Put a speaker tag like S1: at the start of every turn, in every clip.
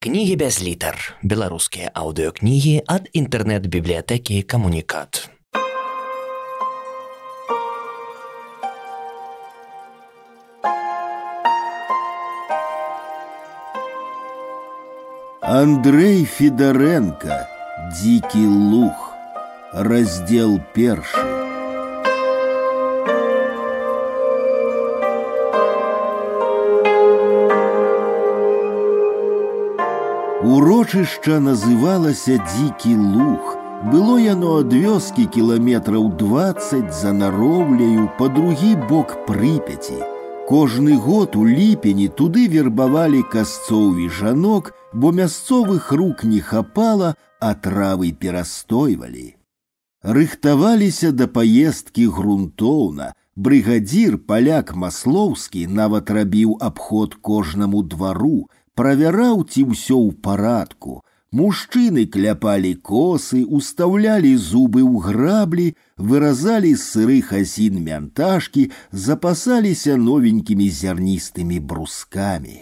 S1: Кнігі без літар. Беларускія аўдыёкнігі ад інтэрнэт-бібліятэкі камунікат.
S2: Андрей Федоренко «Дикий лух» Раздел перший Урочышча называлася дзікі луг. Было яно ад вёскі кіламетраў 20 за нароўляю па другі бок прыпяці. Кожны год у ліпені туды вербавалі касцоў і жанок, бо мясцовых рук не хапала, а травы перастойвалі. Рыхтаваліся да паездкі грунтоўна, брыгадзір паляк маслоўскі нават рабіў абход кожнаму двару, правяраў ці ўсё ў парадку. Мужчыны кляпалі косы, устаўлялі зубы ў граблі, выразалі з сырых асін мянташкі, запасаліся новенькімі зярністымі брускамі.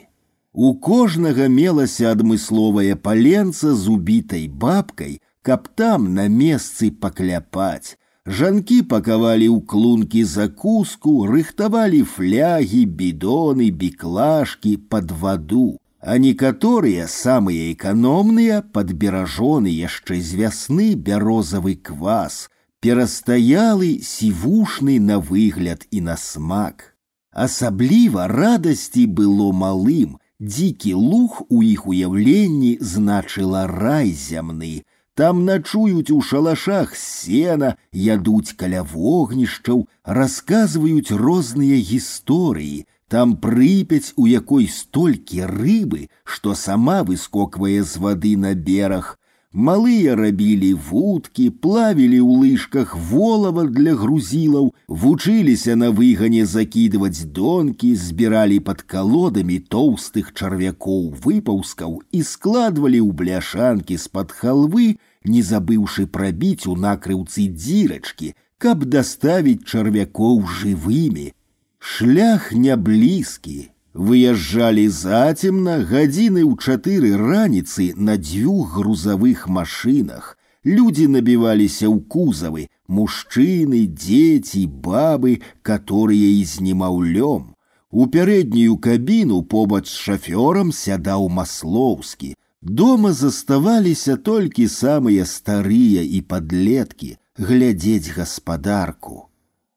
S2: У кожнага мелася адмысловае паленца з убітай бабкай, каб там на месцы пакляпаць. Жанкі пакавалі ў клункі закуску, рыхтавалі флягі, бідоны, біклашкі пад ваду а некаторыя самыя эканомныя падберажоны яшчэ з вясны бярозавы квас, перастаялы сівушны на выгляд і на смак. Асабліва радасці было малым, дзікі луг у іх уяўленні значыла рай зямны. Там начуюць у шалашах сена, ядуць каля вогнішчаў, расказваюць розныя гісторыі, там прыпяць, у якой столькі рыбы, што сама выскоквае з вады на бераг. Малыя рабілі вудкі, плавілі ў лыжках волава для грузілаў, вучыліся на выгане закідваць донкі, збіралі пад калодамі тоўстых чарвякоў выпаўскаў і складвалі ў бляшанкі з-пад халвы, не забыўшы прабіць у накрыўцы дзірачкі, каб даставіць чарвякоў жывымі, Шлях не блізкі. Выязджалі зацемна гадзіны ў чатыры раніцы на дзвюх грузавых машынах. Людзі набіваліся ў кузавы, мужчыны, дзеці, бабы, каторыя і з немаўлём. У пярэднюю кабіну побач з шафёрам сядаў маслоўскі. Дома заставаліся толькі самыя старыя і падлеткі глядзець гаспадарку.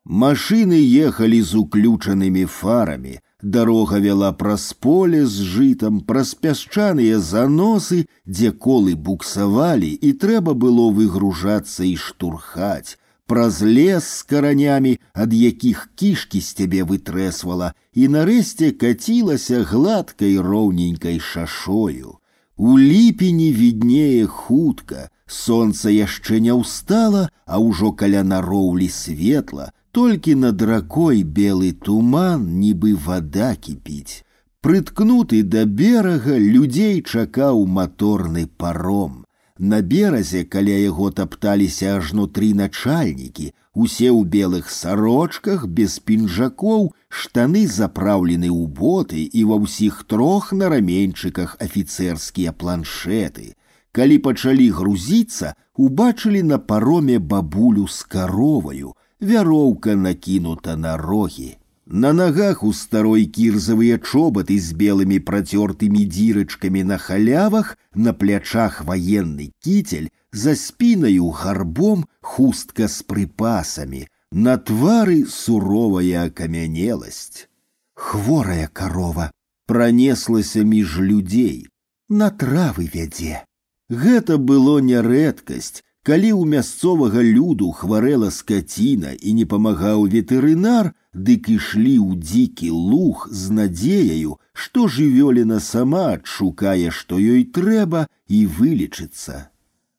S2: Машины ехали з уключанымі фарамі, Дорога вела праз поле з жытам, праз пясчаныя заносы, дзе колы буксавалі, і трэба было выгружацца і штурхаць, праз лес з каранямі, ад якіх кішкі з цябе вытрэсвала, і нарэшце кацілася гладкай роўненькай шашою. У ліпені віднее хутка, Сонца яшчэ не ўстала, а ўжо каля нароўлі светла, толькі над ракой белы туман, нібы вада кіпіць. Прыткнуты да берага людзей чакаў маторны паром. На беразе каля яго тапталіся ажно тры начальнікі, усе ў белых сарочках без пінжакоў, штаны запраўлены ў боты і ва ўсіх трох на раменьчыках афіцэрскія планшеты. Калі пачалі грузіцца, убачылі на пароме бабулю з кароваю, вяроўка накінута на рогі. На ногах у старой кірзавыя чобаты з белымі працёртымі дзірачкамі на халявах, на плячах ваенны кітель, за спінаю гарбом хустка з прыпасамі, на твары суровая акамянеласць. Хворая карова пронеслася між людзей, на травы вядзе. Гэта было не рэдкасць, Калі ў мясцовага люду хварэла скаціна і не памагаў ветэрынар, дык ішлі ў дзікі луг з надзеяю, што жывёліна сама адшукае, што ёй трэба і вылечыцца.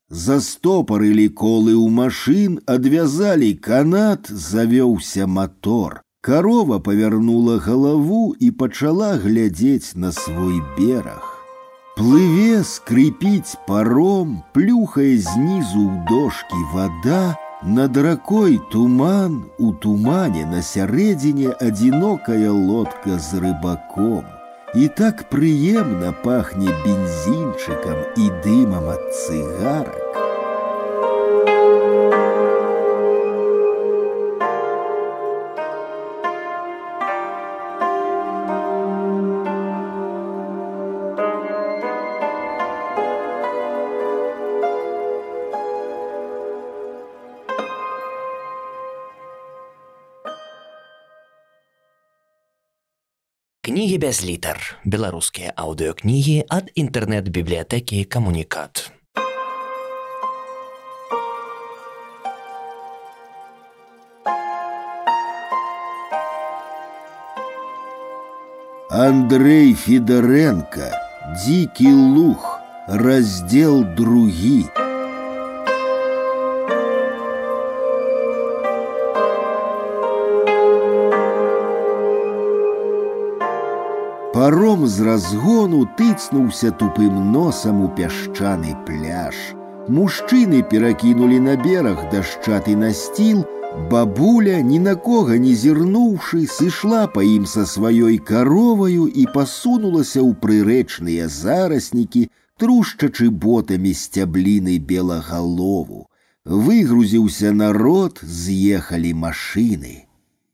S2: Застопарылі колы ў машын, адвязалі канат, завёўся мотор. Карова павярнула галаву і пачала глядзець на свой бераг. Плыве, скрипить паром, плюхая знизу у дошки вода, над ракой туман, у тумане на сярэдзіне одинокая лодка с рыбаком. і так прыемна пахне бензінчыкам і дымам ад цыгарак.
S1: Кнігі без літар. Беларускія аўдыёкнігі ад інтэрнэт-бібліятэкі камунікат.
S2: Андрей Федоренко, Дикий лух, раздел други. Паром з разгону тыцнуўся тупым носам у пясчаны пляж. Мужчыны перакінулі на бераг дашчаты насціл, бабуля, ні на кога не зірнуўшы, сышла па ім са сваёй кароваю і пасунулася ў прырэчныя зараснікі, трушчачы ботамі сцябліны белагалову. Выгрузіўся народ, з'ехалі машыны.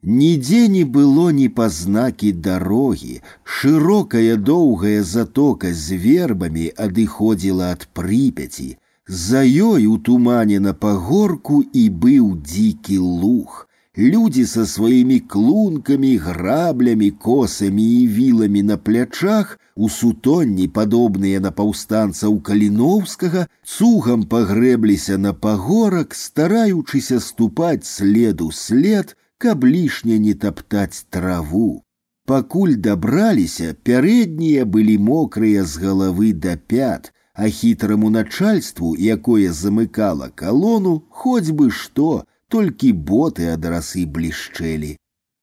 S2: Нідзе не было ні пазнакі дарогі, шырокая доўгая затока з вербамі адыходзіла ад прыпяці. За ёй у тумане на пагорку і быў дзікі луг. Людзі са сваімі клункамі, граблямі, косамі і віламі на плячах, у сутонні, падобныя на паўстанцаў каліноўскага, цугам пагрэбліся на пагорак, стараючыся ступаць следу след, каб лішне не таптаць траву. Пакуль дабраліся, пярэднія былі мокрыя з галавы да пят, а хітраму начальству, якое замыкала калону, хоць бы што, толькі боты ад расы блішчэлі.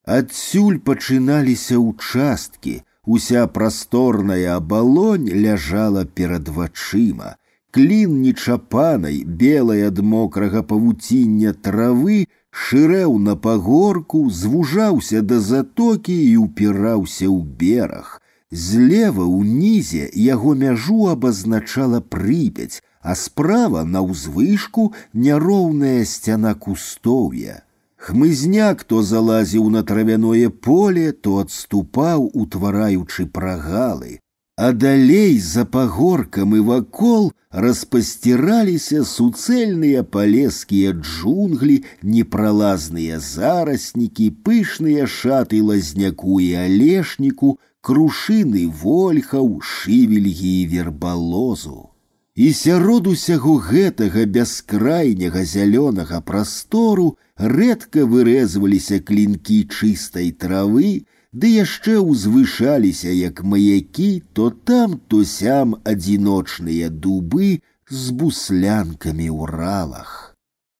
S2: Адсюль пачыналіся ўчасткі, уся прасторная абалонь ляжала перад вачыма. Клін нечапанай, белай ад мокрага павуціння травы, шырэў на пагорку, звужаўся да затокі і ўпіраўся ў бераг. Злева ўнізе яго мяжу абазначала прыпяць, а справа на ўзвышку няроўная сцяна кустоўя. Хмызняк то залазіў на травяное поле, то адступаў, утвараючы прагалы а далей за пагоркам і вакол распасціраліся суцэльныя палескія джунглі, непралазныя зараснікі, пышныя шаты лазняку і алешніку, крушыны вольхаў, шывельгі і вербалозу. І сярод усяго гэтага бяскрайняга зялёнага прастору рэдка вырэзваліся клінкі чыстай травы, ды яшчэ ўзвышаліся як маякі то там то сям адзіночныя дубы з буслянкамі ў ралах.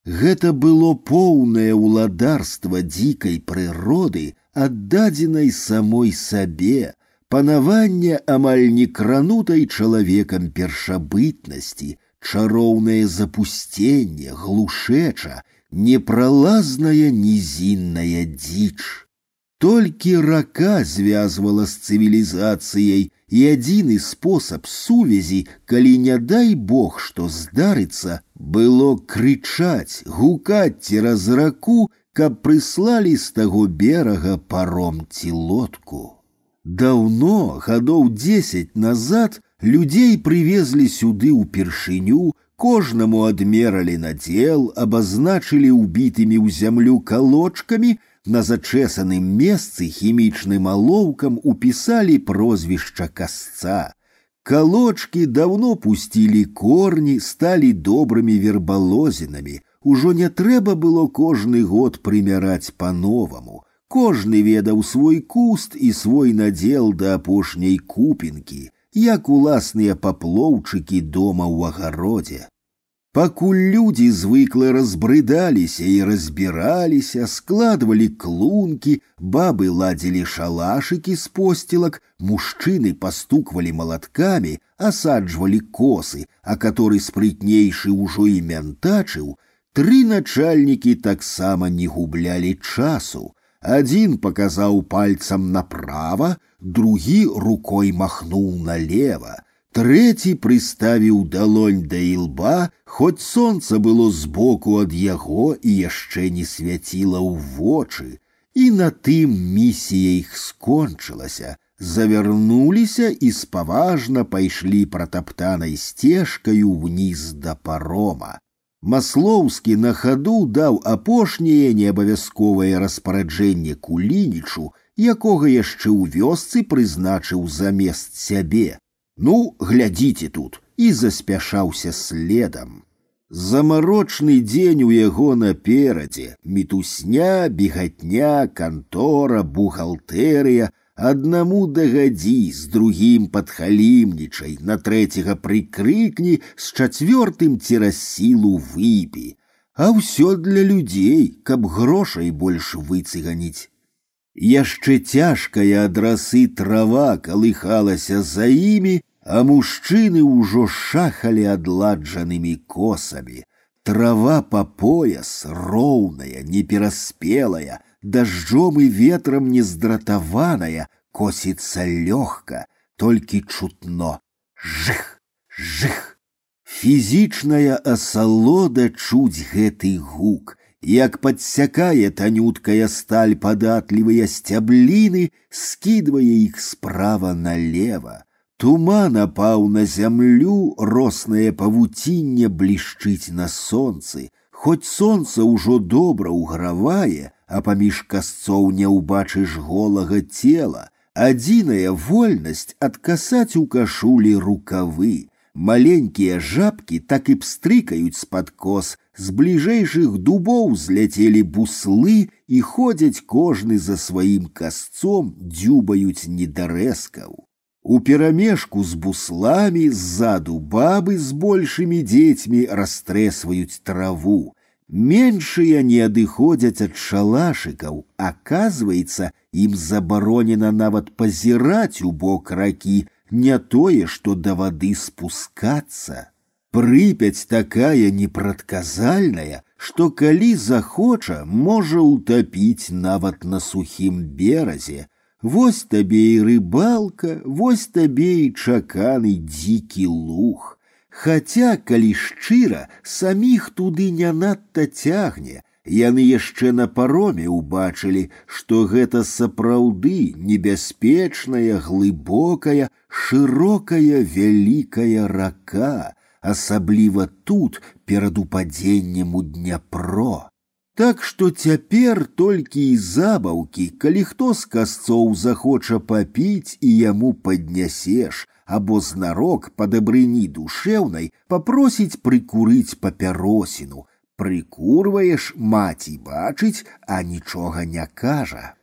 S2: Гэта было поўнае ўладарства дзікай прыроды, аддадзенай самой сабе, панаванне амаль не кранутай чалавекам першабытнасці, чароўнае запусценне, глушэча, непралазная нізінная дзіч. Толькі рака звязвала з цывілізацыяй і адзіны спосаб сувязі, калі не дай Бог, што здарыцца, было крычаць, гукаць цераз раку, каб прыслалі з таго берага паром ці лодку. Даўно, гадоў дзесяць назад, людзей прывезлі сюды ўпершыню, кожнаму адмералі надзел, абазначылі ўбітымі ў зямлю калочкамі, на зачесаным месцы хімічным алоўкам упісалі прозвішча касца. Калочкі даўно пусцілі корні, сталі добрымі вербалозінамі. Ужо не трэба было кожны год прымяраць па-новаму. Кожны ведаў свой куст і свой надзел да апошняй купінкі, як уласныя паплоўчыкі дома ў агародзе. Пакуль людзі звыкла разбрыдаліся і разбіраліся, складвалі клункі, бабы ладзілі шалашыкі з посцілак, мужчыны пастуквалі малаткамі, асаджвалі косы, а который спрытнейшы ўжо і мянтачыў, тры начальнікі таксама не гублялі часу. Один показаў пальцам направо, другі рукой махнуў налево. Трэці прыставіў далонь да ілба, хоць сонца было збоку ад яго і яшчэ не свяціла ў вочы, і на тым місія іх скончылася, завярнуліся і спаважна пайшлі пратаптанай сцежкаю ўніз да парома. Маслоўскі на хаду даў апошняе неабавязковае распараджэнне кулінічу, якога яшчэ ў вёсцы прызначыў замест сябе. Ну, глядзіце тут і заспяшаўся следам. Замарочны дзень у яго наперадзе, мітусня, бегатня, кантора, бухгалтэрыя, аднаму дагадзі, з другім падхалімнічай, на трэцяга прыкрыкні, з чацвёртым цераз сілу выпі. А ўсё для людзей, каб грошай больш выцыганіць. Яшчэ цяжкая ад расы трава калыхалася за імі, а мужчыны ўжо шахалі адладжанымі косамі. Трава па пояс, роўная, непераспелая, дажджом і ветрам нездратаваная, косіцца лёгка, толькі чутно. Жых, жых. Фізічная асалода чуць гэты гук, як подсякае танюткая сталь падатлівыя сцябліны, скидывая іх справа налево. Туман апаў на зямлю, роснае павуцінне блішчыць на сонцы, Хоць сонца ўжо добра ўгравае, а паміж касцоў не ўбачыш голага цела, адзіная вольнасць адкасаць у кашулі рукавы. Маленькія жабкі так і пстрыкаюць з-пад кос, з бліжэйшых дубоў зляцелі буслы і ходзяць кожны за сваім касцом дзюбаюць недарэзкаў. У перамешку з бусламі ззаду бабы з большымі дзецьмі растрэсваюць траву. Меншыя не адыходзяць ад шалашыкаў, аказваецца, ім забаронена нават пазіраць у бок ракі, не тое, што да вады спускацца. Прыпяць такая непрадказальная, што калі захоча, можа ўтапіць нават на сухім беразе. Вось табе і рыбалка, вось табе і чаканы дзікі луг. Хаця, калі шчыра, саміх туды не надта цягне, яны яшчэ на пароме ўбачылі, што гэта сапраўды небяспечная, глыбокая, шырокая вялікая рака, асабліва тут перад упадзеннем у дняпро. Так што цяпер толькі і забаўкі, калі хто з касцоў захоча папіць і яму паднясеш, або знарок па дабрыні душэўнай папросіць прыкурыць папяросіну. Прыкурваеш маці бачыць, а нічога не кажа.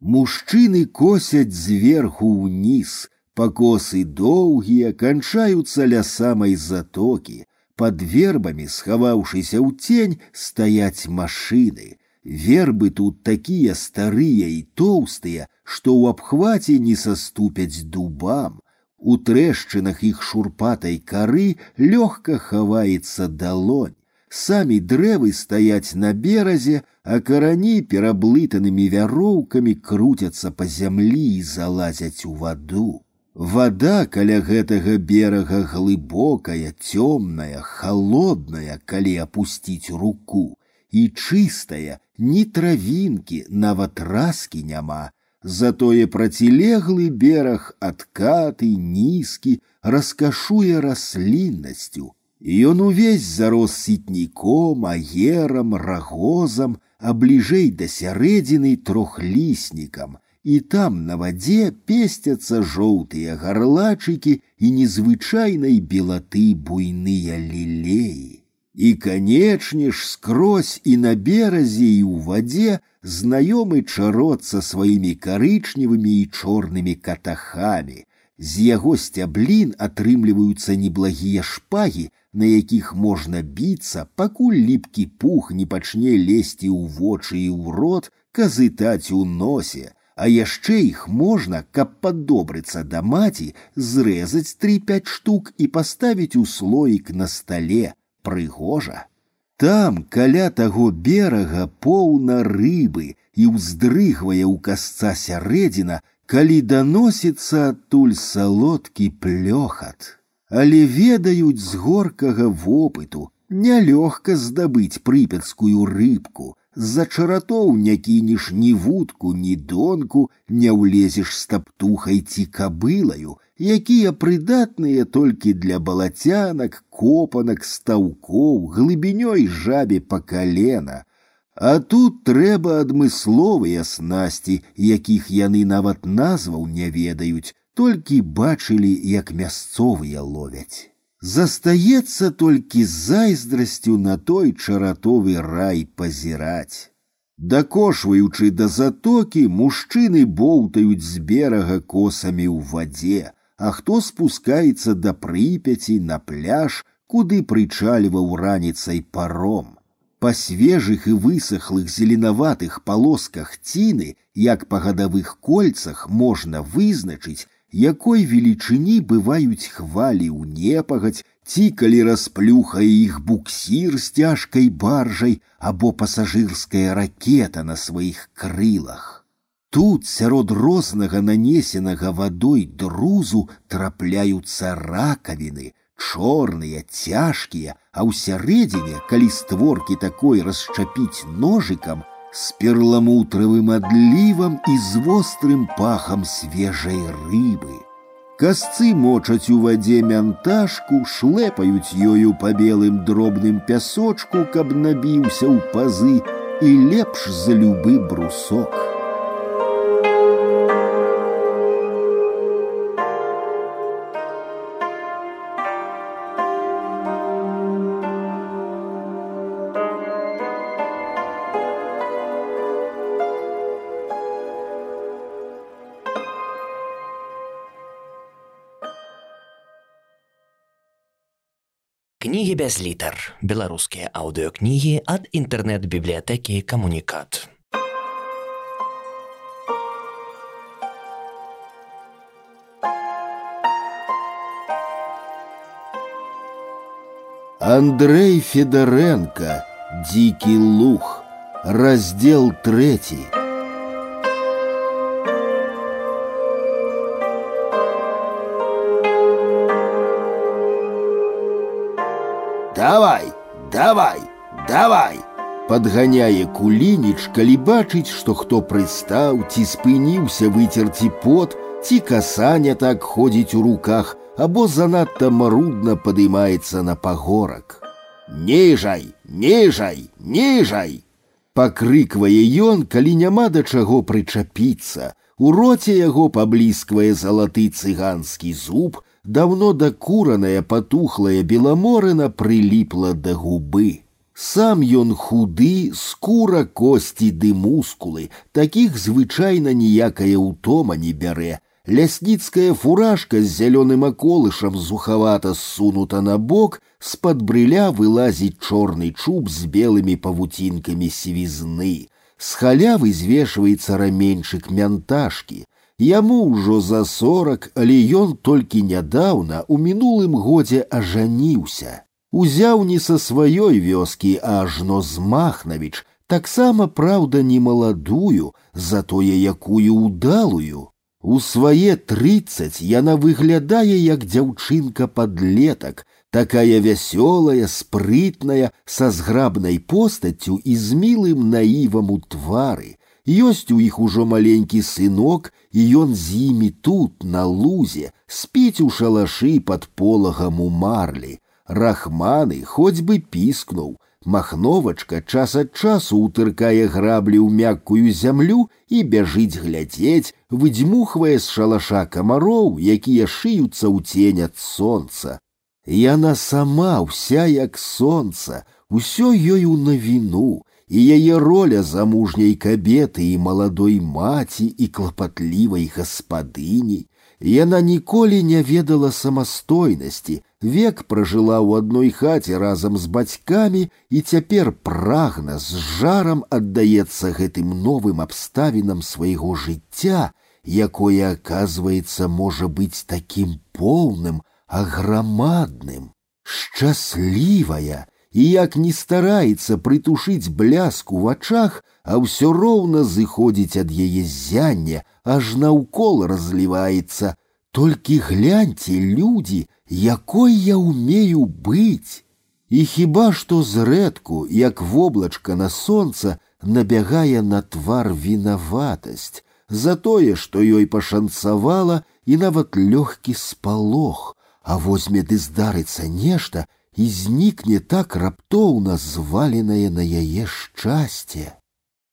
S2: Мужчыны косяць зверху ўніз, Пакосы доўгія канчаюцца ля самай затокі. Под вербамі, схаваўшыся ў тень, стаяць машыны. Вербы тут такія старыя і тоўстыя, што ў абхваце не саступяць дубам. У трэшчынах іх шурпатай кары лёгка хаваецца далонь. Самі дрэвы стаяць на беразе, а карані пераблытанымі вяроўкамі круцяцца па зямлі і залазяць у ваду. Вода каля гэтага берага глыбокая, цёмная, холодная, калі апусціць руку, і чыстая, ні травінкі, нават раскі няма. Затое процілеглы бераг адкаты, нізкі, раскашуе расліннасцю. Ён увесь зарос сітніком, аерам, рагозам, а бліжэй да сярэдзіны трохліснікам, і там на вадзе песцяцца жоўтыя гарлачыкі і незвычайнай белаты буйныя лілеі. І, канечне ж, скрозь і на беразе і ў вадзе знаёмы чарот са сваімі карычневымі і чорнымі катахамі. З яго сцяблін атрымліваюцца неблагія шпагі, на якіх можна біцца, пакуль ліпкі пух не пачне лезці ў вочы і ў рот, казытаць у носе, а яшчэ іх можна, каб падобрыцца да маці, зрэзаць тры-пяць штук і паставіць у слоік на стале прыгожа. Там каля таго берага поўна рыбы, і ўздрыгвае ў касца сярэдзіна, калі даносіцца адтуль салодкі плёхат. Але ведаюць з горкага вопыту, нялёгка здабыць прыпецкую рыбку, з-за чаратоў не кінеш ні вудку, ні донку, не ўлезеш з таптухай ці кабылаю, якія прыдатныя толькі для балацянак, копанак, стаўкоў, глыбінёй жабе па калена. А тут трэба адмысловыя снасці, якіх яны нават назваў не ведаюць, толькі бачылі, як мясцовыя ловяць. Застаецца толькі з зайздрасцю на той чаратовы рай пазіраць. Дакошваючы да затокі, мужчыны боўтаюць з берага косамі ў вадзе, а хто спускаецца да прыпяці на пляж, куды прычальваў раніцай паром. Па свежых і высохлых зеленаватых палосках ціны, як па гадавых кольцах можна вызначыць, якой велічыні бываюць хвалі ў непагаць, ці калі расплюхае іх буксір з цяжкай баржай або пасажырская ракета на сваіх крылах. Тут сярод рознага нанесенага вадой друзу трапляюцца ракавіны, чорныя, цяжкія, а ў сярэдзіне, калі створкі такой расчапіць ножыкам, з перламутравым адлівам і з вострым пахам свежай рыбы. Касцы мочаць у вадзе мянташку, шлепаюць ёю па белым дробным пясочку, каб набіўся ў пазы і лепш за любы брусок.
S1: Кнігі без літар. Беларускія аўдыёкнігі ад інтэрнэт-бібліятэкі камунікат.
S2: Андрей Федоренко «Дикий лух» Раздел третий Давай, давай, давай! Подганяе кулініч, калі бачыць, што хто прыстаў, ці спыніўся выцерці пот, ці касаня так ходзіць у руках, або занадта марудна падымаецца на пагорак. Ніжай, ніжай, ніжай! Пакрыквае ён, калі няма да чаго прычапіцца. У роце яго паблісквае залаты цыганскі зуб, давно докураная потухлая беломорына прилипла до губы. Сам ён худы, скура кости ды мускулы, таких звычайна ніякая ўтома не бярэ. Лясніцкая фуражка з зялёным аколышам зухавата ссунута на бок, з-пад брыля вылазіць чорны чуб з белымі павуцінкамі сівізны. З халявы звешваецца раменьчык мянташкі. Яму ўжо за сорок, але ён толькі нядаўна у мінулым годзе ажаніўся. Узяў не са сваёй вёскі, а ажно з Махнавіч, таксама праўда не маладую, затое якую ўдалую. У свае трыццаць яна выглядае як дзяўчынка падлетак, такая вясёлая, спрытная, са зграбнай постаццю і з мілым наівам у твары, Ёсць у іх ужо маленькі сынок, і ён з імі тут, на лузе, спіць у шалашы пад полагам у марлі. Рахманы хоць бы піскнуў. Махновачка час ад часу ўтыркае граблі ў мяккую зямлю і бяжыць глядзець, выдзьмухвае з шалаша камароў, якія шыюцца ў цень ад сонца. Яна сама ўся як сонца, усё ёй у навіну, і яе роля замужняй кабеты і маладой маці і клапатлівай гаспадыні. Яна ніколі не ведала самастойнасці, век пражыла ў адной хаце разам з бацькамі і цяпер прагна з жарам аддаецца гэтым новым абставінам свайго жыцця, якое, аказваецца, можа быць такім поўным, аграмадным, шчаслівая, і як не стараецца прытушыць бляску в вачах, а ўсё роўна зыходзіць ад яе зяння, аж наўкол разліваецца. Толькі гляньце, людзі, якой я умею быць. І хіба што зрэдку, як воблачка на сонца, набягае на твар вінаватасць за тое, што ёй пашанцавала і нават лёгкі спалох, а возьме ды здарыцца нешта і знікне так раптоўна зваленае на яе шчасце.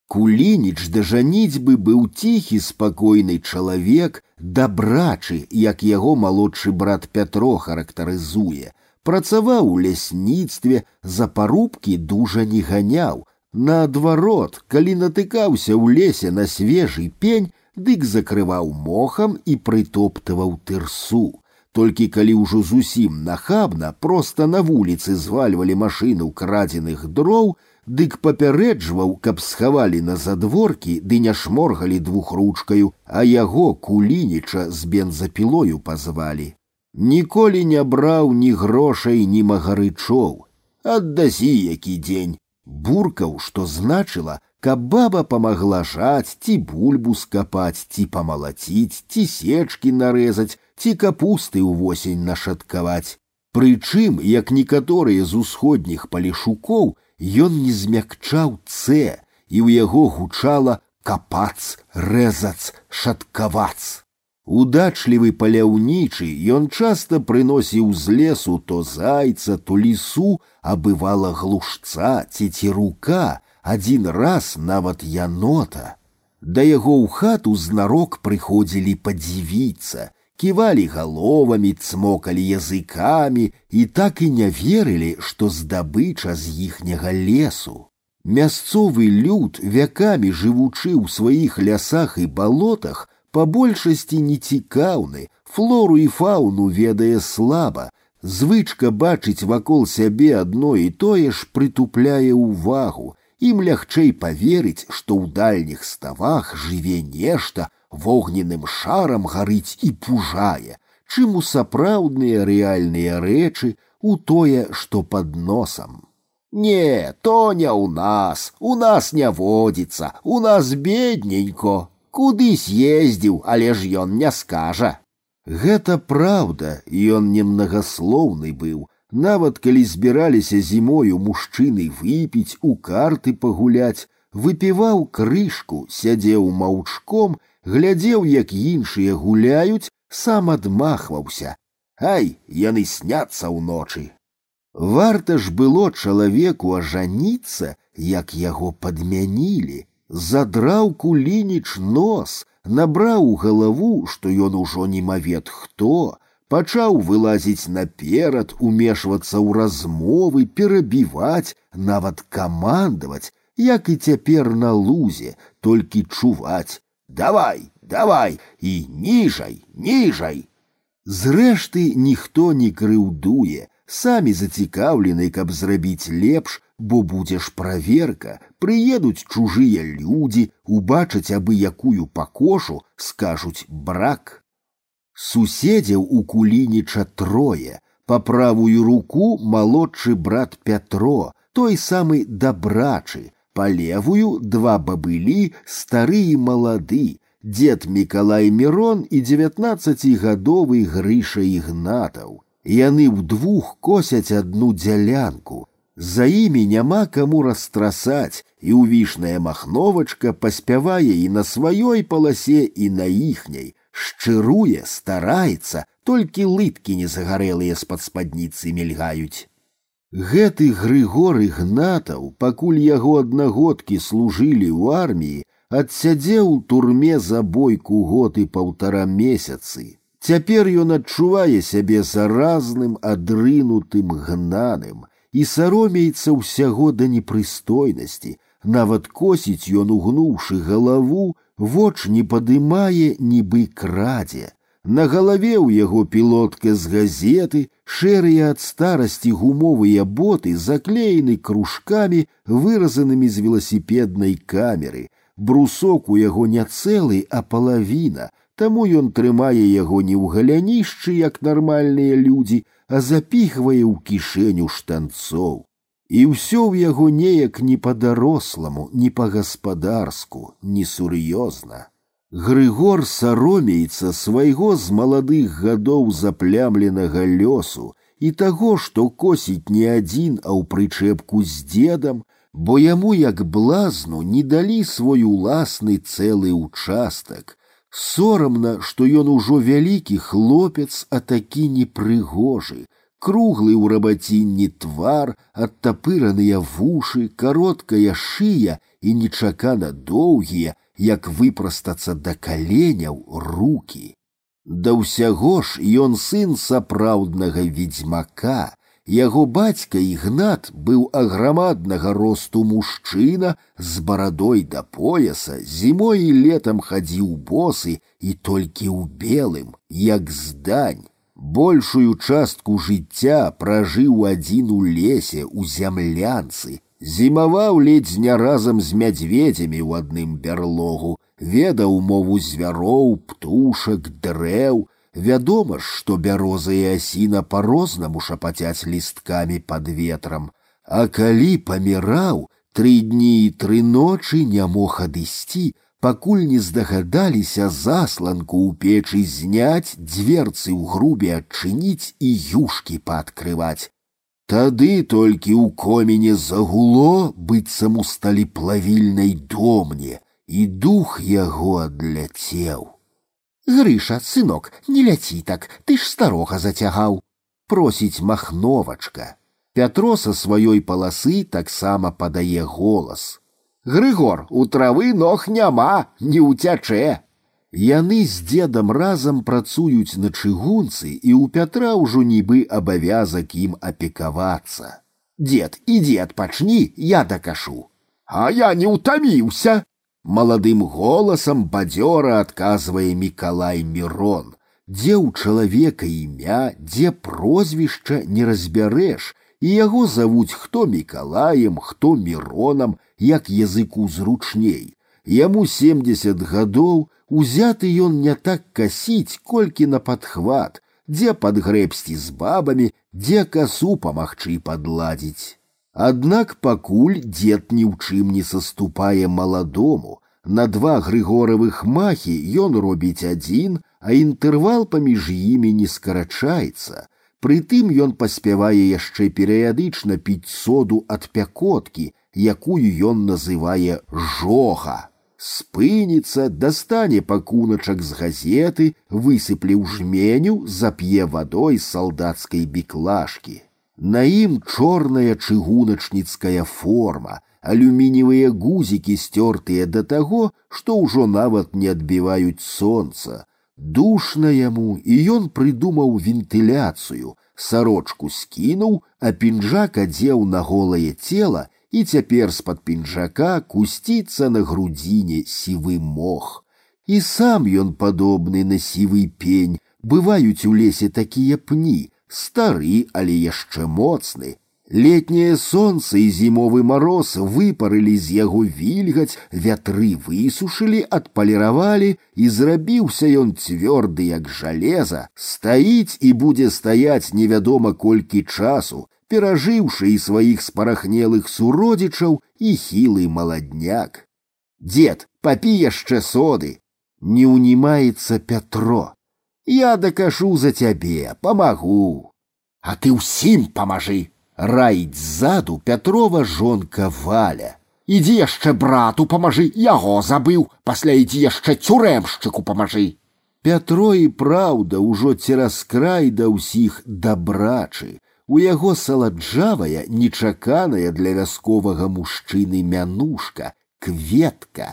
S2: Кулініч да жаніцьбы быў ціхі спакойны чалавек, дабрачы, як яго малодшы брат Пятро характарызуе, працаваў у лясніцтве, за парубкі дужа не ганяў, Наадварот, калі натыкаўся ў лесе на свежы пень, дык закрываў мохам і прытоптываў тырсу. Толькі калі ўжо зусім нахабна проста на вуліцы звальвалі машыну крадзеных дроў, дык папярэджваў, каб схавалі на задворкі ды не шморгалі двухручкаю, а яго кулініча з бензапілою пазвалі. Ніколі не браў ні грошай, ні магарычоў. Аддасі які дзень, буркаў, што значыла, каб баба памагла жаць ці бульбу скапаць, ці памалаціць, ці сечкі нарэзаць, ці капусты ўвосень нашаткаваць. Прычым, як некаторыя з усходніх палішукоў, ён не змякчаў цэ, і ў яго гучала капац, рэзац, шаткавац. Удачлівы паляўнічы ён часта прыносіў з лесу то зайца, то лісу, а бывала глушца ці цірука, адзін раз нават янота. Да яго ў хату знарок прыходзілі падзівіцца, ківалі галовамі, цмокалі языкамі і так і не верылі, што здабыча з іхняга лесу. Мясцовы люд, вякамі жывучы ў сваіх лясах і балотах, по большасці нецікаўны, флору і фауну ведае слаба, звычка бачыць вакол сябе адно і тое ж прытупляе ўвагу, ім лягчэй поверыць, што ў дальніх ставах жыве нешта, вогненным шарам гарыць і пужае, чым у сапраўдныя рэальныя рэчы у тое, што под носам. Не, то не ў нас, у нас не водзіцца, у нас бедненько, куды съездзіў, але ж ён не скажа. Гэта праўда, ён немнагаслоўны быў. Нават калі збіраліся зімою мужчыны выпіць у карты пагуляць, выпіваў крышку, сядзеў маўчком, глядзеў, як іншыя гуляюць, сам адмахваўся. Ай, яны сняцца ўночы. Варта ж было чалавеку ажаніцца, як яго падмянілі, задраў кулініч нос, набраў у галаву, што ён ужо немавет хто, пачаў вылазіць наперад, умешвацца ў размовы, перабіваць, нават камандаваць, як і цяпер на лузе, толькі чуваць: давай, давай і ніжай, ніжай. Зрэшты, ніхто не крыўдуе, самі зацікаўлены, каб зрабіць лепш, бо будзеш праверка, прыедуць чужыя людзі, убачаць абы якую пакошу, скажуць брак. Суседзяў у кулініча трое, па правую руку малодшы брат Пятро, той самы дабрачы, па левую два бабылі, стары і малады, дед Мікалай Мірон і дзевятнаццацігадовы грыша ігнатаў. Яны ўдвух косяць адну дзялянку, за імі няма каму растрасаць, і ўвішная махновачка паспявае і на сваёй паласе і на іхняй, шчыруе, стараецца, толькі лыткі незагарэлыя з-пад спадніцы мільгаюць. Гэты Грыгор Ігнатаў, пакуль яго аднагодкі служылі ў арміі, адсядзеў у турме за бойку год і паўтара месяцы. Цяпер ён адчувае сябе заразным, адрынутым гнаным, і саромеецца ўсяго да непрыстойнасці, нават косіць ён угнуўшы галаву, воч не падымае нібы крадзе. На галаве ў яго пілотка з газеты, шэрыя ад старасці гумовыя боты заклеены кружкамі, выразанымі з веласіпеднай камеры. Брусок у яго не цэлы, а палавіна, таму ён трымае яго не ў галянішчы, як нармальныя людзі, а запихвае ў кішэню штанцоў. І ўсё ў яго неяк не па-даросламу, не па-гаспадарску, не сур'ёзна. Грыгор саромеецца свайго з маладых гадоў заплямленага лёсу і таго, што косіць не адзін, а ў прычэпку з дзедам, бо яму як блазну не далі свой уласны цэлы участак. Сорамна, што ён ужо вялікі хлопец, а такі непрыгожы, круглы ў рабацінні твар, адтапыраныя вушы, кароткая шыя і нечакана доўгія, як выпрастацца да каленяў руки. Да ўсяго ж ён сын сапраўднага ведзьмака. Яго бацька Ігнат быў аграмаднага росту мужчына з барадой да пояса, зімой і летам хадзіў босы і толькі ў белым, як здань большую частку жыцця пражыў адзін у лесе у зямлянцы, зімаваў ледзь не разам з мядзведзямі ў адным бярлогу, ведаў мову звяроў, птушак, дрэў. Вядома ж, што бяроза і асіна па-рознаму шапацяць лісткамі пад ветрам, а калі паміраў, тры дні і тры ночы не мог адысці, пакуль не здагадаліся засланку ў печы зняць, дзверцы ў грубе адчыніць і юшкі паадкрываць. Тады толькі ў коміне загуло быццам у сталі плавільнай домне, і дух яго адляцеў.
S3: Грыша, сынок, не ляці так, ты ж старога зацягаў,
S2: просіць махновачка. Пятро са сваёй паласы таксама падае голас.
S3: Грыгор, у травы ног няма, не ўцячэ.
S2: Яны з дзедам разам працуюць на чыгунцы, і ў Пятра ўжо нібы абавязак ім апекавацца.
S3: Дед, ідзі адпачні, я дакашу.
S4: А я не ўтаміўся.
S2: Маладым голасам бадзёра адказвае Мікалай Мірон. Дзе ў чалавека імя, дзе прозвішча не разбярэш, і яго завуць хто Мікалаем, хто міронам, як языку зручней. Яму семьдесят гадоў, узяты ён не так касіць, колькі на падхват, дзе падгрэбсці з бабамі, дзе касу памагчы падладзіць. Аднак пакуль дзед ні ў чым не саступае маладому, на два грыгоравых махі ён робіць адзін, а інтэрвал паміж імі не скарачаецца. Прытым ён паспявае яшчэ перыядычна піць соду ад пякоткі, якую ён называе жога. Спыніцца, дастане пакуначак з газеты, высыпле ў жменю, зап'е вадой салдацкай біклашкі. На ім чорная чыгуначніцкая форма, алюмініевыя гузікі сцёртыя да таго, што ўжо нават не адбіваюць сонца. Душна яму, і ён прыдумаў вентыляцыю, сарочку скінуў, а пінжак адзеў на голае цела і цяпер з-пад пінжака кусціцца на грудзіне сівы мох. І сам ён падобны на сівы пень, бываюць у лесе такія пні, стары, але яшчэ моцны. Летняе сонца і зімовы мароз выпарылі з яго вільгаць, вятры высушылі, адпаліравалі, і зрабіўся ён цвёрды, як жалеза, стаіць і будзе стаяць невядома колькі часу, перажыўшы і сваіх спарахнелых суродзічаў і хілы маладняк. Дед, папі яшчэ соды, не ўнімаецца Пятро. Я дакажу за цябе, памагу.
S3: А ты ўсім памажы,
S2: раіць ззаду Пятрова жонка валя.
S3: Ідзі яшчэ брату памажы, яго забыў, пасля ідзі яшчэ цюрэмшчыку памажы.
S2: Пятро і праўда ўжо цераз край да ўсіх дабрачы, у яго саладжавая нечаканая для вясковага мужчыны мянушка кветка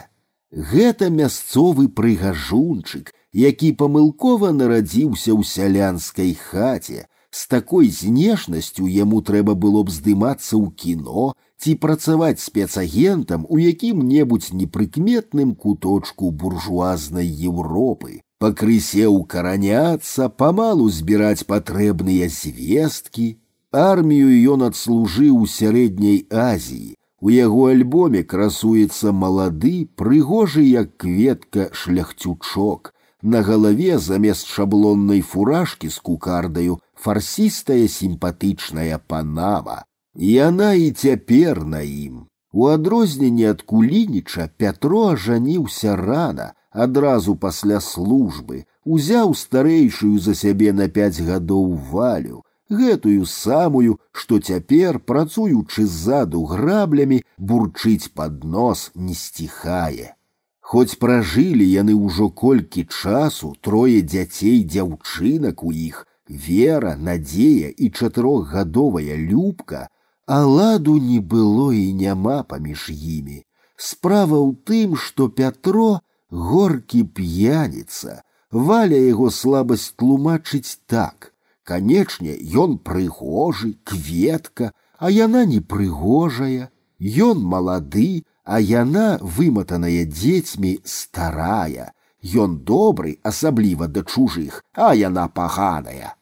S2: гэта мясцовы прыгажунчык які памылкова нарадзіўся ў сялянскай хаце з такой знешнасцю яму трэба было б здымацца ў кіно ці працаваць спецагентам у якім-небудзь непрыкметным куточку буржуазнай Еўропы пакрысе ўкараняцца, памалу збіраць патрэбныя звесткі. Армію ён адслужыў у сярэдняй Азіі. У яго альбоме красуецца малады, прыгожы як кветка шляхцючок. На галаве замест шаблоннай фуражкі з кукардаю фарсістая сімпатычная панама. Яна і цяпер на ім. У адрозненне ад кулініча Пятро ажаніўся рана, адразу пасля службы, узяў старэйшую за сябе на пяць гадоў валю, гэтую самую, што цяпер, працуючы ззаду граблямі, бурчыць пад нос не сціхае. Хоць пражылі яны ўжо колькі часу трое дзяцей дзяўчынак у іх, вера, надзея і чатырохгадовая любка, а ладу не было і няма паміж імі. Справа ў тым, што Пятро горкі п'яніца, валя яго слабасць тлумачыць так. Канечне, ён прыгожы, кветка, а яна непрыгожая, Ён малады, а яна выматаная дзецьмі старая. Ён добры, асабліва да чужых, а яна паганая.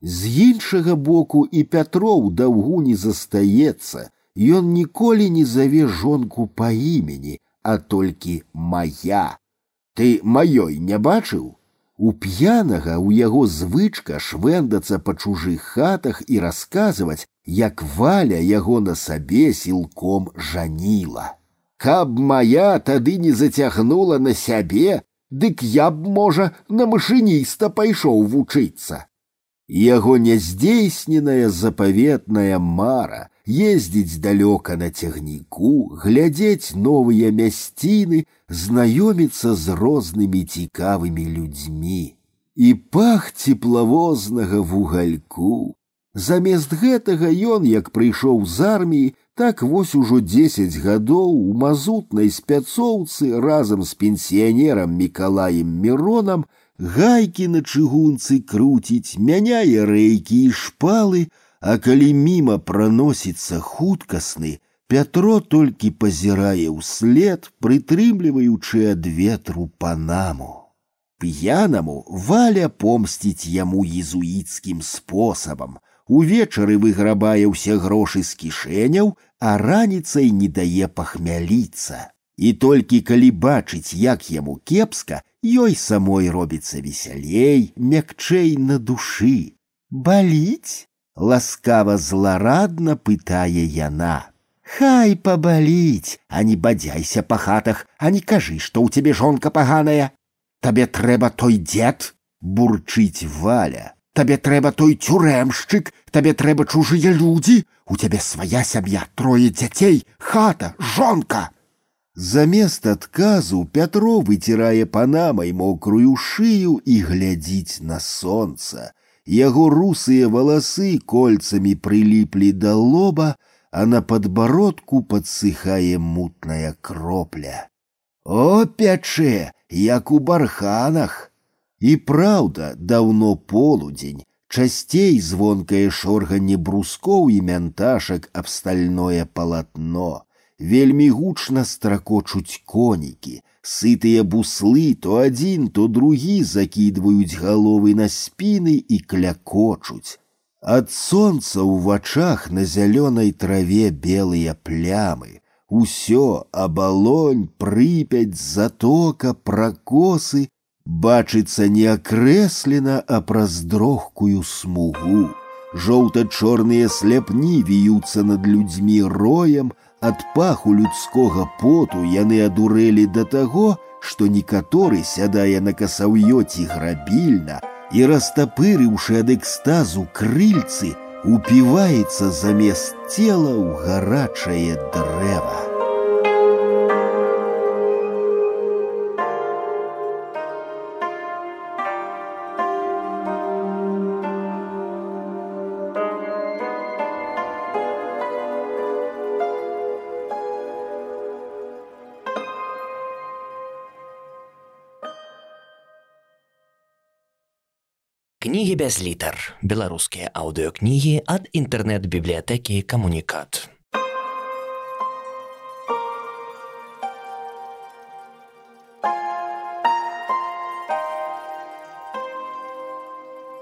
S2: З іншага боку і Пятроў даўгу не застаецца, Ён ніколі не заве жонку па імені, а толькі моя. Ты маёй не бачыў? У п'янага у яго звычка швэндацца па чужых хатах і расказваць, як валя яго на сабе сілком жаніла. Каб моя тады не зацягнула на сябе, дык я б, можа, на машыніста пайшоў вучыцца. Яго няздзейсненая запаветная мара ездзіць далёка на цягніку, глядзець новыя мясціны, знаёміцца з рознымі цікавымі людзьмі. І пах цеплавознага вугальку. Замест гэтага ён, як прыйшоў з арміі, так вось ужо дзесяць гадоў у мазутнай спяцоўцы разам з пенсіянерам мікалаем міронам гайкі на чыгунцы круціць, мяняе рэйкі і шпалы, а калі міма праносіцца хуткасны, Пятро толькі пазірае ўслед, прытрымліваючы ад ветру панаму. П'янаму валя помсціць яму езуіцкім спосабам, увечары выграбае ўсе грошы з кішэняў, а раніцай не дае пахмяліцца. І толькі калі бачыць, як яму кепска, ёй самой робіцца весялей, мякчэй на душы. Баліць? ласкава зларадна пытае яна. Хай пабаліць, а не бадзяйся па хатах, а не кажы, што ў цябе жонка паганая. Табе трэба той дзед, бурчыць валя. Табе трэба той цюрэмшчык, табе трэба чужыя людзі, у цябе свая сям'я, трое дзяцей, хата, жонка. Замест адказу Пятро выцірае панамай мокрую шыю і глядзіць на сонца. Яго русыя валасы кольцамі прыліплі да лоба, а на падбародку падсыхае мутная кропля. О пячэ, як у барханах! І праўда, даўно полудзень, часцей звонкае шорганне брускоў і мянташак аб стальное палатно. Вельмі гучна стракочуць конікі, сытыя буслы то адзін, то другі закідваюць галовы на спіны і клякочуць. Ад сонца ў вачах на зялёнай траве белыя плямы. Усё абалонь, прыпяць, затока, пракосы бачыцца не акрэслена, а праз дрогкую смугу. Жоўта-чорныя сляпні віюцца над людзьмі роем, ад паху людскога поту яны адурэлі да таго, што некаторы сядае на касаўёці грабільна і растапырыўшы ад экстазу крыльцы, упіваецца замест цела ў гарачае дрэва.
S1: Кнігі без літар. Беларускія аўдыёкнігі ад інтэрнэт-бібліятэкі камунікат.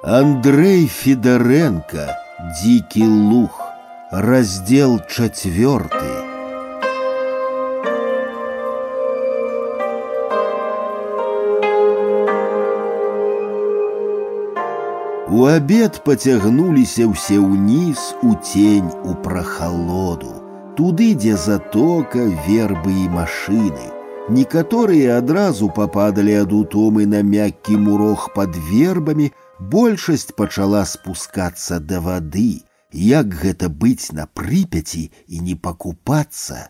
S2: Андрей Федоренко «Дикий лух» Раздел четвертый У абед пацягнуліся ўсе ўніз у тень у прахалоду, туды, дзе затока, вербы і машыны. Некаторыя адразу пападалі ад утомы на мяккі мурох пад вербамі, большасць пачала спускацца да вады. Як гэта быць на прыпяці і не пакупацца?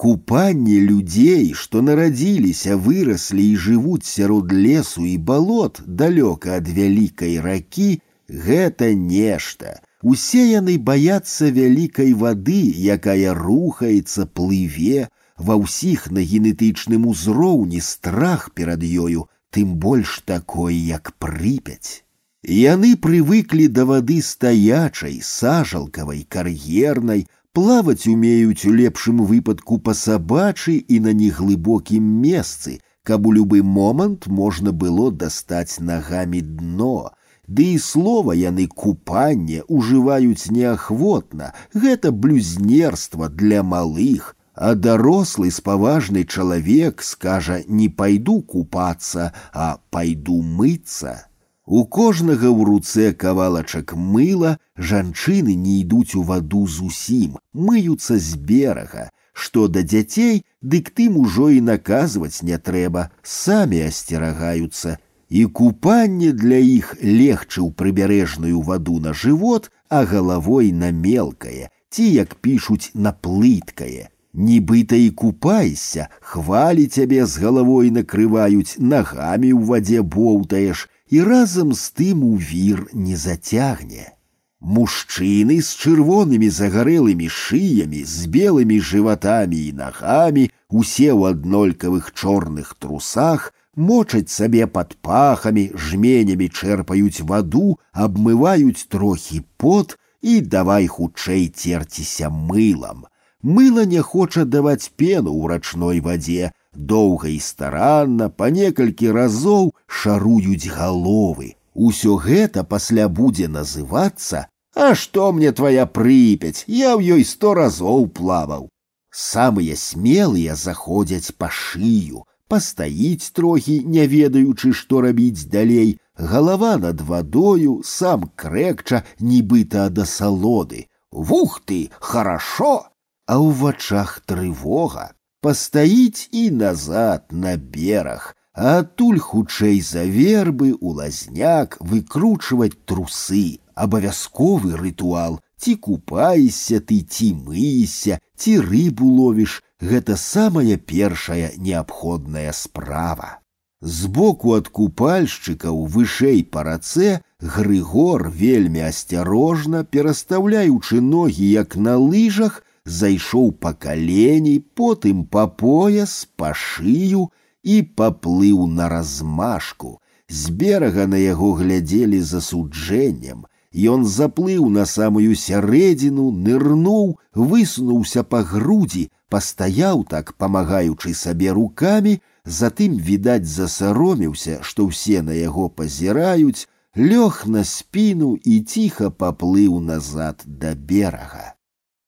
S2: Купанне людзей, што нарадзіліся, выраслі і жывуць сярод лесу і балот далёка ад вялікай ракі, гэта нешта. Усе яны баяцца вялікай вады, якая рухаецца, плыве, ва ўсіх на генетычным узроўні страх перад ёю, тым больш такой, як прыпяць. Яны прывыклі да вады стаячай, сажалкавай, кар'ернай, плаваць умеюць у лепшым выпадку па сабачы і на неглыбокім месцы, каб у любы момант можна было дастаць нагамі дно. Ды і слова яны купанне ўжываюць неахвотна, гэта блюзнерства для малых, а дарослы спаважны чалавек скажа не пайду купацца, а пайду мыцца. У кожнага ў руцэ кавалачак мыла жанчыны не ідуць у ваду зусім, мыюцца з берага. Што да дзяцей, дык тым ужо і наказваць не трэба, самі асцерагаюцца. І купанне для іх легчы ў прыбярэжную ваду на жывот, а галавой на мелкае, ці, як пішуць, на плыткае. Нібыта і купайся, хвалі цябе з галавой накрываюць, нагамі ў вадзе боўтаеш, і разам з тым у вір не зацягне. Мужчыны з чырвонымі загарэлымі шыямі, з белымі жыватамі і нагамі, усе ў аднолькавых чорных трусах, мочаць сабе пад пахамі, жменямі чэрпаюць ваду, абмываюць трохі пот і давай хутчэй церціся мылам. Мыла не хоча даваць пену ў рачной вадзе, доўга і старанна па некалькі разоў шаруюць галовы. Усё гэта пасля будзе называцца, А што мне твоя прыпяць, я ў ёй сто разоў плаваў. Самыя смелыя заходзяць па шыю, пастаіць трохі, не ведаючы, што рабіць далей, галава над вадою, сам крэкча, нібыта ад асалоды. Вух ты, хорошо! А ў вачах трывога, пастаіць і назад на бераг, а адтуль хутчэй за вербы у лазняк выкручваць трусы, абавязковы рытуал, ці купайся ты, ці мыйся, ці рыбу ловіш, гэта самая першая неабходная справа. Збоку ад купальшчыкаў вышэй па рацэ Грыгор вельмі асцярожна, перастаўляючы ногі як на лыжах, зайшоў па калені, потым па пояс, па шыю і паплыў на размашку. З берага на яго глядзелі засуджэннем. Ён заплыў на самую сярэдзіну, нырнуў, высунуўся па грудзі, пастаяў так, памагаючы сабе рукамі, затым, відаць, засаромеўся, што ўсе на яго пазіраюць, лёг на спіну і ціха паплыў назад да берага.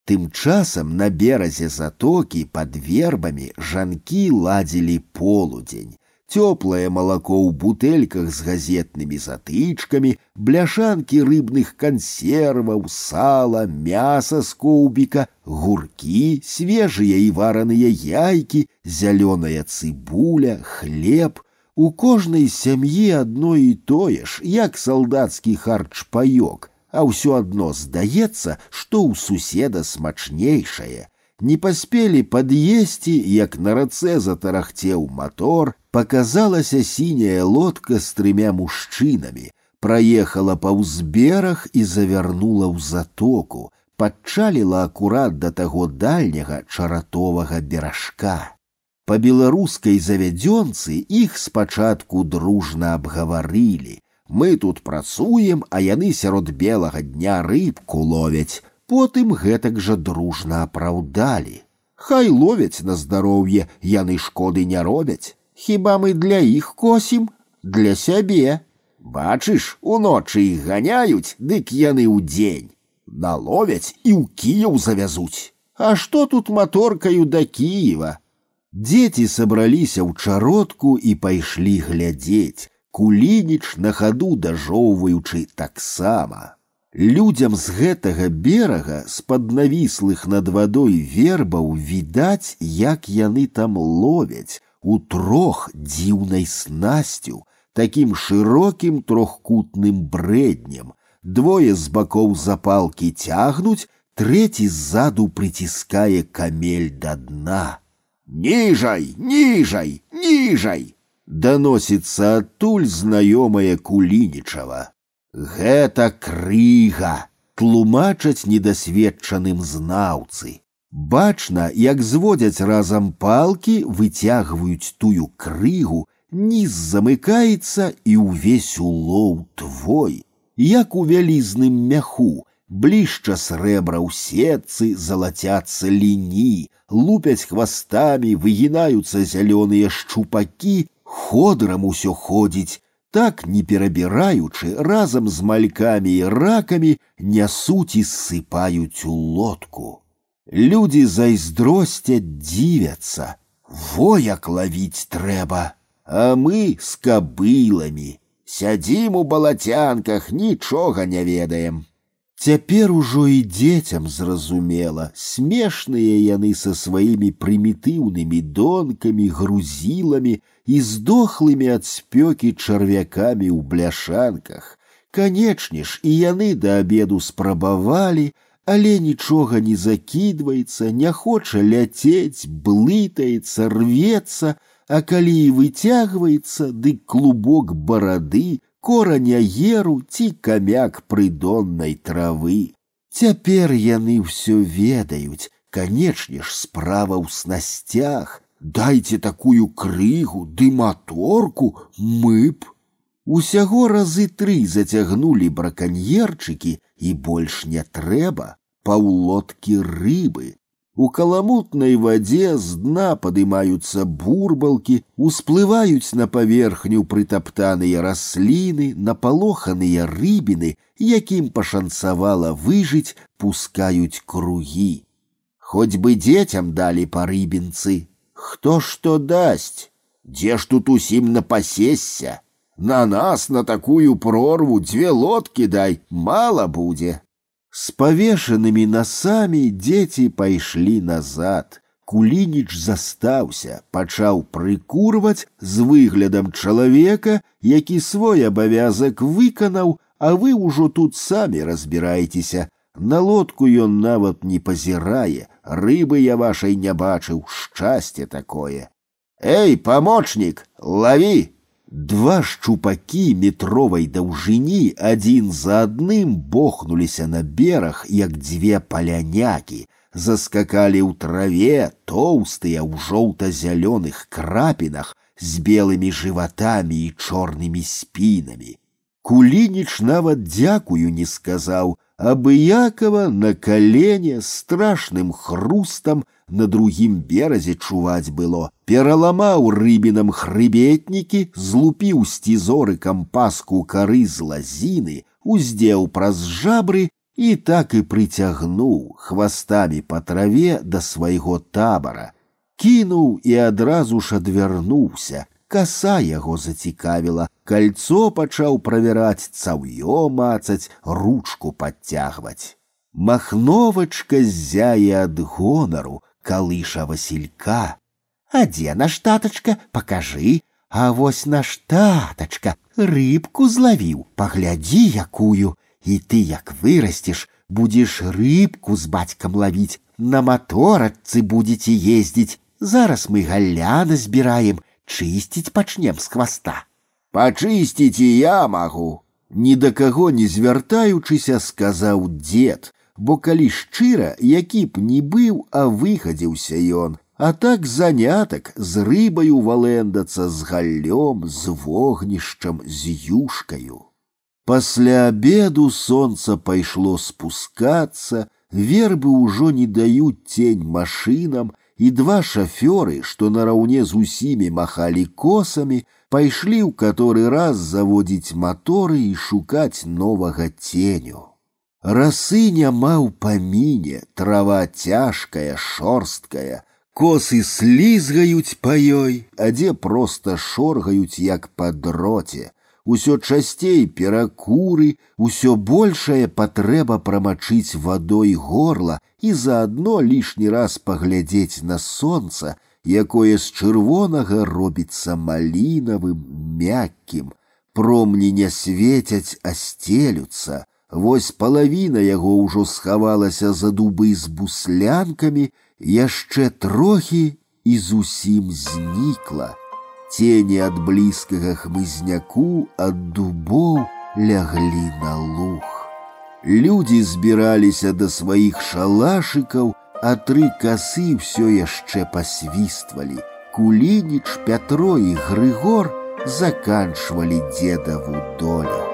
S2: Тым часам на беразе затокі пад вербамі жанкі ладзілі полудзень. Цёплае малако ў бутэльках з газетнымі затычкамі, бляшанкі рыбных кансерваў, сала, мяса з коўбіка, гуркі, свежыя і вараныя яйкі, зялёная цыбуля, хлеб. У кожнай сям'і адно і тое ж, як салдацкі харч-паёк, а ўсё адно здаецца, што ў суседа смачнейшае. Не паспелі пад'есці, як на рацэ затарахцеў мотор, показалася сіняя лодка з трымя мужчынамі, праехала паўз бераг і завярнула ў затоку, падчаліла акурат да таго дальняга чаратовага беражка. Па беларускай завядзёнцы іх спачатку дружна абгаварылі, мы тут працуем, а яны сярод белага дня рыбку ловяць, потым гэтак жа дружна апраўдалі. Хай ловяць на здароўе, яны шкоды не робяць. Хіба мы для іх косім, для сябе. Бачыш, уночы іх ганяюць, дык яны ў дзень. Наловяць і ў кіяў завязуць. А што тут маторкаю да Кіева? Дзеці сабраліся ў чародку і пайшлі глядзець. кулініч на хаду дажоўваючы таксама. Людзям з гэтага берага з-пад навіслых над вадой вербаў відаць, як яны там ловяць у трох дзіўнай снасцю, такім шырокім трохкутным брэднем. Двое з бакоў запалкі цягнуць, трэці ззаду прыціскае камель да дна.
S3: Ніжай, ніжай, ніжай!
S2: Даносіцца адтуль знаёмая кулінічава. Гэта крыга, тлумачаць недасведчаным знаўцы. Бачна, як зводзяць разам палкі, выцягваюць тую крыгу, ніз замыкаецца і ўвесь улоў твой, як у вялізным мяху, блішча срэбра ў сетцы залацяцца ліні, лупяць хвастамі, выгінаюцца зялёныя шчупакі, ходырам усё ходзіць, так не перабіраючы разам з малькамі і ракамі нясуць і ссыпаюць у лодку. Людзі зайздросцяць дзівяцца, во як лавіць трэба, а мы з кабыламі сядзім у балацянках, нічога не ведаем. Цяпер ужо і дзецям зразумела, смешныя яны са сваімі прымітыўнымі донкамі, грузіламі і здохлымі ад спёкі чарвякамі ў бляшанках. Канечне ж, і яны да абеду спрабавалі, але нічога не закідваецца, не хоча ляцець, блытаецца, рвецца, а калі і выцягваецца, дык клубок барады, кораня еру ці камяк прыдоннай травы. Цяпер яны ўсё ведаюць, канечне ж справа ў снасцях. Дайце такую крыгу ды маторку мы б. Усяго разы тры зацягнулі браканьерчыкі і больш не трэба паўлодкі рыбы. У каламутнай вадзе з дна падымаюцца бурбалкі, усплываюць на паверхню прытаптаныя расліны, напалоханыя рыбіны, якім пашанцавала выжыць, пускаюць кругі. Хоць бы дзецям далі па рыбінцы, хто што дасць, Дзе ж тут усім напасесся? На нас на такую прорву дзве лодкі дай, мала будзе. С повешенными носами дети пайшлі назад. Кулініч застаўся, пачаў прыкурваць з выглядам чалавека, які свой абавязак выканаў, а вы ўжо тут самі разбіраецеся. На лодку ён нават не пазірае, рыбы я вашай не бачыў, шчасце такое. Эй, помощник, лови! Два шчупакі метровай даўжыні адзін за адным бохнуліся на бераг, як дзве палянякі, заскакалі ў траве тоўстыя ў жоўта-зялёных крапінах з белымі жыватамі і чорнымі спінамі. Кулініч нават дзякую не сказаў, абыякова на калене страшным хрустам на другім беразе чуваць было. Пераламаў рыбінам хрыбетнікі, злупіў сцізоры кампаску кары з лазіны, уздзеў праз жабры і так і прыцягнуў хвастамі па траве да свайго табара. Кінуў і адразу ж адвярнуўся, каса яго зацікавіла, кольцо пачаў правяраць цаўё мацаць, ручку подцягваць. Махновачка зяе ад гонару, калыша Василька. А дзе наш татачка, пакажы, А вось наш татачка рыбку злавіў, паглядзі якую, і ты як вырасцеш, будзеш рыбку з бацькам лавіць, на маторачцы будзеце ездзіць. Зараз мы галяна збіраем, чысціць пачнем з хваста. Пачысціць і я магу. Ні да каго не звяртаючыся, сказаў дзед, бо калі шчыра, які б не быў, а выхадзіўся ён, а так занятак з рыбаю валэндацца з галлём, з вогнішчам, з юшкаю. Пасля обеду солнце пайшло спускацца, вербы ўжо не даюць тень машинам, і два шафёры, што нараўне з усімі махалі косамі, пайшлі ў каторы раз заводзіць маторы і шукаць новага ценю. Расы няма ў паміне, трава цяжкая, шорсткая, косы слізгаюць па ёй, а дзе проста шоргаюць як па дроце. Усё часцей перакуры, усё большая патрэба прамачыць вадой горла і заадно лішні раз паглядзець на сонца, якое з чырвонага робіцца малінавым, мяккім. Промні не свецяць, а стелюцца. Вось палавіна яго ўжо схавалася за дубы з буслянкамі, яшчэ трохі і зусім знікла. Тени ад блізкага хмызняку ад дубоў ляглі на луг. Людзі збіраліся да сваіх шалашыкаў, а тры касы ўсё яшчэ пасвіствалі. Кулініч, Пятро і Грыгор заканчвалі дзедаву долю.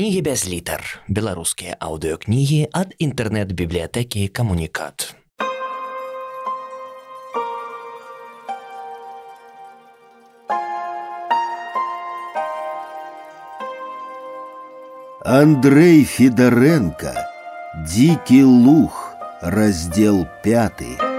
S1: Кнігі без літар. Беларускія аўдыёкнігі ад інтэрнэт-бібліятэкі камунікат.
S2: Андрей Федоренко «Дикий лух», раздел пятый.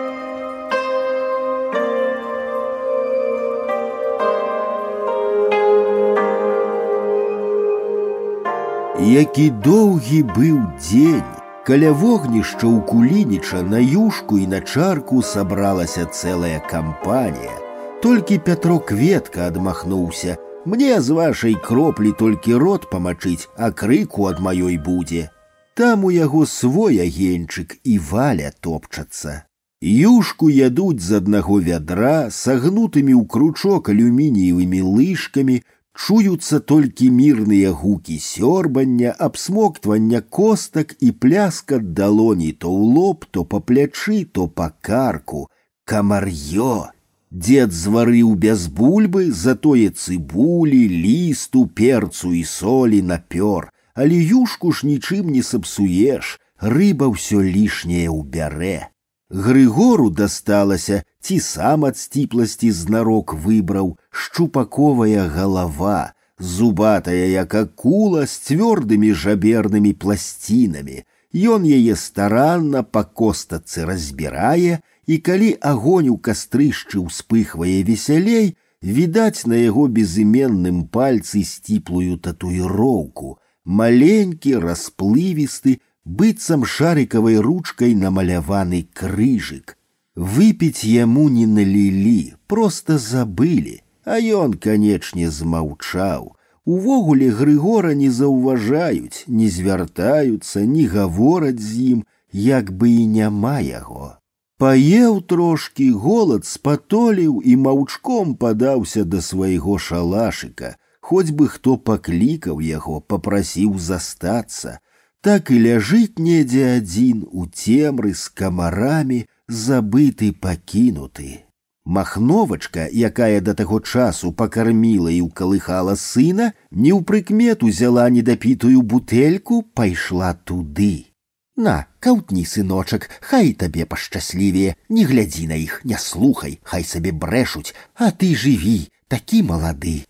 S2: Які доўгі быў дзень, каля вогнішча ў кулініча на юшку і на чарку сабралася цэлая кампанія. Толькі Пятро кветка адмахнуўся. Мне з вашай кроплі толькі рот памачыць, а крыку ад маёй будзе. Там у яго свой агеньчык і валя топчацца. Юшку ядуць з аднаго вядра, сагнутымі ў кручок алюмініевымі лыжкамі, чуюцца толькі мірныя гукі сёрбання, абсмоктвання костак і пляска далоні то ў лоб, то па плячы, то па карку. Камар'ё! Дед зварыў без бульбы, затое цыбулі, лісту, перцу і солі напёр, але юшку ж нічым не сапсуеш, рыба ўсё лішняе ўбярэ. Грыгору дасталася, ці сам ад сціпласці знарок выбраў шчупаковая галава, зубатая як акула з цвёрдымі жабернымі пласцінамі. Ён яе старанна па костацы разбірае, і калі агонь у кастрышчы ўспыхвае весялей, відаць на яго безыменным пальцы сціплую татуіроўку, маленькі, расплывісты, быццам шарикавай ручкой намаляваны крыжык. Выпіць яму не налілі, просто забылі, а ён, канечне, змаўчаў. Увогуле Грыгора не заўважаюць, не звяртаюцца, не гавораць з ім, як бы і няма яго. Паеў трошкі, голад спатоліў і маўчком падаўся да свайго шалашыка, хоць бы хто паклікаў яго, попрасіў застацца, так і ляжыць недзе адзін у цемры з камарамі, забыты пакінуты. Махновачка, якая да таго часу пакарміла і ўкалыхала сына, не ў прыкмету взяла недапітую бутэльку, пайшла туды. На, каўтні, сыночак, хай табе пашчаслівее, не глядзі на іх, не слухай, хай сабе брэшуць, а ты жыві, такі малады.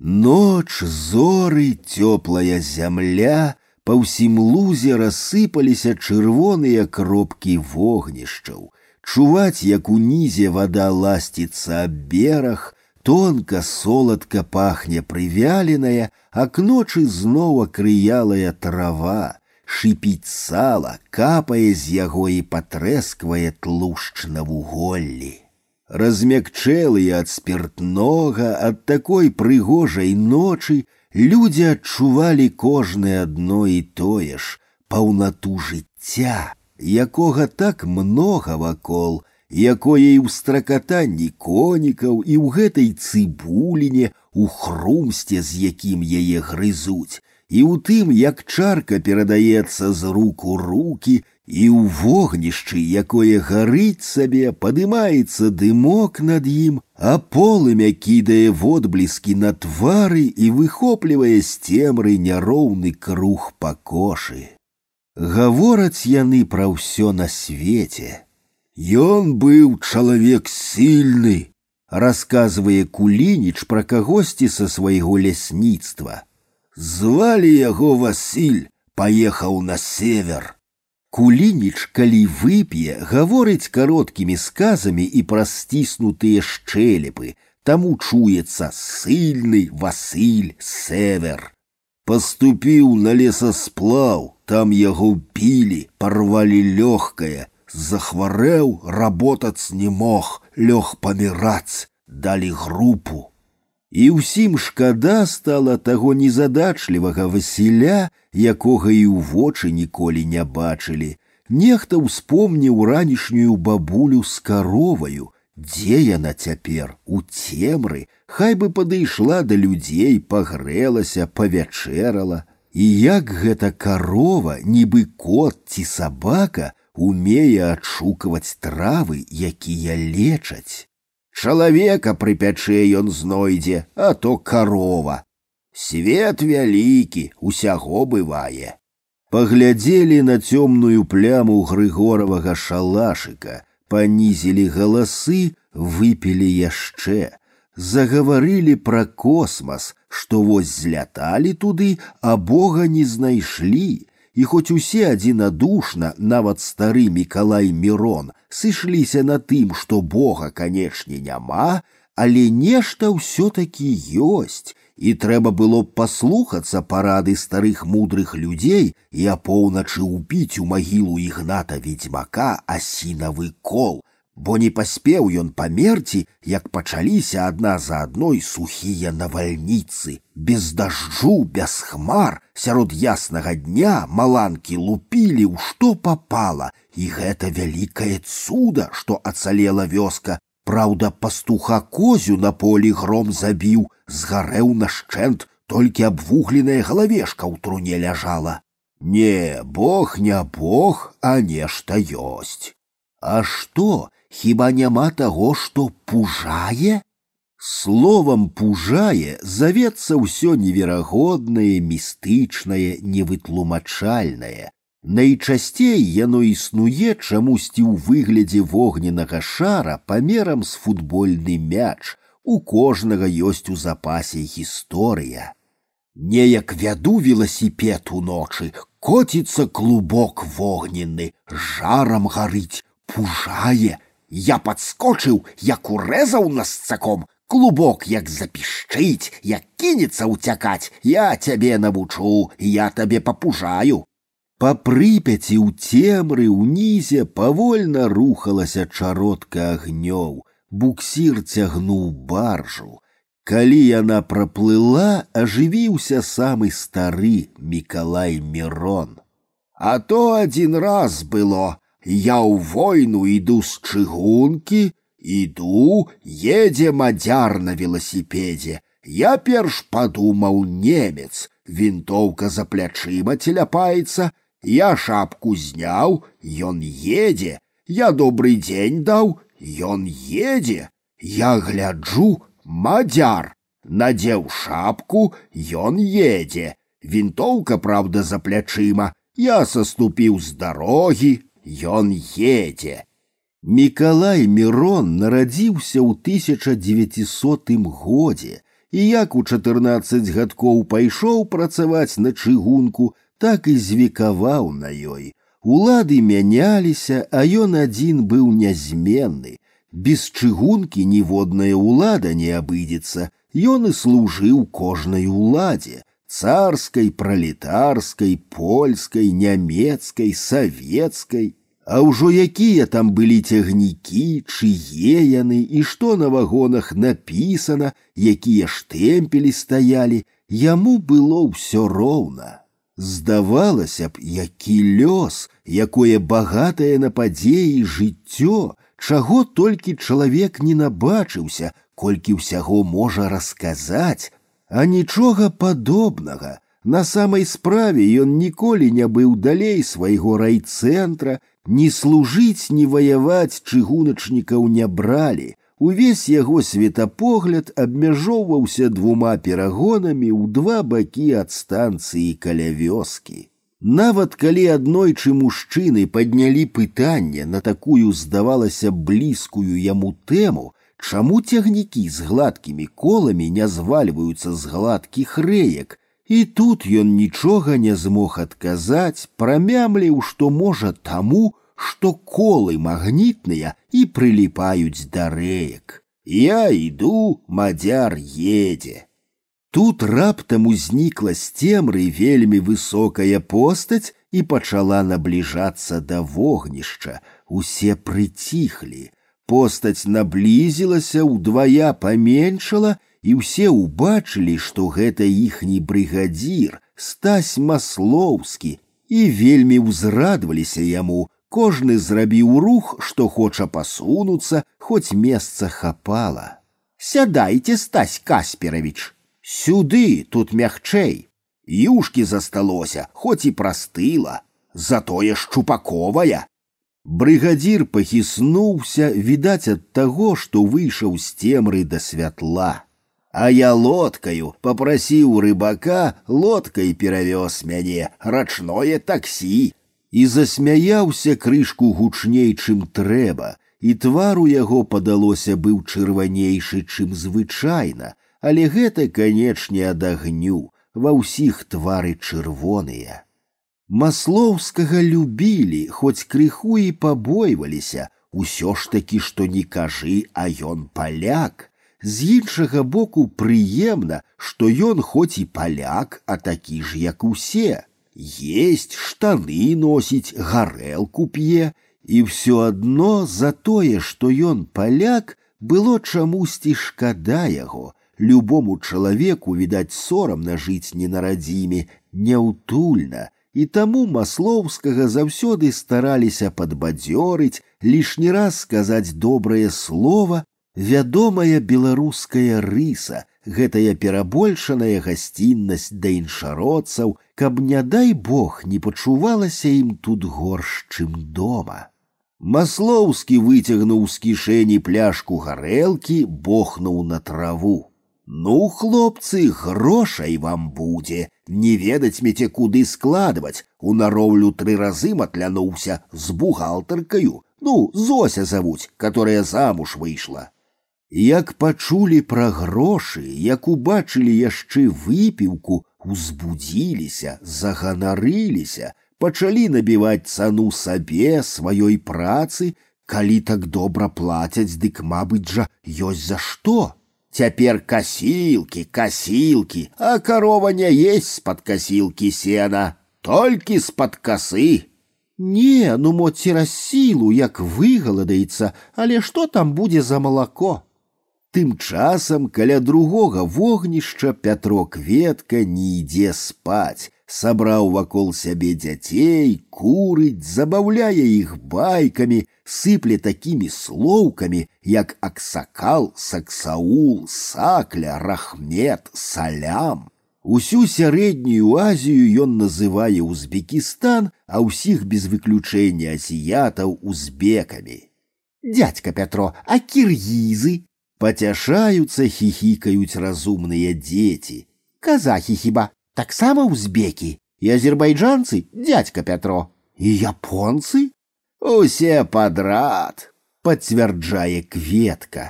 S2: Ноч, зоры, цёплая зямля, па ўсім лузе рассыпаліся чырвоныя кропкі вогнішчаў. Чуваць, як унізе вода ласціцца аб бераг, тонка соладка пахне прывяленая, а к ночы зноў акрыялая трава, шипіць сала, капае з яго і патрэсквае тлушч на вуголлі. Размякчэлыя ад спиртнога, ад такой прыгожай ночы людзі адчувалі кожнае адно і тое ж паўнату жыцця, якога так многа вакол, якое і ў стракатанні конікаў і ў гэтай цыбуліне у хрумсце, з якім яе грызуць, і ў тым, як чарка перадаецца з рук у руки, і ў вогнішчы, якое гарыць сабе, падымаецца дымок над ім, а полымя кідае водбліскі на твары і выхоплівае з цемры няроўны круг пакошы. Гавораць яны пра ўсё на свеце, Ён быў чалавек сильны, рассказывае кулініч пра кагосьці са свайго лясніцтва. Звалі яго Васіль, паехаў на север. Кулініч, калі вып'е, гаворыць кароткімі сказамі і праз сціснутыя шчэлепы, таму чуецца сыльны Васіль север. Паступіў на лесасплаў, там яго пілі, парвалі лёгкае, захварэў, работац не мог, лёг паміраць, далі групу. І ўсім шкада стала таго незадачлівага Васіля, якога і ў вочы ніколі не бачылі. Нехта ўспомніў ранішнюю бабулю з кароваю, Дзе яна цяпер у цемры, хай бы падышла да людзей, пагрэлася, павячэрала. І як гэта карова, нібы кот ці сабака, умее адшукаваць травы, якія лечаць. Чалавека прыпячэ ён знойдзе, а то карова. Свет вялікі, усяго бывае. Паглядзелі на цёмную пляму грыгоравага шалашыка, панізілі галасы, выпілі яшчэ, загаварылі пра космас, што вось зляталі туды, а Бога не знайшлі, і хоць усе адзінадушна нават стары мікалай мірон сышліся на тым што бога канечне няма але нешта ўсё-таки ёсць і трэба было б паслухацца парады старых мудрых людзей і апоўначы ўпіць у магілу ігната ведьмака асінавы кол бо не паспеў ён памерці, як пачаліся адна за адной сухія навальніцы, без дажджу, без хмар, сярод яснага дня маланкі лупілі ў што попала, і гэта вялікае цуда, што ацалела вёска. Праўда, пастуха козю на полі гром забіў, згарэў нашчэнт, толькі абвугленая галавешка ў труне ляжала. Не, бог не бог, а нешта ёсць. А што, хіба няма таго, што пужае? Словам пужае завецца ўсё неверагоднае, містычнае, невытлумачальнае. Найчасцей яно існуе чамусьці ў выглядзе вогненнага шара памерам з футбольны мяч. У кожнага ёсць у запасе гісторыя. Неяк вяду веласіпед уночы, коціцца клубок вогненны, жарам гарыць, пужае, я подскочыў, як урэзаў нас цаком, клубок як запішчыць, як кінецца ўцякаць, я цябе навучу, я табе папужаю. Па прыпяці ў цемры ўнізе павольна рухалася чародка агнёў, буксір цягнуў баржу. Калі яна праплыла, ажывіўся самы стары Мікалай Мірон. А то адзін раз было, я ў войну іду з чыгункі, іду, едзе мадзяр на веласіпедзе. Я перш падумаў немец, вінтоўка за плячыма теляпаецца, я шапку зняў, ён едзе, я добрый дзень даў, ён едзе, я гляджу, мадзяр, надзеў шапку, ён едзе. Вінтоўка, праўда, за плячыма, я саступіў з дарогі, ён едзе. Мікалай Мірон нарадзіўся ў 1900 годзе і як у 14 гадкоў пайшоў працаваць на чыгунку, так і звікаваў на ёй. Улады мяняліся, а ён адзін быў нязменны. Без чыгункі ніводная ўлада не абыдзецца, Ён і служыў кожнай уладзе, царской, пролетарской, польской, нямецкай, савецкай. А ўжо якія там былі цягнікі, чые яны і што на вагонах напісана, якія штэмпелі стаялі, яму было ўсё роўна. Здавалася б, які лёс, якое багатае на падзеі жыццё, чаго толькі чалавек не набачыўся, колькі ўсяго можа расказаць, а нічога падобнага. На самай справе ён ніколі не быў далей свайго райцэнтра, ні служыць, ні ваяваць чыгуначнікаў не бралі. Увесь яго светапогляд абмяжоўваўся двума перагонамі ў два бакі ад станцыі каля вёскі. Нават калі аднойчы мужчыны паднялі пытанне на такую здавалася блізкую яму тэму, чаму цягнікі з гладкімі коламі не звальваюцца з гладкіх рэек, і тут ён нічога не змог адказаць, прамямліў, што можа таму, што колы магнітныя і прыліпаюць да рэек. Я іду, мадзяр едзе. Тут раптам узнікла з цемры вельмі высокая постаць і пачала набліжацца да вогнішча. Усе прыціхлі. Постаць наблізілася, удвая паменшала, і ўсе ўбачылі, што гэта іхні брыгадзір, стась маслоўскі, і вельмі ўзрадваліся яму, Кожны зрабіў рух, што хоча пасунуцца, хоць месца хапала. Сядайце, стась Касперавіч. Сюды, тут мягчэй. Юшкі засталося, хоць і прастыла, затое шчупаковая. Брыгадзір пахіснуўся, відаць ад таго, што выйшаў з цемры да святла. А я лодкаю попрасіў рыбака лодкай перавёз мяне рачное таксі і засмяяўся крышку гучней, чым трэба, і твар у яго падалося быў чырванейшы, чым звычайна, але гэта, канечне, ад агню, ва ўсіх твары чырвоныя. Маслоўскага любілі, хоць крыху і пабойваліся, усё ж такі, што не кажы, а ён паляк. З іншага боку прыемна, што ён хоць і паляк, а такі ж, як усе есть штаны носіць, гарэлку п'е, і ўсё адно за тое, што ён паляк, было чамусьці шкада яго. Любому чалавеку, відаць, сорамна жыць не на радзіме, няўтульна, і таму маслоўскага заўсёды стараліся падбадзёрыць, лішні раз сказаць добрае слово, вядомая беларуская рыса, гэтая перабольшаная гасціннасць да іншародцаў, каб не дай бог не пачувалася ім тут горш, чым дома. Маслоўскі выцягнуў з кішэні пляшку гарэлкі, бохнуў на траву. Ну, хлопцы, грошай вам будзе, не ведаць меце куды складваць, у нароўлю тры разы матлянуўся з бухгалтаркаю, ну, Зося завуць, которая замуж выйшла. Як пачулі пра грошы, як убачылі яшчэ выпіўку, узбудзіліся, заганарыліся, пачалі набіваць цану сабе сваёй працы, калі так добра плацяць, дык мабыць жа ёсць за што. Цяпер касілкі, касілкі, а карова не есть з-пад касілкі сена, толькі з-пад касы. Не, ну мо цераз сілу, як выгаладаецца, але што там будзе за малако? Тым часам каля другога вогнішча Пятро кветка не ідзе спаць, сабраў вакол сябе дзяцей, курыць, забаўляе іх байкамі, сыпле такімі слоўкамі, як аксакал, саксаул, сакля, рахмет, салям. Усю сярэднюю Азію ён называе Узбекістан, а ўсіх без выключэння азіятаў узбекамі. Дядька Пятро, а кіргізы Пацяшаюцца, хихікаюць разумныя дзеці. Казахі хіба таксама узбекі і азербайджанцы дядька Пятро і японцы усе падрад пацвярджае кветка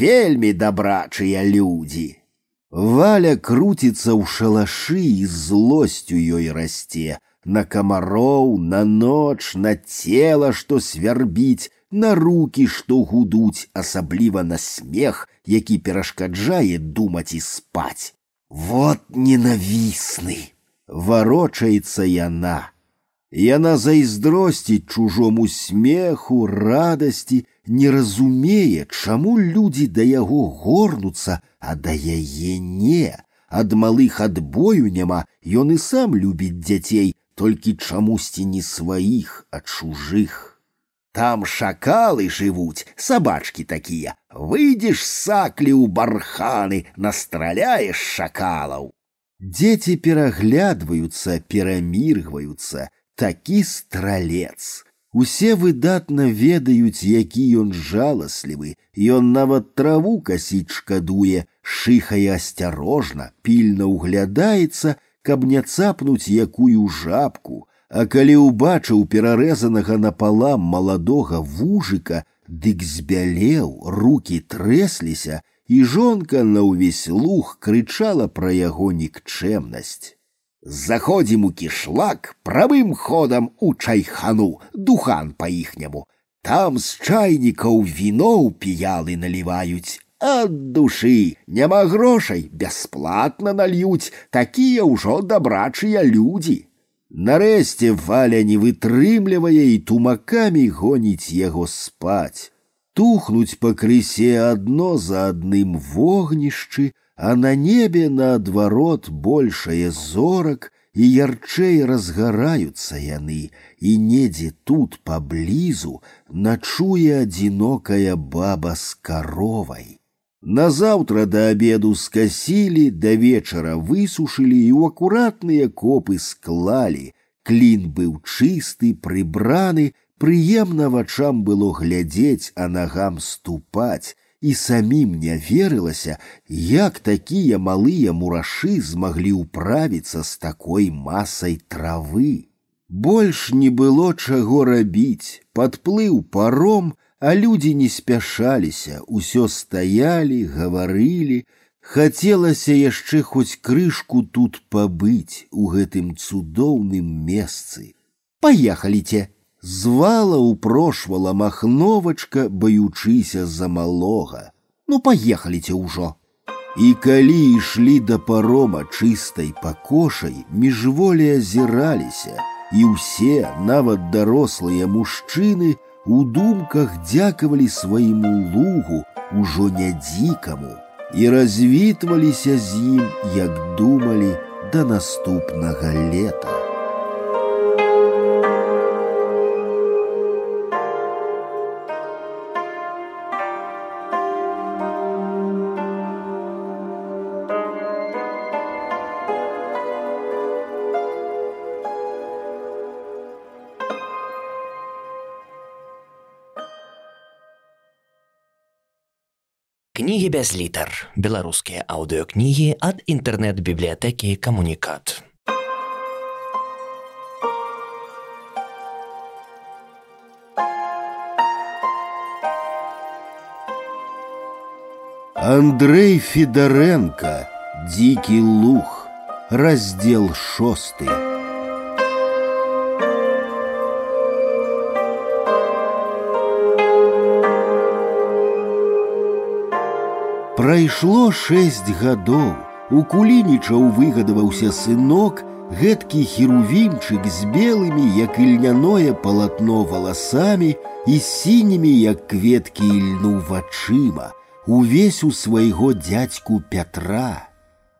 S2: вельмі дабрачыя людзі Валя круціцца ў шалашы і злосцю ёй расце на камароў на ноч на цела што свярбіць на руки, што гудуць, асабліва на смех, які перашкаджае думаць і спаць. Вот ненавісны, варочаецца яна. Яна зайздросціць чужому смеху, радасці, не разумее, чаму людзі да яго горнуцца, а да яе не. Ад малых адбою няма, ён і сам любіць дзяцей, толькі чамусьці не сваіх, а чужых. Там шакалы жывуць, сабачкі такія. Выйдзеш саклі ў барханы, настраляеш шакалаў. Дзеці пераглядваюцца, пераміргваюцца, такі стралец. Усе выдатна ведаюць, які ён жаласлівы, Ён нават траву касіць шкадуе, шыхае асцярожна, пільна ўглядаецца, каб не цапнуць якую жабку, а калі ўбачыў перарэзанага напалам маладога вужыка, дык збялеў, руки трэсліся, і жонка на ўвесь луг крычала пра яго нікчэмнасць. Заходзім у кішлак правым ходам у чайхану, духан па-іхняму. Там з чайнікаў віноў піялы наліваюць, ад душы няма грошай бясплатна нальюць, такія ўжо дабрачыя людзі. Нарэшце валя не вытрымлівае і тумакамі гоніць яго спаць тухнуць пакрысе адно за адным вогнішчы, а на небе наадварот большае зорак і ярчэй разгараюцца яны, і недзе тут паблізу начуе адзінокая баба з каровай. Назаўтра да абеду скасілі, да вечара высушылі і ў акуратныя копы склалі. Клін быў чысты, прыбраны, Прыемна вачам было глядзець, а нагам ступаць, і самім не верылася, як такія малыя мурашы змаглі ўправіцца з такой масай травы. Больш не было чаго рабіць, падплыў паром, а людзі не спяшаліся, усё стаялі, гаварылі, хацелася яшчэ хоць крышку тут пабыць у гэтым цудоўным месцы. Паехаліце, звала упрошвала махновачка, баючыся за малога. Ну паехаліце ўжо. І калі ішлі да парома чыстай пакошай, міжволі азіраліся, і ўсе, нават дарослыя мужчыны, у думках дзякавалі свайму лугу ужо не дзікаму і развітваліся з ім, як думалі да наступнага лета.
S1: Кнігі без літар. Беларускія аўдыёкнігі ад інтэрнэт-бібліятэкі камунікат.
S2: Андрей Федоренко «Дикий лух» Раздел шостый Прайшло шэсць гадоў. У кулінічаў выгадаваўся сынок, гэткі херувімчык з белымі, як ільняное палатно валасамі і сінімі, як кветкі ільну вачыма, увесь у свайго дзядзьку Пятра.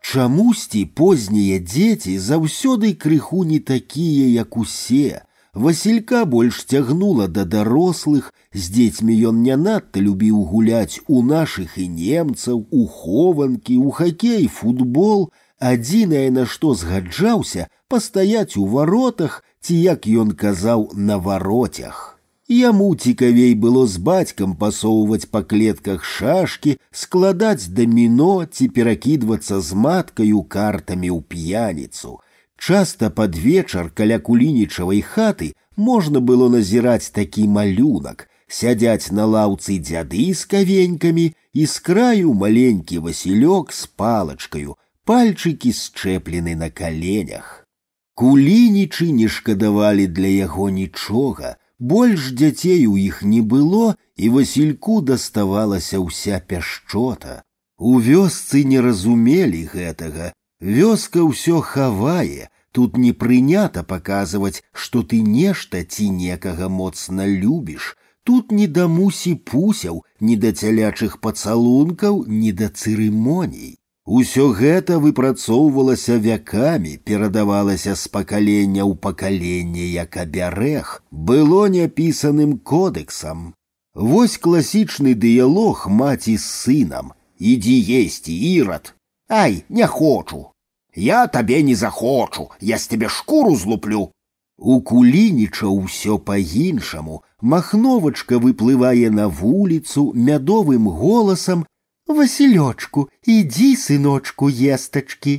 S2: Чамусьці познія дзеці заўсёды крыху не такія, як усе, Васілька больш цягнула да дарослых, з дзецьмі ён не надта любіў гуляць у нашых і немцаў, у хованкі, у хакей, футбол, адзінае на што згаджаўся пастаяць у варотах ці як ён казаў на вароцях. Яму цікавей было з бацькам пасоўваць па клетках шашкі, складаць даміно ці перакідвацца з маткаю картамі ў п'яніцу. Часта пад вечар каля кулінічавай хаты можна было назіраць такі малюнак, сядзяць на лаўцы дзяды з кавенькамі і з краю маленькі васілёк з палачкаю, пальчыкі счэплены на каленях. Кулінічы не шкадавалі для яго нічога, больш дзяцей у іх не было, і васільку даставалася ўся пяшчота. У вёсцы не разумелі гэтага, Вёска ўсё хавае, тут не прынята паказваць, што ты нешта ці некага моцна любіш. Тут не да мусі пусяў, ні да цялячых пацалункаў, ні да цырымоній. Усё гэта выпрацоўвалася вякамі, перадавалася з пакалення ў пакаленне як абярэг, было няпісаным кодэксам. Вось класічны дыялог маці з сынам: ідзі есці ірад, Ай, не хочу. Я табе не захочу, я з тебе шкуру злуплю. У кулініча ўсё па-іншаму. Махновачка выплывае на вуліцу мядовым голасам: « Васілёчку, ідзі, сыночку, естачкі.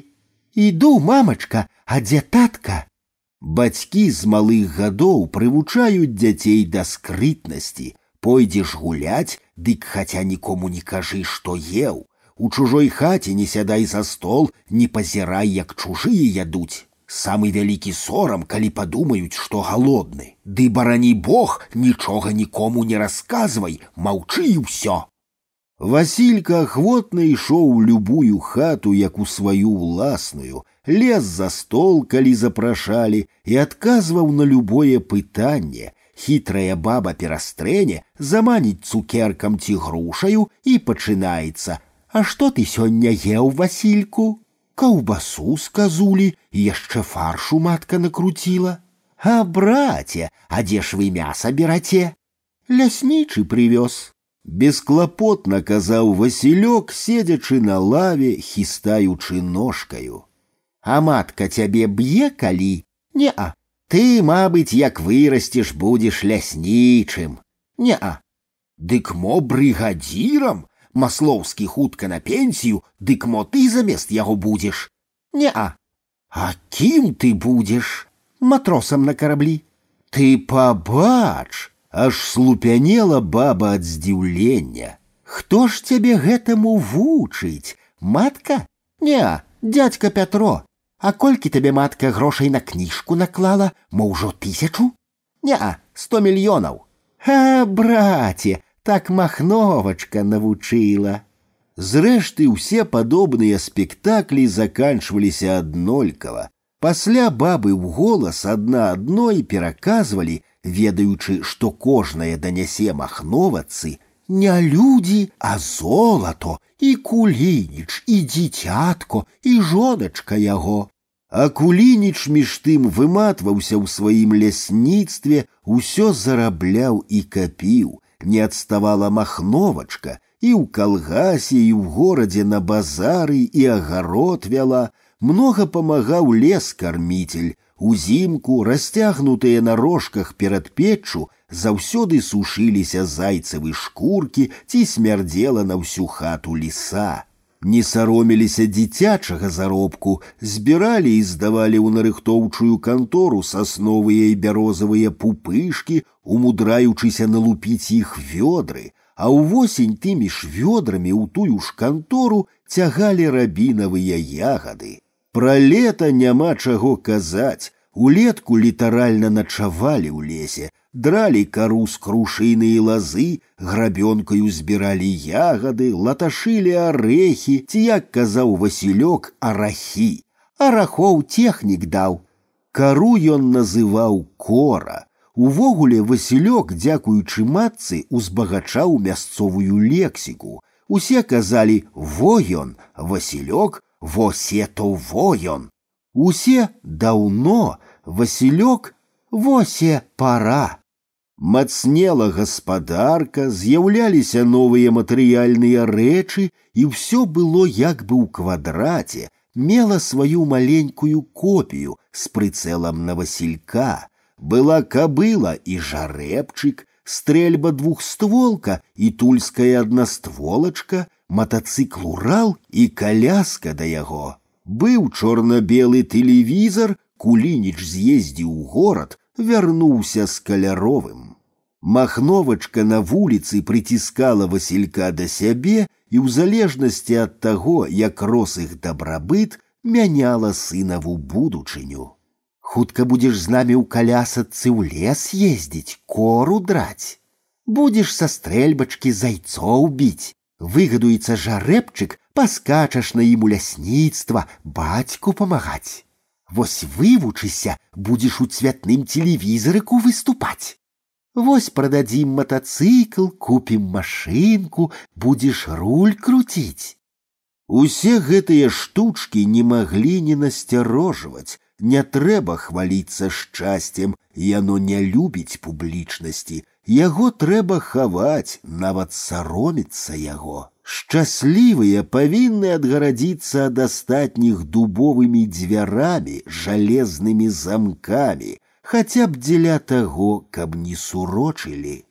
S3: Іду, мамачка, а дзе татка?
S2: Бацькі з малых гадоў прывучаюць дзяцей да скрытнасці. Пойдзеш гуляць, дык хаця нікому не кажы, што еў. У чужой хаце не сядай за стол, не пазірай, як чужыя ядуць. Самы вялікі сорам, калі падумаюць, што галодны. Ды барані Бог, нічога нікому не расказвай, маўчы і ўсё. Васілька ахвотна ішоў у любую хату, як у сваю ўласную, лез за стол, калі запрашалі, і адказваў на любое пытанне. Хітрая баба перастрэне, заманіць цукеркам ці грушаю і пачынаецца. А што ты сёння еў, Васільку? Каўбасу сказулі, яшчэ фаршу матка накруціла. А браце, а дзе ж вы мяса бераце? Ляснічы прывёз. Бесклапотна казаў Васілёк, седзячы на лаве, хістаючы ножкаю. А матка цябе б'е калі? Неа. Ты, мабыць, як вырасцеш, будзеш ляснічым. Неа. Дык мо брыгадзірам? Маслоўскі хутка на пенсію, дык мо ты замест яго будзеш. Неа. А кім ты будзеш? Матросам на караблі. Ты пабач, аж слупянела баба ад здзіўлення. Хто ж цябе гэтаму вучыць? Матка? Не, дядька Пятро. А колькі табе матка грошай на кніжку наклала, мо ўжо тысячу? Не, сто мільёнаў. А, браце, так махновачка навучыла. Зрэшты, ўсе падобныя спектаклі заканчваліся аднолькава. Пасля бабы ў голас адна адной пераказвалі, ведаючы, што кожнае данясе махновацы, не людзі, а золато, і кулініч, і дзіцятко, і жоначка яго. А кулініч між тым выматваўся ў сваім лясніцтве, усё зарабляў і капіў, не адставала махновачка, і ў калгасе, і ў горадзе на базары і агарод вяла, многа памагаў лес карміцель, узімку, расцягнутыя на рожках перад печчу, заўсёды сушыліся зайцавы шкуркі ці смярдзела на ўсю хату ліса. Не сароміліся дзіцячага заробку, збіралі і здавалі ў нарыхтоўчую кантору сасновыя і бярозавыя пупышкі, умудраючыся налупіць іх вёдры, а ўвосень тымі ж вёдрамі ў тую ж кантору цягалі рабінавыя ягады. Пра лета няма чаго казаць, улетку літаральна начавалі ў лесе, дралі кару з крушыны і лазы, грабёнкаю збіралі ягады, латашылі арэхі, ці як казаў Васілёк арахі. Арахоў технік даў. Кару ён называў кора. Увогуле Васілёк, дзякуючы матцы, узбагачаў мясцовую лексіку. Усе казалі во ён, Васілёк, восе то во ён. Усе даўно, Васілёк, восе пара. Мацнела гаспадарка, з'яўляліся новыя матэрыяльныя рэчы, і ўсё было як бы ў квадраце, мела сваю маленькую копію з прыцэлам на Васілька. Была кабыла і жарэбчык, стрельба двухстволка і тульская аднастволачка, матацыкл урал і каляска да яго. Быў чорна-белы тэлевізор, кулініч з'ездзіў у горад, вярнуўся з каляровым. Махновачка на вуліцы прыціскала Васілька да сябе і ў залежнасці ад таго, як рос іх дабрабыт, мяняла сынаву будучыню. Хутка будзеш з намі ў калясацы ў лес ездзіць, кору драць. Будзеш са стрэльбачкі зайцоў біць. Выгадуецца жарэбчык, паскачаш на ім у лясніцтва, бацьку памагаць. Вось вывучыся, будзеш у цвятным телевізарыку выступаць. Вось продадим мотоцикл, купім машинку, будзеш руль круціць. Усе гэтыя штучкі не маглі не насцярожваць, не трэба хваліцца шчасцем, яно не любіць публічнасці, яго трэба хаваць, нават сароміцца яго. Шчаслівыя павінны адгарадзіцца ад астатніх дубовымі дзвярамі, жалезнымі замкамі, хаця б дзеля таго, каб не сурочылі.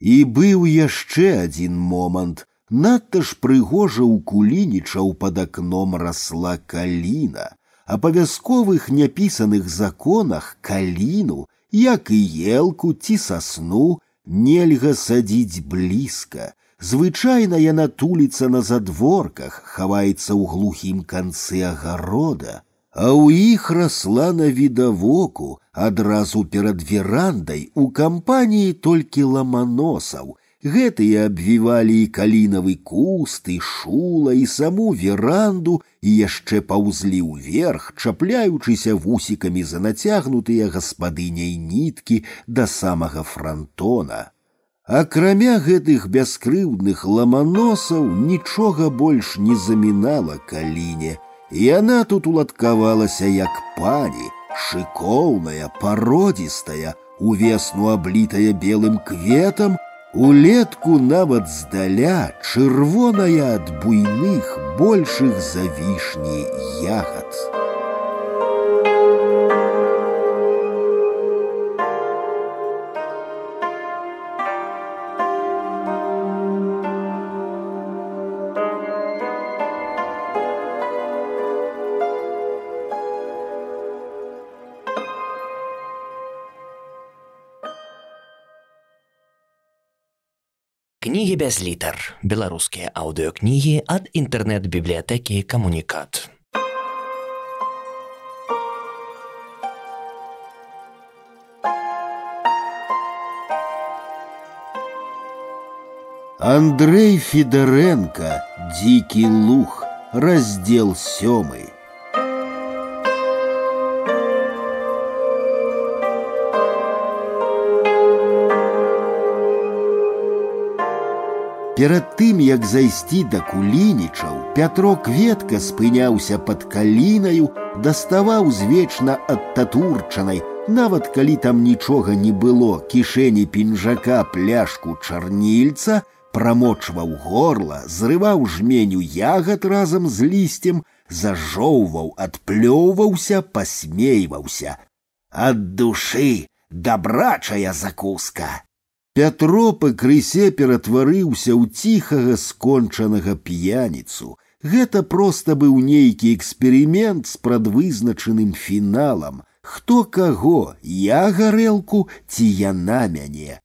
S2: І быў яшчэ адзін момант, надта ж прыгожа ў кулінічаў пад акном расла каліна, а па вясковых няпісаных законах каліну, як і елку ці сасну нельга садзіць блізка. Звычайна яна туліцца на задворках, хаваецца ў глухім канцы агарода, а ў іх расла на відавоку адразу перад верандай у кампаніі толькі ламаносаў, Гэтыя абвівалі і калінавы куст, і шула, і саму веранду, і яшчэ паўзлі ўверх, чапляючыся вусікамі за нацягнутыя гаспадыняй ніткі да самага франтона. Акрамя гэтых бяскрыўдных ламаносаў нічога больш не замінала каліне, і яна тут уладкавалася як пані, шыкоўная, пародзістая, увесну аблітая белым кветам, Улетку нават здаля чырвоная ад буйных большых за вішні ягад.
S1: Кнігі без літар. Беларускія аўдыёкнігі ад інтэрнэт-бібліятэкі камунікат.
S2: Андрей Федоренко «Дикий лух», раздел сёмый. Перад тым, як зайсці да кулінічаў, Пятро кветка спыняўся пад калінаю, даставаў з вечна адтатурчанай, нават калі там нічога не было, кішэні пінжака пляшку чарнільца, прамочваў горла, зрываў жменю ягад разам з лісцем, зажоўваў, адплёўваўся, пасмейваўся. Ад душы дабрачая закуска. Пятро пакрысе ператварыўся ў ціхага скончанага п'яніцу. Гэта проста быў нейкі эксперымент з прадвызначаным фіналам. Хто каго, я гарэлку ці яна мяне.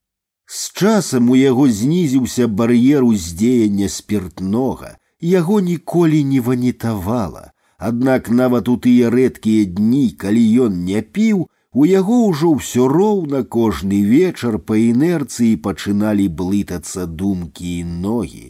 S2: З часам у яго знізіўся бар'ер уздзеяння спиртнога, яго ніколі не ванітавала. Аднак нават у тыя рэдкія дні, калі ён не піў, у яго ўжо ўсё роўна кожны вечар па інерцыі пачыналі блытацца думкі і ногі.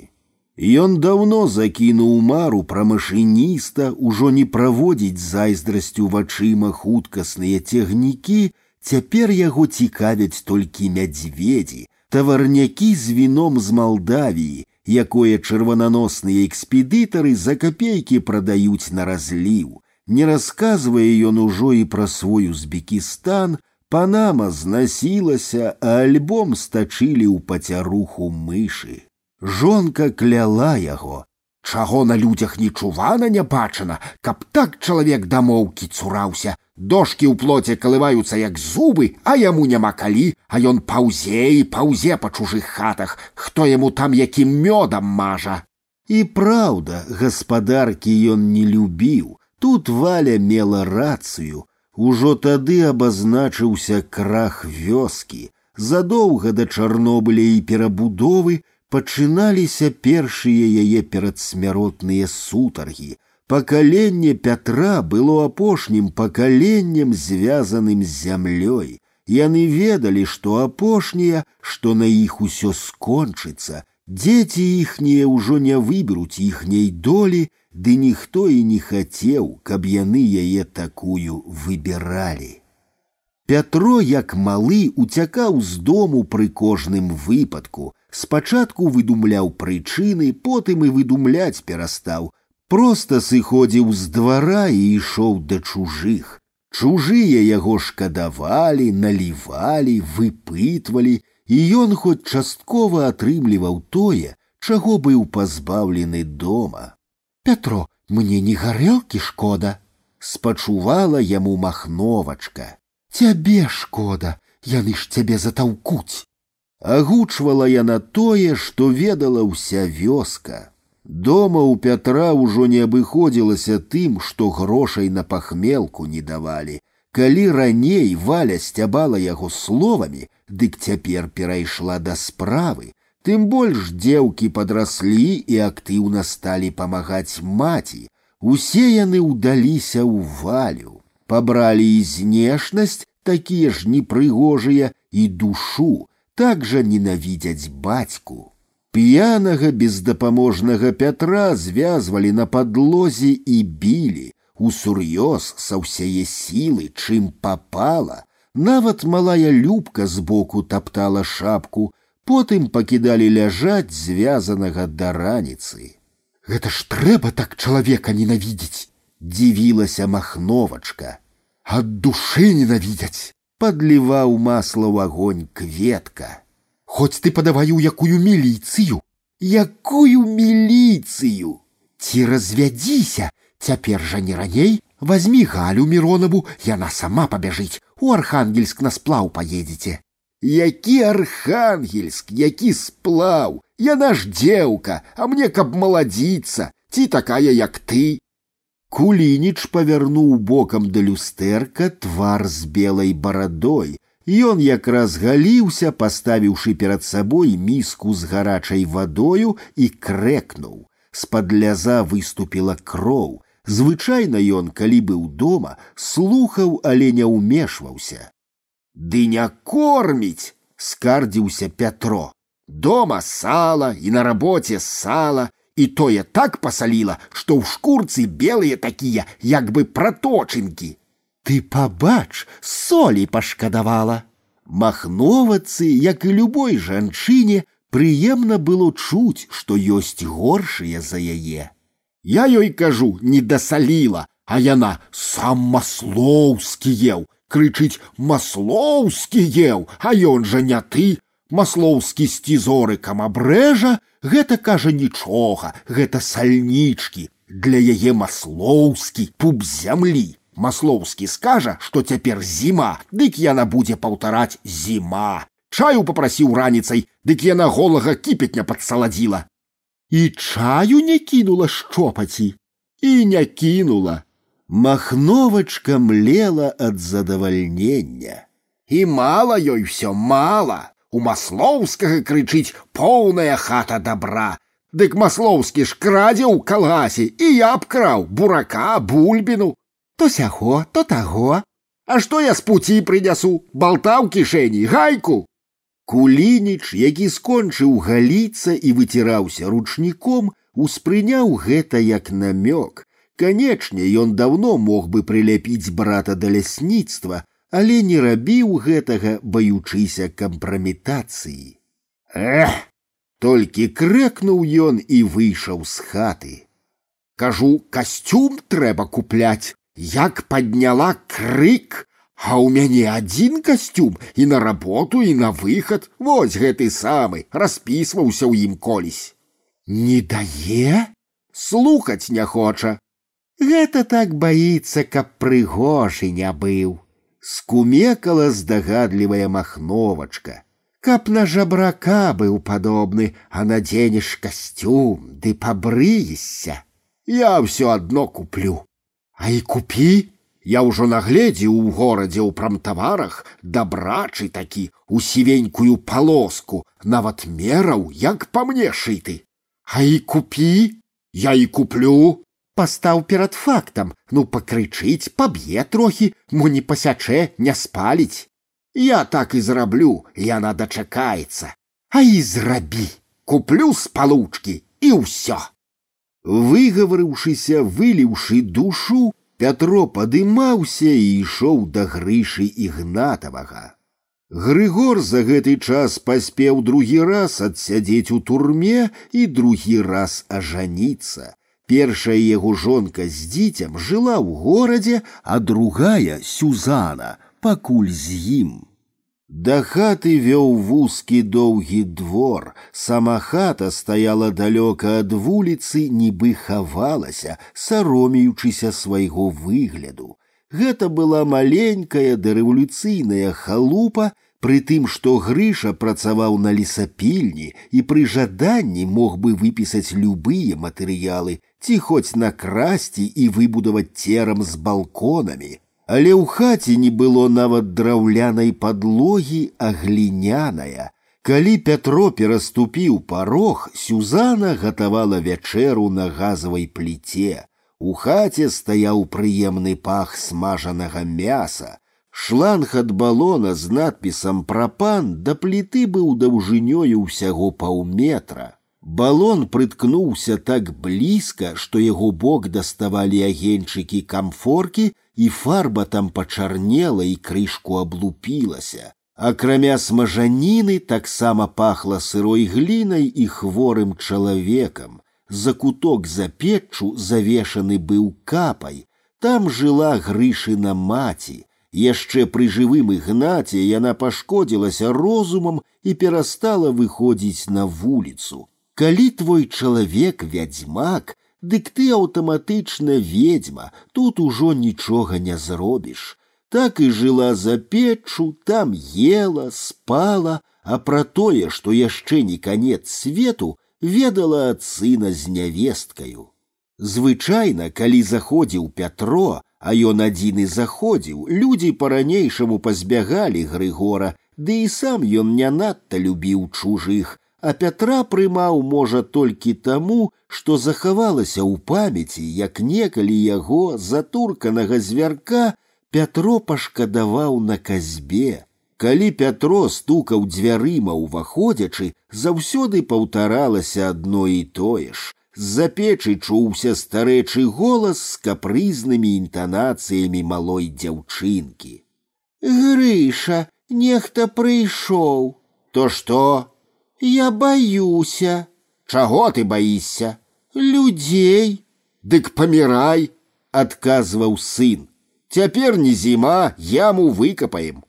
S2: Ён даўно закінуў мару пра машыніста, ужо не праводзіць зайздрасцю вачыма хуткасныя цягнікі, цяпер яго цікавяць толькі мядзведзі, таварнякі з віном з Малдавіі, якое чырвананосныя экспедытары за капейкі прадаюць на разліў, не расказвае ён ужо і пра свой Узбекістан, Панама знасілася, а альбом стачылі ў пацяруху мышы. Жонка кляла яго.
S3: Чаго на людзях нечувана не бачана, каб так чалавек дамоўкі цураўся. Дошкі ў плоце калываюцца як зубы, а яму няма калі, а ён паўзе і паўзе па чужых хатах, хто яму там якім мёдам мажа.
S2: І праўда, гаспадаркі ён не любіў, Тут Валя мела рацыю. Ужо тады абазначыўся крах вёскі. Задоўга да Чарнобыля і перабудовы пачыналіся першыя яе перадсмяротныя сутаргі. Пакаленне Пятра было апошнім пакаленнем, звязаным з зямлёй. Яны ведалі, што апошнія, што на іх усё скончыцца, дзеці іхнія ўжо не выберуць іхняй долі, ды ніхто і не хацеў, каб яны яе такую выбіралі. Пятро, як малы, уцякаў з дому пры кожным выпадку. Спачатку выдумляў прычыны, потым і выдумляць перастаў. Проста сыходзіў з двара і ішоў да чужых. Чужыя яго шкадавалі, налівалі, выпытвалі, і ён хоць часткова атрымліваў тое, чаго быў пазбаўлены дома.
S3: Петро, мне не гарэлкі шкода,
S2: спачувала яму махновачка.
S3: Цябе шкода, яны ж цябе затаўкуць.
S2: Агучвала яна тое, што ведала ўся вёска. Дома ў Пятра ўжо не абыходзілася тым, што грошай на пахмелку не давалі. Калі раней валя сцябала яго словамі, дык цяпер перайшла да справы, тым больш дзеўкі падраслі і актыўна сталі памагаць маці. Усе яны ўдаліся ў валю, пабралі і знешнасць такія ж непрыгожыя і душу, так жа ненавідзяць бацьку. П'янага бездапаможнага Пятра звязвалі на падлозе і білі, усур'ёз са ўсяе сілы, чым папала. Нават малая любка збоку таптала шапку, потым пакідалі ляжаць звязанага да раніцы.
S3: Гэта ж трэба так чалавека ненавідзець,
S2: дзівілася махновачка.
S3: Ад душы ненавідзяць,
S2: падліваў масла ў агонь кветка.
S3: Хоць ты падаваю якую міліцыю,
S2: якую міліцыю
S3: ці развядзіся, цяпер жа не раней возьми галю миронову яна сама пабяжыць у архангельск на сплаў паедзеце
S2: які архангельск які сплаў яна ж дзеўка а мне каб маладзіцца ці такая як ты кулініч павярнуў бокам да люстэрка твар з белай барадой Ён якраз галіўся, паставіўшы перад сабой міску з гарачай вадою і крэкнуў. З-пад ляза выступіла кроў. Звычайна ён, калі быў дома, слухаў, але не ўмешваўся. Ды не корміць, скардзіўся Пятро. Дома сала і на рабоце сала, і тое так пасаліла, што ў шкурцы белыя такія, як бы праточынкі.
S3: Ты пабач, солі пашкадавала.
S2: Махновацы, як і любой жанчыне, прыемна было чуць, што ёсць горшыя за яе. Я ёй кажу, не дасаліла, а яна сам маслоўскі еў, крычыць маслоўскі еў, а ён жа не ты, маслоўскі сцізорыкам абрэжа, гэта кажа нічога, гэта сальнічкі, для яе маслоўскі пуп зямлі. Маслоўскі скажа, што цяпер зіма, дык яна будзе паўтараць зіма. Чаю попрасіў раніцай, дык яна голага кіпетня падсаладзіла.
S3: І чаю не кінула шчопаці
S2: і не кінула. Махновачка млела ад задавальнення. І мала ёй усё мала. У маслоўскага крычыць поўная хата добра. Дык маслоўскі ж крадзе ў калгасе і я абкраў бурака, бульбіну,
S3: то сяго, то таго.
S2: А што я з пуці прынясу, балтаў кішэні, гайку. Кулініч, які скончыў галіцца і выціраўся ручніком, успрыняў гэта як намёк. Канечне, ён даўно мог бы прыляпіць брата да лясніцтва, але не рабіў гэтага, баючыся кампраметацыі. Эх! Толькі крэкнуў ён і выйшаў з хаты. Кажу, касцюм трэба купляць, як подняла крык, а ў мяне адзін касцюм і на работу і на выхад вось гэты самы распісваўся ў ім колісь.
S3: Не дае,
S2: слухаць не хоча.
S3: Гэта так баіцца, каб прыгожы не быў.
S2: Скумекала здагадлівая махновачка.
S3: Каб на жабрака быў падобны, а надзенеш касцюм, ды пабрыешся.
S2: Я ўсё адно куплю.
S3: А і купі,
S2: Я ўжо нагледзеў у горадзе ў прамтаварах дабрачы такі у сівенькую палоску, нават мераў, як па мне шыты.
S3: А і купі,
S2: я і куплю,
S3: пастаў перад фактам, ну пакрычыць, паб'е трохі, мо не пасячэ, не спаліць.
S2: Я так і зраблю, яна дачакаецца.
S3: А і зрабі,
S2: куплю спалучкі і ўсё. Выгаварыўшыся, выліўшы душу, Пятро падымаўся і ішоў да грышы ігнатавага. Грыгор за гэты час паспеў другі раз адсядзець у турме і другі раз ажаніцца. Першая яго жонка з дзіцем жыла ў горадзе, а другая сюзана пакуль з ім. Да хаты вёў вузкі доўгі двор, сама хата стаяла далёка ад вуліцы, нібы хавалася, саромеючыся свайго выгляду. Гэта была маленькая дарэвалюцыйная халупа, Прытым, што грыша працаваў на лесапільні і пры жаданні мог бы выпісаць любыя матэрыялы, ці хоць накрасці і выбудаваць церам з балконамі. Але ў хаце не было нават драўлянай падлогі, а гліняная. Калі Пятро пераступіў парог, Сюзана гатавала вячэру на газавай пліце. У хаце стаяў прыемны пах смажанага мяса. Шланг ад балона з надпісам прапан да пліты быў даўжынёю ўсяго паўметра. Балон прыткнуўся так блізка, што яго бок даставалі агеньчыкі камфоркі, і фарба там пачарнела і крышку аблупілася. Акрамя смажаніны таксама пахла сырой глінай і хворым чалавекам. За куток за печчу завешаны быў капай. Там жыла грышына маці. Яшчэ пры жывым ігнаце яна пашкодзілася розумам і перастала выходзіць на вуліцу. Калі твой чалавек вядзьмак, дык ты аўтаматычна ведьма, тут ужо нічога не зробіш. Так і жыла за печчу, там ела, спала, а пра тое, што яшчэ не канец свету, ведала ад сына з нявесткаю. Звычайна, калі заходзіў Пятро, а ён адзін і заходзіў, людзі па-ранейшаму пазбягалі Грыгора, ды і сам ён не надта любіў чужых, а Пятра прымаў можа толькі таму, што захавалася ў памяці, як некалі яго затурканага звярка Пятро пашкадаваў на казбе. Калі Пятро стукаў дзвярыма ўваходзячы, заўсёды паўтаралася адно і тое ж. З-за печы чуўся старэчы голас з капрызнымі інтанацыямі малой дзяўчынкі. Грыша, нехта прыйшоў. То што? Я боюся.
S3: Чаго ты боишься?
S2: Людей.
S3: Дык помирай, отказываў сын. Цяпер не зіма, яму выкапаем.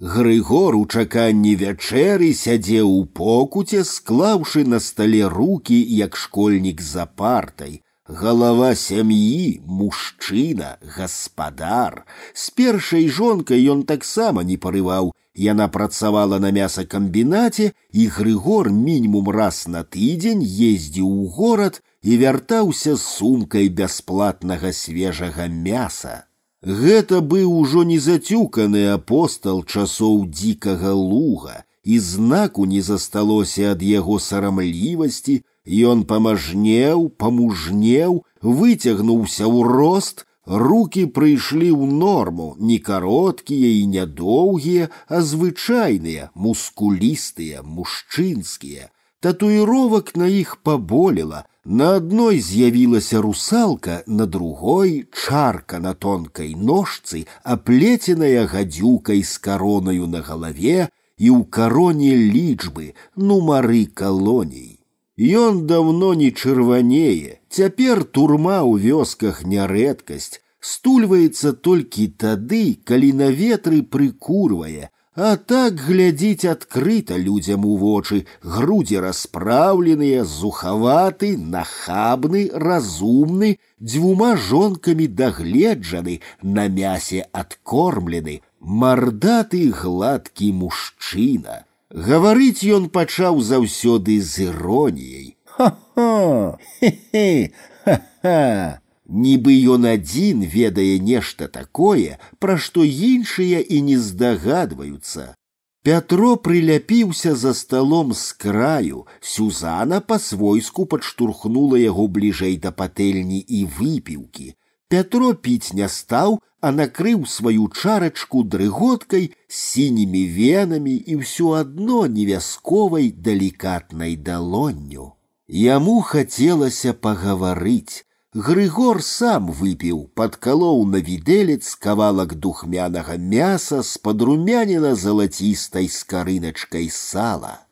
S2: Грыгор у чаканні вячэры сядзеў у покуце, склаўшы на стале руки, як школьнік за партай. Галава сям'і, мужчына, гаспадар. З першай жонкай ён таксама не парываў, Яна працавала на мясакамбінаце, і Грыгор мінімум раз на тыдзень ездзіў у горад і вяртаўся з сумкай бясплатнага свежага мяса. Гэта быў ужо не зацюканы апостал часоў дзікага луга, і знаку не засталося ад яго сарамлівасці, ён памажнеў, памужнеў, выцягнуўся ў рост, Руки прыйшлі ў норму, не кароткія і нядоўгія, а звычайныя, мускулістыя, мужчынскія. Татуіровак на іх паболела. На адной з'явілася русалка, на другой чарка на тонкай ножцы, аплеценая гадзюкай з каронаю на галаве і ў кароне лічбы, нумары калоній. Ён даўно не чырванее, цяпер турма ў вёсках не рэдкасць, стульваецца толькі тады, калі на ветры прыкурвае, а так глядзіць адкрыта людзям у вочы, грудзі распраўленыя, зухаваты, нахабны, разумны, дзвюма жонкамі дагледжаны, на мясе адкормлены, мардаты гладкі мужчына. Гаварыць ён пачаў заўсёды з іроніяй. Ха-ха, хе-хе, ха-ха. Нібы ён адзін ведае нешта такое, пра што іншыя і не здагадваюцца. Пятро прыляпіўся за сталом з краю, Сюзана па-свойску падштурхнула яго бліжэй да патэльні і выпіўкі. Пятро піць не стаў, а накрыў сваю чарачку дрыготкай з сінімі венамі і ўсё адно невясковай далікатнай далонню. Яму хацелася пагаварыць. Грыгор сам выпіў, падкалоў на відэлец кавалак духмянага мяса з падрумяніна залацістай скарыначкай сала.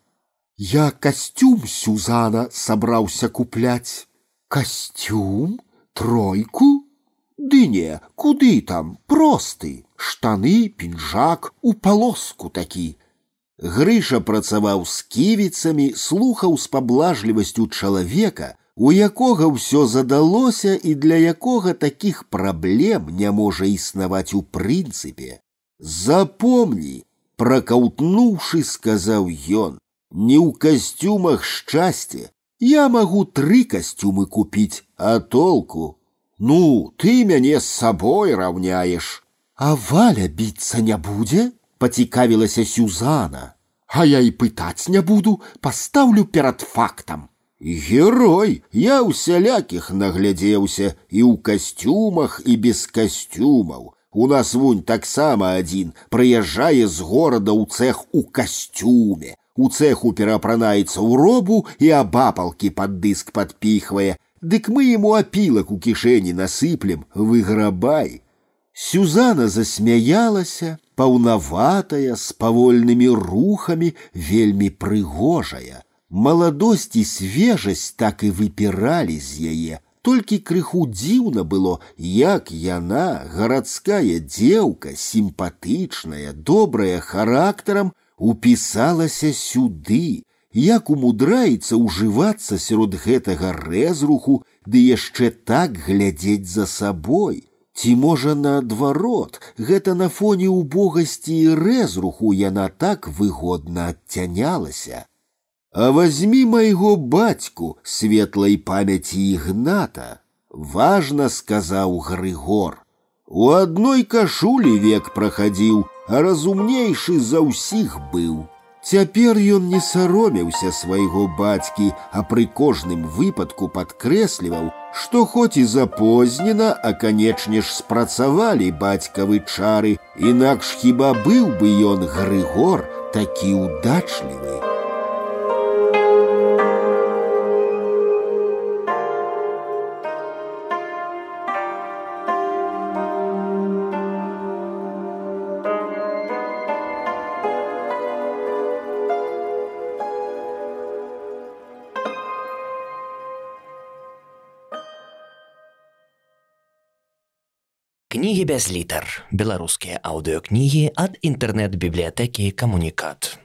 S3: Я касцюм Сюзана сабраўся купляць. Касцюм, тройку, Ды не, куды там, просты, штаны, пінжак, у палоску такі.
S2: Грыша працаваў з ківіцамі, слухаў з паблажлівасцю чалавека, у якога ўсё задалося і для якога такіх праблем не можа існаваць у прынцыпе. Запомні, Пракаўтнуўшы, сказаў ён: « Не ў касцюмах шчасце. Я магу тры касцюмы купіць, а толку. Ну, ты мяне з сабой раўняеш.
S3: А валя біцца не будзе? пацікавілася Сюзана. А я і пытаць не буду, пастаўлю перад фактам.
S2: Герой, я ўсялякіх наглядзеўся і ў касцюмах і без касцюмаў. У нас вунь таксама адзін прыязджае з горада ў цех у касцюме. У цеху перапранаецца ў робу і абапалкі пад дыск падпіхвае. Дык мы ему апілак у кішэні насыплем, выграбай. Сюзана засмяялася, паўнаватая, з павольнымі рухамі, вельмі прыгожая. Маладосць і свежасць так і выпіралі з яе. Толькі крыху дзіўна было, як яна, гарадская дзеўка, сімпатычная, добрая характарам, упісалася сюды, як умудраецца ўжывацца сярод гэтага рэзруху, ды яшчэ так глядзець за сабой. Ці можа наадварот, гэта на фоне убогасці і рэзруху яна так выгодна адцянялася. А возьми майго бацьку светлай памяці ігната, важна сказаў Грыгор. У адной кашулі век прахадзіў, а разумнейшы за ўсіх быў. Цяпер ён не саромеўся свайго бацькі, а пры кожным выпадку падкрэсліваў, што хоць і запознена, а канечне ж спрацавалі бацькавы чары, інакш хіба быў бы ён Грыгор такі ўдачлівы.
S1: Кнігі без літар. Беларускія аўдыёкнігі ад інтэрнэт-бібліятэкі камунікат.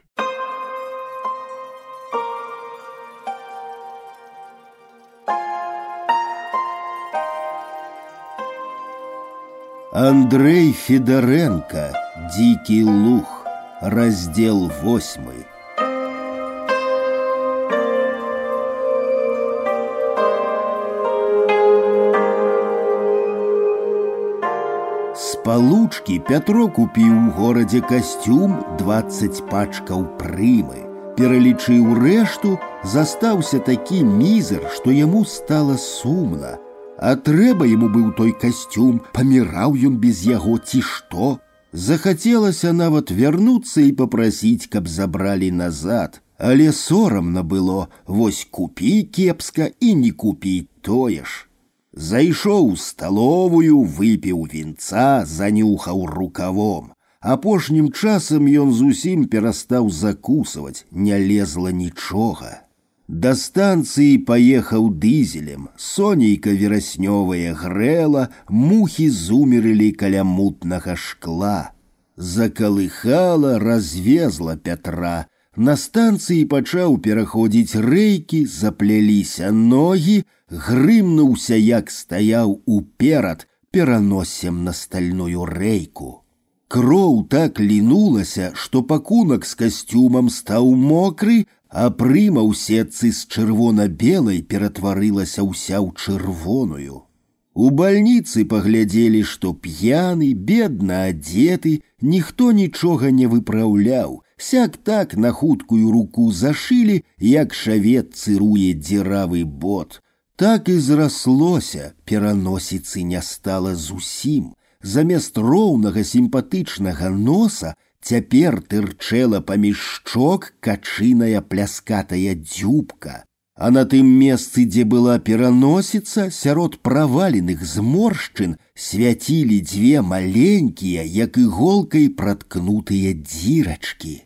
S2: Андрей Федоренко «Дикий лух», раздел восьмый. получкі Пятро купіў у горадзе касцюм 20 пачкаў прымы. Пералічыў рэшту, застаўся такі мізер, што яму стала сумна. А трэба яму быў той касцюм, паміраў ён без яго ці што. Захацелася нават вярнуцца і папрасіць, каб забралі назад. Але сорамна было, вось купі кепска і не купіць тое ж. Зайшоў у сталовую, выпіў вінца, занюхаў рукавом. Апошнім часам ён зусім перастаў закусваць, не лезла нічога. Да станцыі паехаў дызелем, сонейка вераснёвая грэла, мухі зумерылі каля мутнага шкла. Закалыхала, развезла Пятра. На станцыі пачаў пераходзіць рэйкі, запляліся ногі, грымнуўся, як стаяў уперад, пераносем на стальную рэйку. Кроў так лінулася, што пакунак з касцюмам стаў мокры, а прыма ў сетцы з чырвона-белай ператварылася ўся ў чырвоную. У бальніцы паглядзелі, што п'яны, бедна адзеты, ніхто нічога не выпраўляў, сяк так на хуткую руку зашылі, як шавет цыруе дзіравы бот. Так і зраслося, пераносіцы не стала зусім. Замест роўнага сімпатычнага носа цяпер тырчэла паміж шчок качыная пляскатая дзюбка. А на тым месцы, дзе была пераносіца, сярод праваленых зморшчын свяцілі дзве маленькія, як іголкай праткнутыя дзірачкі.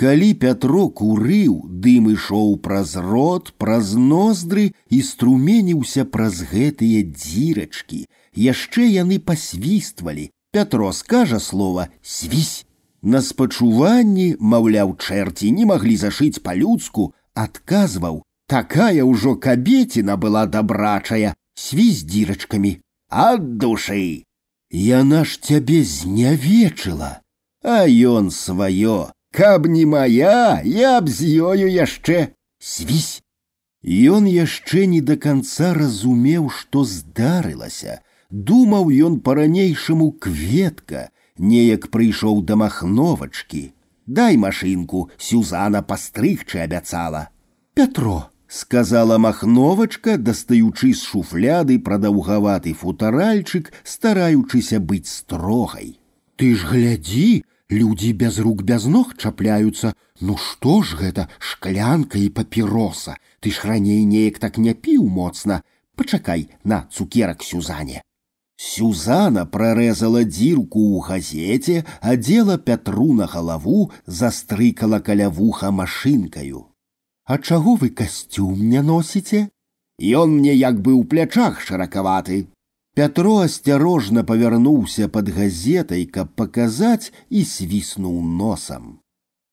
S2: Калі Пятро курыў, дым ішоў праз рот, праз ноздры і струменіўся праз гэтыя дзірачкі. Яшчэ яны пасвіствалі. Пятро скажа слова свісь. На спачуванні, маўляў, чэрці не маглі зашыць па-людску, адказваў: такая ўжо кабеціна была дабрачая, свісь дзірачкамі, ад душы. Яна ж цябе знявечыла. А ён сваё, каб не моя, я б з ёю яшчэ свісь. Ён яшчэ не да канца разумеў, што здарылася. Думаў ён па-ранейшаму кветка, неяк прыйшоў да махновачкі. Дай машынку, Сюзана пастрыгчы абяцала. Пятро, сказала махновачка, дастаючы з шуфляды прадаўгаваты футаральчык, стараючыся быць строгай. Ты ж глядзі, людзі без рук без ног чапляюцца. Ну што ж гэта шклянка і папіроса, Ты ж раней неяк так не піў моцна. Пачакай на цукерак сюзане. Сюзана прарэзала дзірку ў газеце, адзела Пятру на галаву, застрыкала каля вуха машынкаю. А чаго вы касцюм не носіце? Ён мне як бы ў плячах шыракаваты. Пятро асцярожна павярнуўся пад газетай, каб паказаць і свіснуў носам.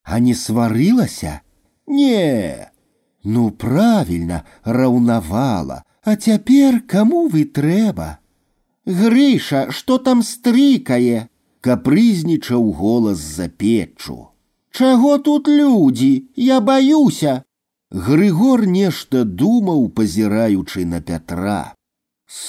S2: А не сварылася? Не. Ну правільна, раўнавала, а цяпер каму вы трэба? Грыша, што там стрыкае? Капрызнічаў голас за печчу. Чаго тут людзі? Я баюся. Грыгор нешта думаў, пазіраючы на Пятра.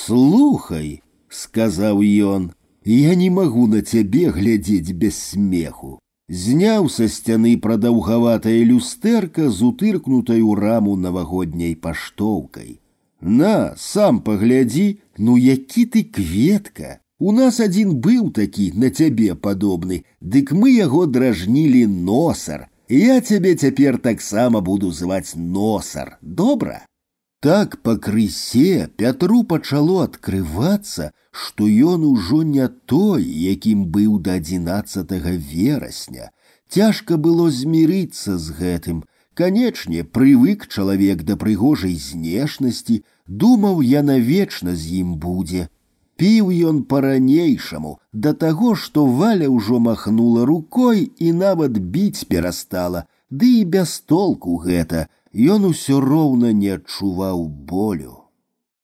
S2: Слухай, сказаў ён, я не магу на цябе глядзець без смеху. Зняў са сцяны прадаўгаватае люстэрка з утыркнутай у раму навагодняй паштоўкай. На, сам паглядзі, ну які ты кветка. У нас адзін быў такі на цябе падобны, дык мы яго дражнілі носар. Я цябе цяпер таксама буду зваць носар. Добра. Так пакрысе Пятру пачало адкрывацца, што ён ужо не той, якім быў да 11 верасня. Цяжка было змірыцца з гэтым. Канечне, прывык чалавек да прыгожай знешнасці, думаў я навечна з ім будзе. Піў ён па-ранейшаму, да таго, што валя ўжо махнула рукой і нават біць перастала, ды і без толку гэта, ён усё роўна не адчуваў болю.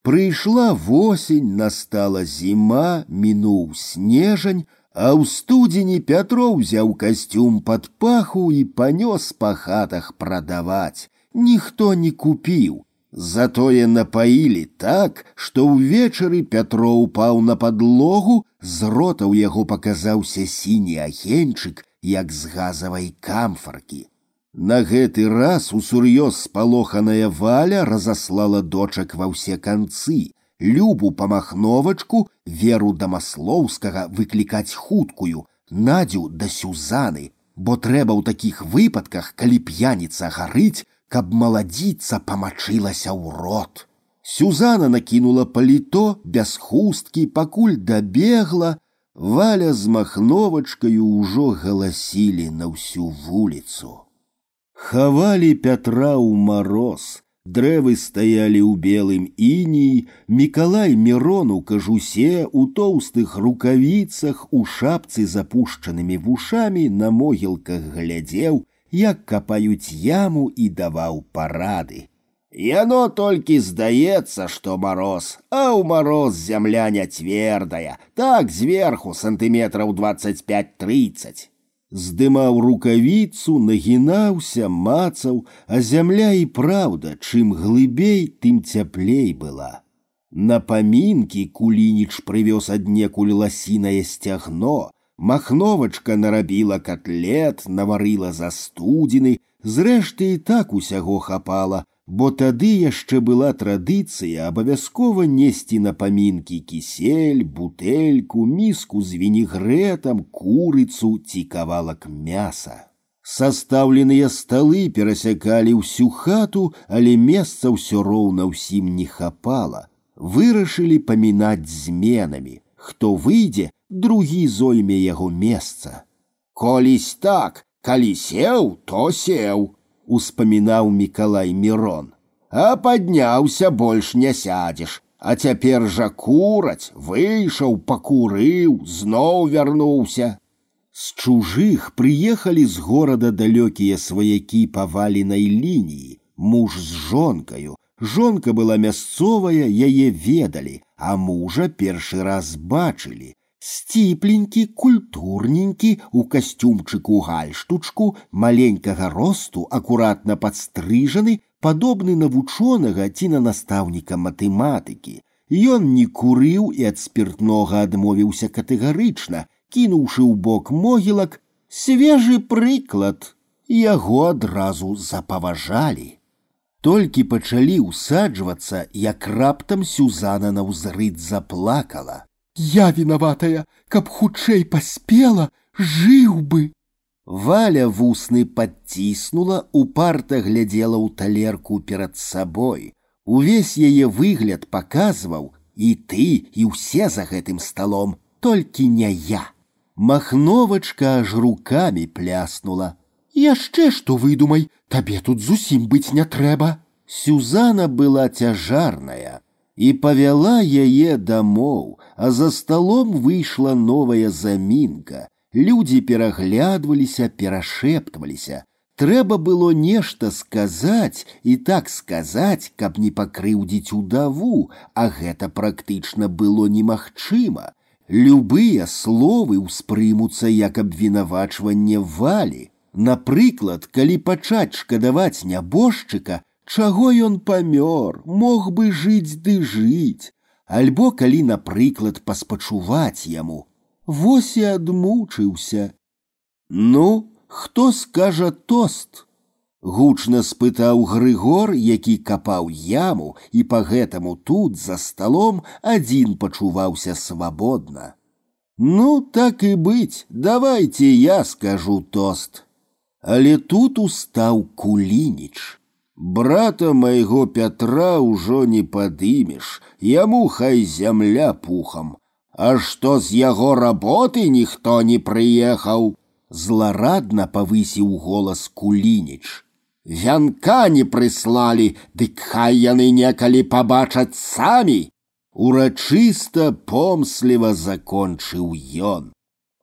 S2: Прыйшла восень, настала зіма, мінуў снежань, а ў студзені Пятро ўзяў касцюм пад паху і панёс па хатах прадаваць. Ніхто не купіў, Затое напаілі так, што ўвечары Пятро ўпаў на падлогу, з рота ў яго паказаўся сіні агеньчык, як з газавай камфаркі. На гэты раз усур'ёз спалоханая валя разаслала дочак ва ўсе канцы, любу памахновачку, веру дамаслоўскага выклікаць хуткую, надзю да сюзаны, бо трэба ў такіх выпадках, калі п'яніца гарыць, каб маладзіца памачылася ў рот. Сюзана накінула паліто без хусткі, пакуль дабегла, валя з махновачкаю ўжо галасілі на ўсю вуліцу. Хавалі Пятра ў мароз, дрэвы стаялі ў белым ініі, Мікалай Мірон у кажусе, у тоўстых рукавіцах, у шапцы запушчанымі вушамі на могілках глядзеў, як капаюць яму і даваў парады. Яно толькі здаецца, што мароз, а ў мароз зямля не цвердая, так зверху сантыметраў 25-30. Здымаў рукавіцу, нагінаўся, мацаў, а зямля і праўда, чым глыбей, тым цяплей была. На памінкі кулініч прывёз аднекуль ласінае сцягно, Махновачка нарабіла котлет, наварыла застудзіны, зрэшты і так усяго хапала, бо тады яшчэ была традыцыя абавязкова несці на памінкі кісель, бутэльку, міску з вінегрэтам, курыцу ці кавалак мяса. Састаўленыя сталы перасякалі ўсю хату, але месца ўсё роўна ўсім не хапала. Вырашылі памінаць зменамі. Хто выйдзе, другі зойме яго месца. Колісь так, калі сеў, то сеў, успамінаў Мікалай Мірон. А падняўся больш не сядзеш, а цяпер жа кураць, выйшаў, пакурыў, зноў вярнуўся. З чужых прыехалі з горада далёкія сваякі паваленай лініі, муж з жонкаю. Жонка была мясцовая, яе ведалі, а мужа першы раз бачылі. сціпленькі культурненькі у касцюмчыку гальштучку маленькага росту акуратна падстрыжаны падобны на вучонага ці на настаўніка матэматыкі Ён не курыў і ад спиртнога адмовіўся катэгарычна кінуўшы ў бок могілак свежы прыклад яго адразу запаважалі толькі пачалі ўсаджвацца як раптам сюзана на ўзрыд заплакала
S3: Я виноватая, каб хутчэй паспела, жыў бы.
S2: Валя вусны подціснула, упарта глядзела ў талерку перад сабой. Увесь яе выгляд паказваў і ты і ўсе за гэтым сталом, толькі не я. Махновачка аж руками пляснула.
S3: Яшчэ што выдумай, табе тут зусім быць не трэба.
S2: Сюзана была цяжарная, и повела яе домов, а за столом вышла новая заминка. Люди пераглядваліся, перашэптваліся. Трэба было нешта сказаць і так сказаць, каб не пакрыўдзіць удаву, а гэта практычна было немагчыма. Любыя словы ўспрымуцца як абвінавачванне валі. Напрыклад, калі пачаць шкадаваць нябожчыка, чаго ён памёр, мог бы жыць ды жыць, альбо калі, напрыклад, паспачуваць яму. Вось і адмучыўся. Ну, хто скажа тост? Гучна спытаў Грыгор, які капаў яму, і па гэтаму тут за сталом адзін пачуваўся свабодна. Ну, так і быць, давайте я скажу тост. Але тут устаў кулініч. Брата майго Пятра ўжо не падымеш, яму хай зямля пухам. А што з яго работы ніхто не прыехаў, зларадна павысіў голас кулініч. Вянка не прыслалі, дык хай яны некалі пабачаць самі. Урачыста помсліва закончыў ён.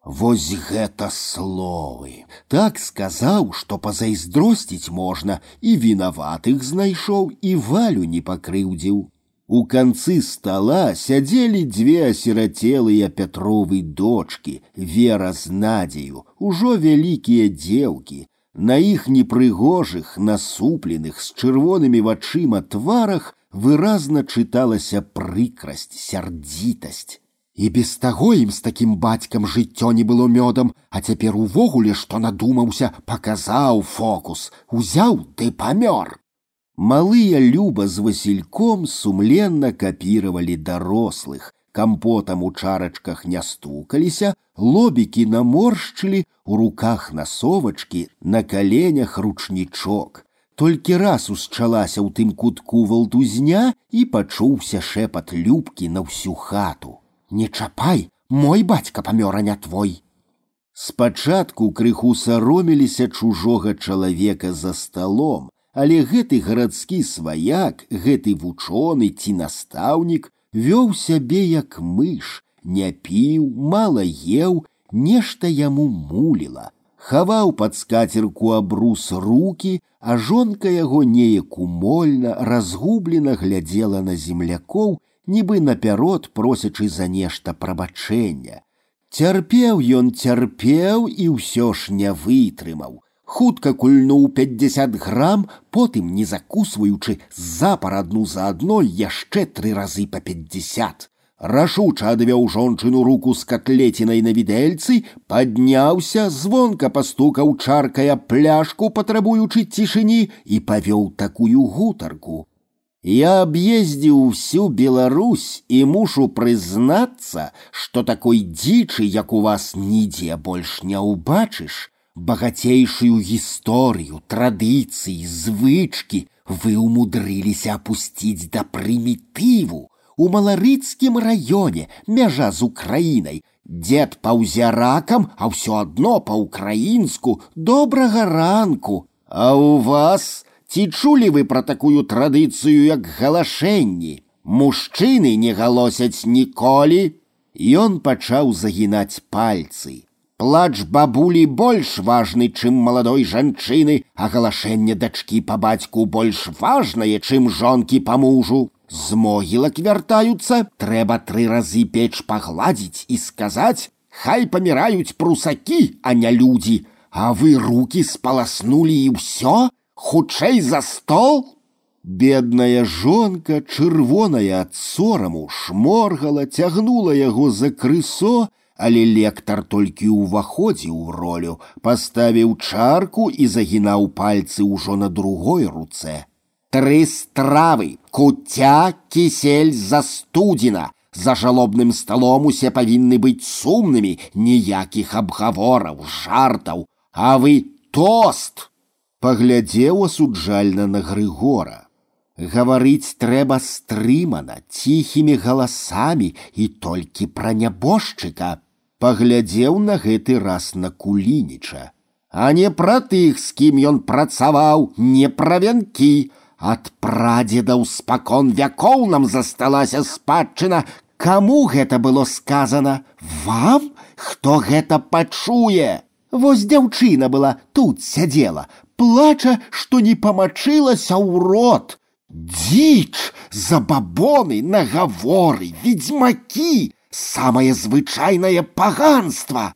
S2: Вось гэта словы. Так сказаў, што пазайздросціць можна, і вінаватых знайшоў і валю не пакрыўдзіў. У канцы стола сядзелі дзве асірацелыя пятровы дочки, вера з надзею, ужо вялікія дзеўкі. На іх непрыгожых, насупленых з чырвонымі вачыма тварах выразна чыталася прыкрасць, сярдзітасць. І без таго ім з такім бацькам жыццё не было мёдам, а цяпер увогуле што надумаўся, паказаў фокус, узяў ты памёр. Малыя люба з васільком сумленна капіравалі дарослых, кампотам у чарачках не стукаліся, лобікі наморшчылі, у руках насовачкі, на каленях ручнічок. Толькі раз усчалася ў тым кутку валтузня і пачуўся шэпат любкі на ўсю хату. Не чапай, мой бацька памёр, а не твой. Спачатку крыху сароміліся чужога чалавека за сталом, але гэты гарадскі сваяк, гэты вучоны ці настаўнік вёў сябе як мыш, не піў, мала еў, нешта яму муліла. Хаваў пад скацерку абрус руки, а жонка яго неяк умольна, разгублена глядзела на землякоў нібы напярод просячы за нешта прабачэння. Цярпеў ён цярпеў і ўсё ж не вытрымаў. Хутка кульнуў 50 грам, потым, не закусваючы, запар адну за адной яшчэ тры разы па 50. Рашуча адвёў жончыну руку з катлецінай на відэльцы, падняўся, звонка пастукаў чаркая пляшку, патрабуючы цішыні і павёў такую гутарку. Я объездил всю Беларусь и мушу признаться, что такой дичи, як у вас нигде больше не убачишь, богатейшую историю, традиции, звычки вы умудрились опустить до примитиву. У Маларыцкім районе, мяжа з Украінай, дед паўзе ракам, а ўсё адно па-украінску, добрага ранку. А у вас Ці чулі вы пра такую традыцыю, як галашэнні? Мужчыны не галосяць ніколі. Ён пачаў загінаць пальцы. Плач бабулі больш важны, чым маладой жанчыны, а галашэнне дачкі па бацьку больш важнае, чым жонкі па мужу.
S3: З могілак вяртаюцца, трэба тры разы печ пагладзіць і сказаць: Хай паміраюць прусакі, а не людзі, А вы руки спаласнулі і ўсё, хутчэй за стол.
S2: Бедная жонка, чырвоная ад сораму, шморгала, цягнула яго за крысо, але лектар толькі ўваходзіў у ролю, паставіў чарку і загінаў пальцы ўжо на другой руцэ.
S3: Тры стравы, куця, кісель застудзена. За жалобным сталом усе павінны быць сумнымі, ніякіх абгавораў, жартаў, а вы тост.
S2: Паглядзеў асуджальна на Грыгора. Гаварыць трэба стрымана, ціхімі галасамі і толькі пра нябожчыка. Паглядзеў на гэты раз на кулініча.
S3: А не пра тых, з кім ён працаваў, не пра вянкі. Ад прадзедаў спакон вякоў нам засталася спадчына. Каму гэта было сказано? Вам? Хто гэта пачуе? Вось дзяўчына была тут сядзела, плача, што не памачылася ў рот. Дзіч, забабоны, нагаворы, ведьмакі, самае звычайнае паганства.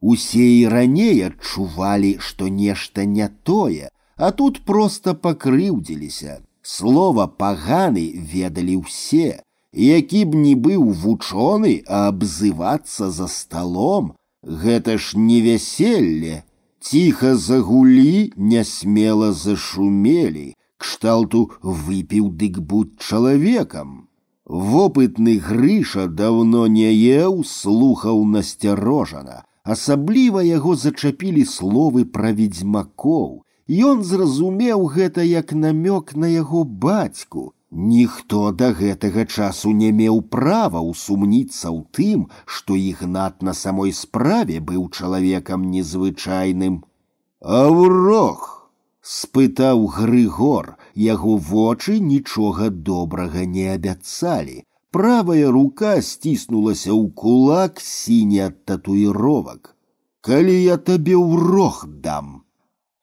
S2: Усе і раней адчувалі, што нешта не тое, а тут проста пакрыўдзіліся. Слова паганы ведалі ўсе, які б не быў вучоны, а абзывацца за сталом, гэта ж не вяселле. Ціха загулі, нясмела зашумелі, кшталту выпіў дык будь чалавекам. Вопытны грыша давно не еў, слухаў насцярожана. Асабліва яго зачапілі словы пра ведзьмакоў. Ён зразумеў гэта як намёк на яго бацьку. Ніхто да гэтага часу не меў права ўсумніцца ў тым, што ігнат на самой справе быў чалавекам незвычайным. Аўрох! спытаў Грыгор, яго вочы нічога добрага не абяцалі. Правая рука сціснулася ў кулак сіні ад татуіровак. Калі я табе ўрох дам.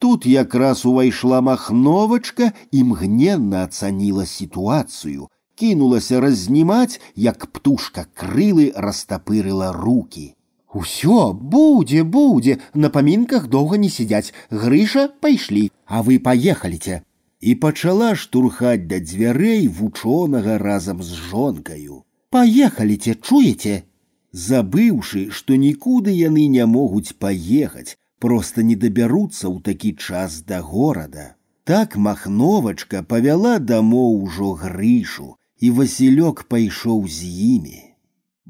S2: Тут якраз увайшла махновачка і мгненна ацаніла сітуацыю, кінулася разнімаць, як птушка крылы растапырыла руки.
S3: Усё будзе будзе на памінках доўга не сядзяць грыша пайшлі а вы паехаліце
S2: і пачала штурхаць да дзвярэй вучонага разам з жонкаю
S3: паехаліце чуеце
S2: забыўшы што нікуды яны не могуць паехаць просто не дабяруцца ў такі час да горада так махновачка павяла дамоў ужо грышу і васілёк пайшоў з імі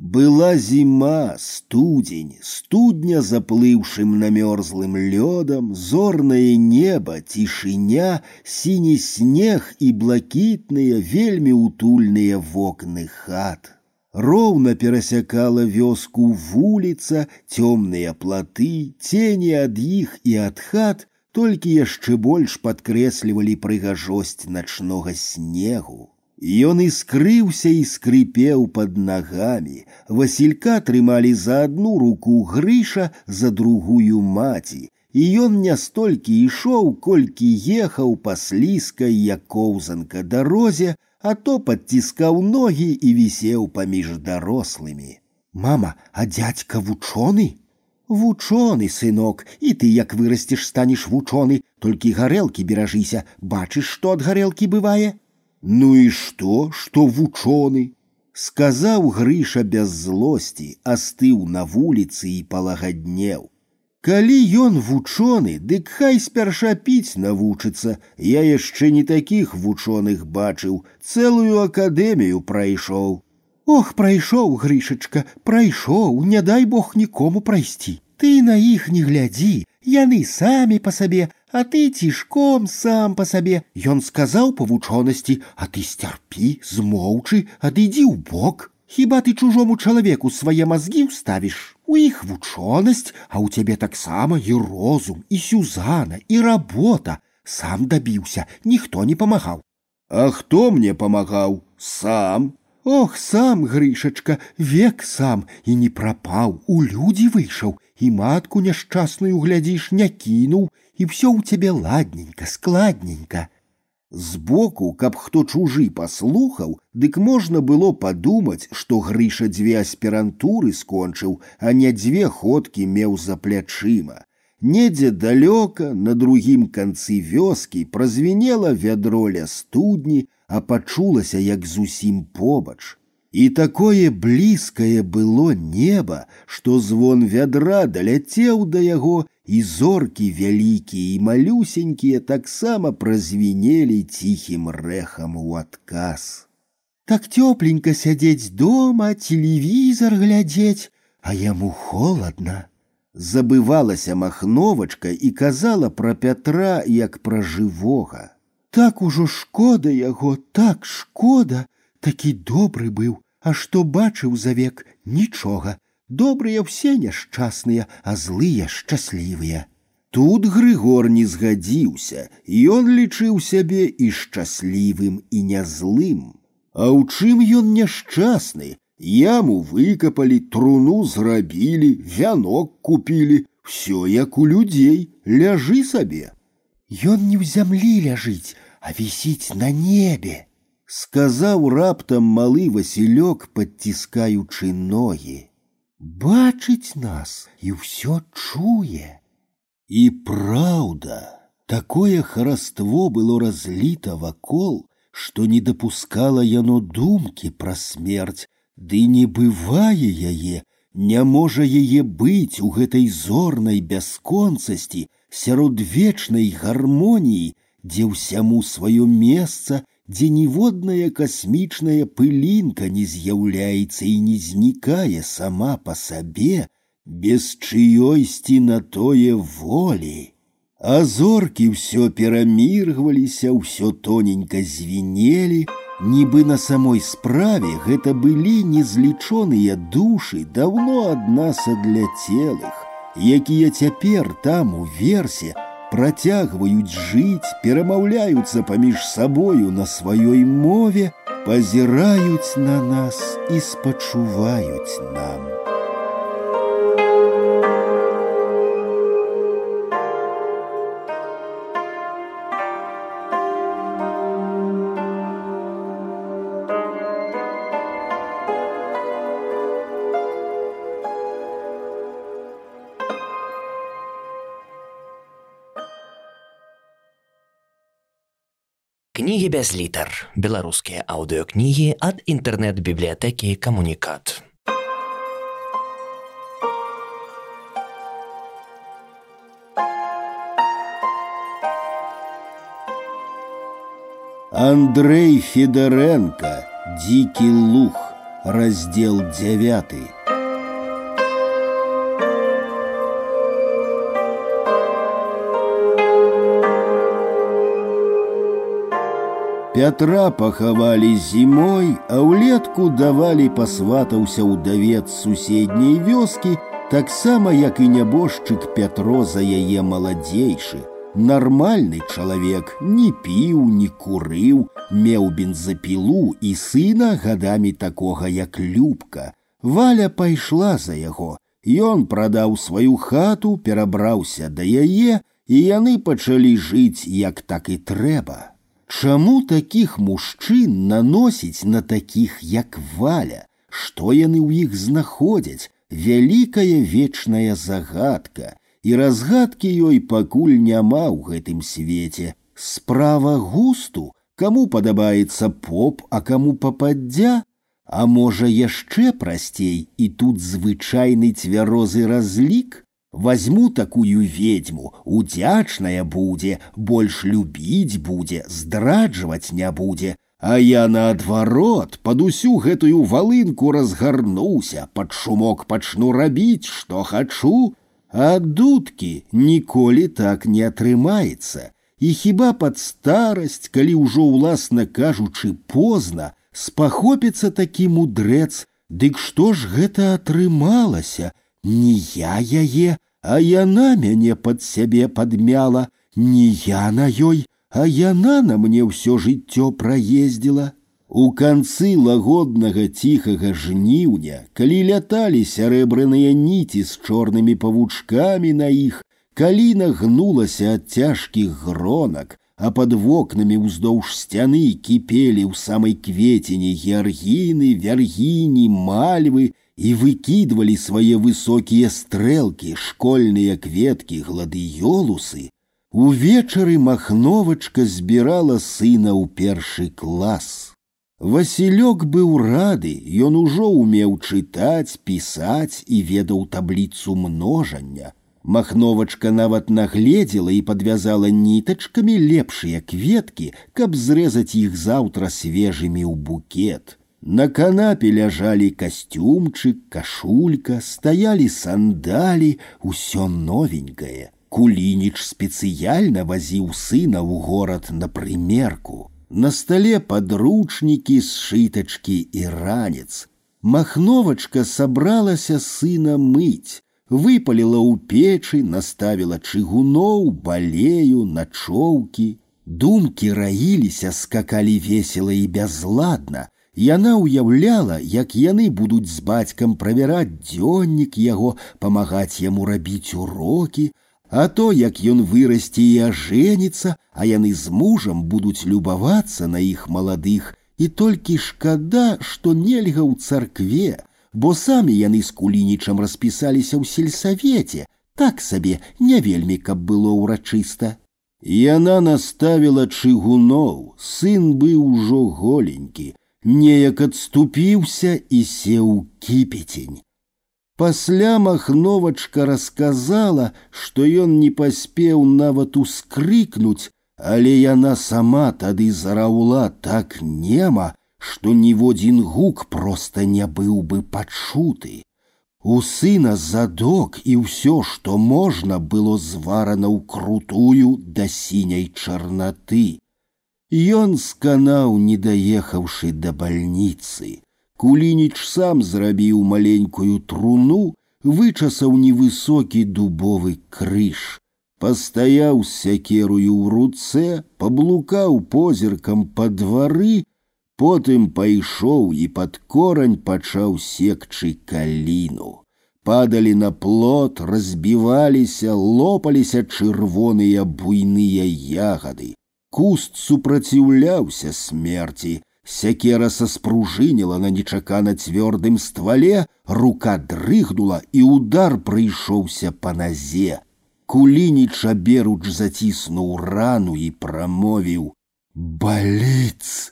S2: была зима, студень, студня заплывшим намерзлым лёдом, зорное небо, тишиня, синий снег и блакитные, вельми утульные вокны хат. Роўна перасякала вёску вуліца, цёмныя платы, тени ад іх і ад хат толькі яшчэ больш падкрэслівалі прыгажосць начнога снегу. Ён і скрыўся і скрыпеў под нагамі. Васілька трымалі за одну руку грыша, за другую маці. І ён не столькі ішоў, колькі ехаў па слізкай, як коўзанка дарозе, а то падціскаў ногі і вісеў паміж дарослымі.
S3: Мама, а дядька вучоны?
S2: Вучоны, сынок, і ты як вырасцеш станеш вучоны, толькі гарэлкі беражыся, бачыш, што ад гарэлкі бывае? Ну і што, што вучоны? сказаў грыша без злосці, астыў на вуліцы і палагаднеў. Калі ён вучоны, дык хай спярша піць навучыцца, я яшчэ не такіх вучоных бачыў, цэлую акадэмію прайшоў.
S3: Ох, прайшоў, грышачка, прайшоў, не дай бог нікому прайсці. Ты на іх не глядзі, яны самі па сабе, а ты цішком сам по сабе. Ён сказаў па вучонасці, а ты сцярпі, змоўчы, адыдзі ў бок. Хіба ты чужому чалавеку свае мазгі ўставіш? У іх вучонасць, а ў цябе таксама і розум, і сюзана, і работа. Сам дабіўся, ніхто не памагаў.
S2: А хто мне памагаў? Сам.
S3: Ох, сам грышачка, век сам і не прапаў, у людзі выйшаў, і матку няшчасную глядзіш, не кінуў, і все у цябе ладненька, складненька.
S2: Збоку, каб хто чужы паслухаў, дык можна было падумаць, што грыша дзве аспірантуры скончыў, а не дзве ходкі меў за плячыма. Недзе далёка на другім канцы вёскі празвенела вядро ля студні, а пачулася як зусім побач. І такое блізкае было неба, што звон вядра даляцеў да яго і зоркі вялікія і малюсенькія таксама празвінелі ціхім рэхам у адказ. Так цёпленька сядзець дома, телевізор глядзець, а яму холодна. Забывалася махновачка і казала пра Пятра як пра жывога. Так ужо шкода яго, так шкода, такі добры быў, а што бачыў завек нічога, Добрыя ўсе няшчасныя, а злыя шчаслівыя. Тут Грыгор не згадзіўся, і ён лічыў сябе і шчаслівым і нязлым. А ў чым ён няшчасны? Яму выкапалі, труну зрабілі, вянок купілі, все як у людзей, ляжы сабе. Ён не ў зямлі ляжыць, а вісіць на небе, сказаў раптам малы Васілёк, падціскаючы ногі бачыць нас і ўсё чуе. І праўда, такое хараство было разліта вакол, што не дапускала яно думкі пра смерць, ды не бывае яе, не можа яе быць у гэтай зорнай бясконцасці сярод вечнай гармоніі, дзе ўсяму сваё месца дзе ніводная касмічная пылінка не з'яўляецца і не знікае сама па сабе, без чыёйсці на тое волі. А зоркі ўсё пераміргваліся, ўсё тоненька звінелі, нібы на самой справе гэта былі незлічоныя душы даўно ад нас адляцелых, якія цяпер там у версе працягваюць жыць, перамаўляюцца паміж сабою на сваёй мове, пазіраюць на нас і спачуваюць нам.
S1: Кнігі без літар. Беларускія аўдыёкнігі ад інтэрнэт-бібліятэкі камунікат.
S2: Андрей Федоренко «Дикий лух», раздел девятый. Пятра пахавалі зімой, а ўлетку давалі пасватаўся ўдавец суседняй вёскі, таксама як і нябожчык Пятро за яе маладзейшы. Нармальны чалавек не піў, не курыў, меў бензапілу і сына гадамі такога, як любка. Валя пайшла за яго. Ён прадаў сваю хату, перабраўся да яе, і яны пачалі жыць як так і трэба. Чаму такіх мужчын наносіць на такіх, як валя, што яны ў іх знаходзяць, вялікая вечная загадка, і разгадкі ёй пакуль няма ў гэтым свеце. Справа густу, каму падабаецца поп, а каму пападдзя, а можа яшчэ прасцей і тут звычайны цвярозы разлік, Возьму такую ведьму, удзячная будзе, больш любіць будзе, здраджваць не будзе, А я наадварот пад усю гэтую валынку разгарнуўся, пад шумок пачну рабіць, што хачу, а дудкі ніколі так не атрымаецца. І хіба пад старасць, калі ўжо ўласна кажучы позна, спахопіцца такі мудрэц, дык што ж гэта атрымалася? Не я яе, а яна мяне пад сябе падмяла, не я на ёй, а яна на мне ўсё жыццё праездзіла. У канцы лагоднага ціхага жніўня, калі ляталі сярэбраныя ніці з чорнымі павучкамі на іх, калі нагнулася ад цяжкіх гронак, а под вокнамі ўздоўж сцяны кіпелі ў самай кветені геаргіны, вяргіні, мальвы і выкідвалі свае высокія стрэлкі, школьныя кветкі, гладыёлусы, увечары махновачка збірала сына ў першы клас. Васілёк быў рады, ён ужо умеў чытаць, пісаць і ведаў табліцу множання, Махновачка нават нагледзела і падвязала нітачкамі лепшыя кветкі, каб зрэзаць іх заўтра свежымі ў букет. На канапе ляжалі касцюмчык, кашулька, стаялі сандалі, усё новенькае. Кулініч спецыяльна вазіў сына ў горад на прымерку. На стале падручнікі, сшытачкі і ранец. Махновачка сабралася сына мыць выпаліла ў печы, наставіла чыгуноў, балею, начоўкі. Думкі раіліся, скакалі весела і бязладна. Яна ўяўляла, як яны будуць з бацькам правяраць дзённік яго, памагаць яму рабіць урокі, а то, як ён вырасце і ажэніцца, а яны з мужам будуць любавацца на іх маладых, і толькі шкада, што нельга ў царкве, бо самі яны з кулінічам распісаліся ў сельсавеце, так сабе не вельмі каб было ўрачыста. Яна наставіла чыгуноў, сын быў ужо голенькі, неяк адступіўся і сеў кіпецень. Пасля махновачка расказала, што ён не паспеў нават ускрыкнуць, але яна сама тады зараўла так нема, што ніводзін гук проста не быў бы пачуты. У сына задок і ўсё, што можна было зварана ў крутую да сіняй чарнаты. Ён сканаў, не даехаўшы да бальніцы. Кулініч сам зрабіў маленькую труну, вычасаў невысокі дубовы крыж. Пастаяў з сякерую ў руцэ, паблукаў позіркам па двары, Потым пайшоў і пад корань пачаў секчы каліну. Падалі на плот, разбіваліся, лопаліся чырвоныя буйныя ягады. Куст супраціўляўся смерці. Сякера саспружыніла на нечакана цвёрдым ствале, рука дрыгнула, і удар прыйшоўся па назе. Кулініч аберуч заціснуў рану і прамовіў: « Баліц!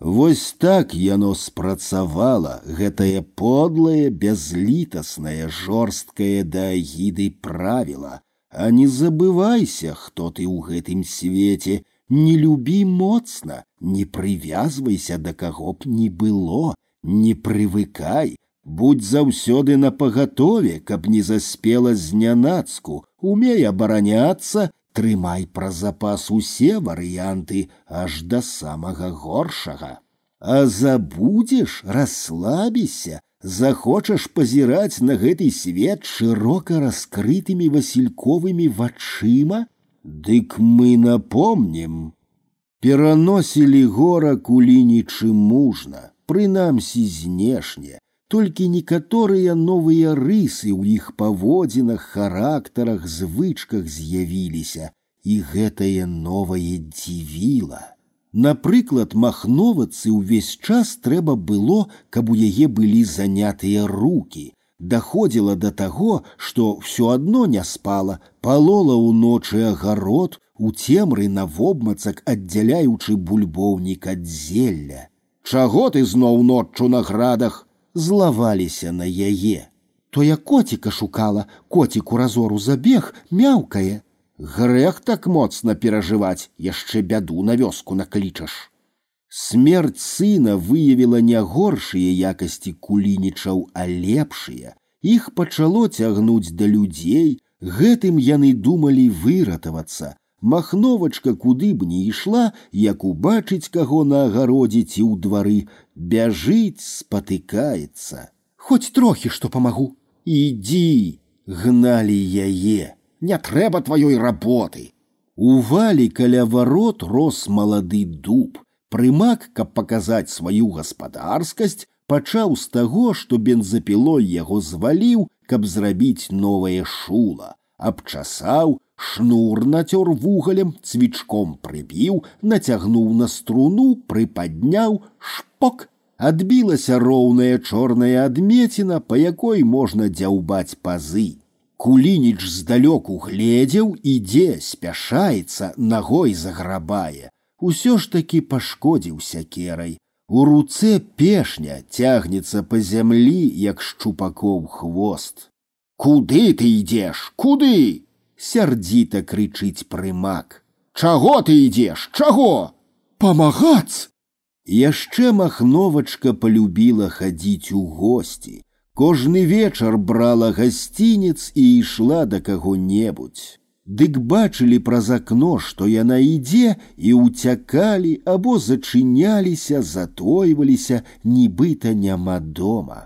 S2: Вось так яно спрацавала гэтае подлае, бязлітаснае, жорсткае да агіды правіла, А не забывайся, хто ты ў гэтым свеце, не любі моцна, не прывязвайся да каго б не было, не прывыкай, будь заўсёды на пагатове, каб не заспела знянацку, умей абараняцца трымай пра запас усе варыянты аж да самага горшага. А забудзеш, расслабіся, захочаш пазіраць на гэты свет шырока раскрытымі васільковымі вачыма, Дык мы напомнім. Пераносілі гора кулінічы мужна, прынамсі знешне, толькі некаторыя новыя рысы ў іх паводзінах, характарах, звычках з'явіліся, і гэтае новае дзівіла. Напрыклад, махновацы ўвесь час трэба было, каб у яе былі занятыя руки. Даходзіла да таго, што ўсё адно не спала, палола ў ночы агарод, у цемры на вобмацак аддзяляючы бульбоўнік ад зелля. Чаго ты зноў ноччу на градах? злаваліся на яе. То я коціка шукала, коціку разору забег, мяўкае. Грэх так моцна перажываць, яшчэ бяду на вёску наклічаш. Смерць сына выявіла не горшыя якасці кулінічаў, а лепшыя. Іх пачало цягнуць да людзей, гэтым яны думалі выратавацца. Махновачка куды б не ішла, як убачыць каго на агародзе ці ў двары, бяжыць, спатыкаецца. Хоць трохі што памагу. Ідзі, гналі яе, не трэба тваёй работы. У валі каля варот рос малады дуб. Прымак, каб паказаць сваю гаспадарскасць, пачаў з таго, што бензапілой яго зваліў, каб зрабіць новае шула, абчасаў, шнур нацёр вугалем, цвічком прыбіў, нацягнуў на струну, прыпадняў, шпок. Адбілася роўная чорная адмеціна, па якой можна дзяўбаць пазы. Кулініч здалёку гледзеў, ідзе, спяшаецца, нагой заграбае. Усё ж такі пашкодзіў сякерай. У руцэ пешня цягнецца па зямлі, як шчупакоў хвост.
S3: Куды ты ідзеш, куды?
S2: сярдзіта крычыць прымак.
S3: Чаго ты ідзеш, чаго? Памагаць!
S2: Яшчэ махновачка полюбіла хадзіць у госці. Кожны вечар брала гасцінец і ішла да каго-небудзь. Дык бачылі праз акно, што яна ідзе і ўцякалі або зачыняліся, затойваліся, нібыта няма дома.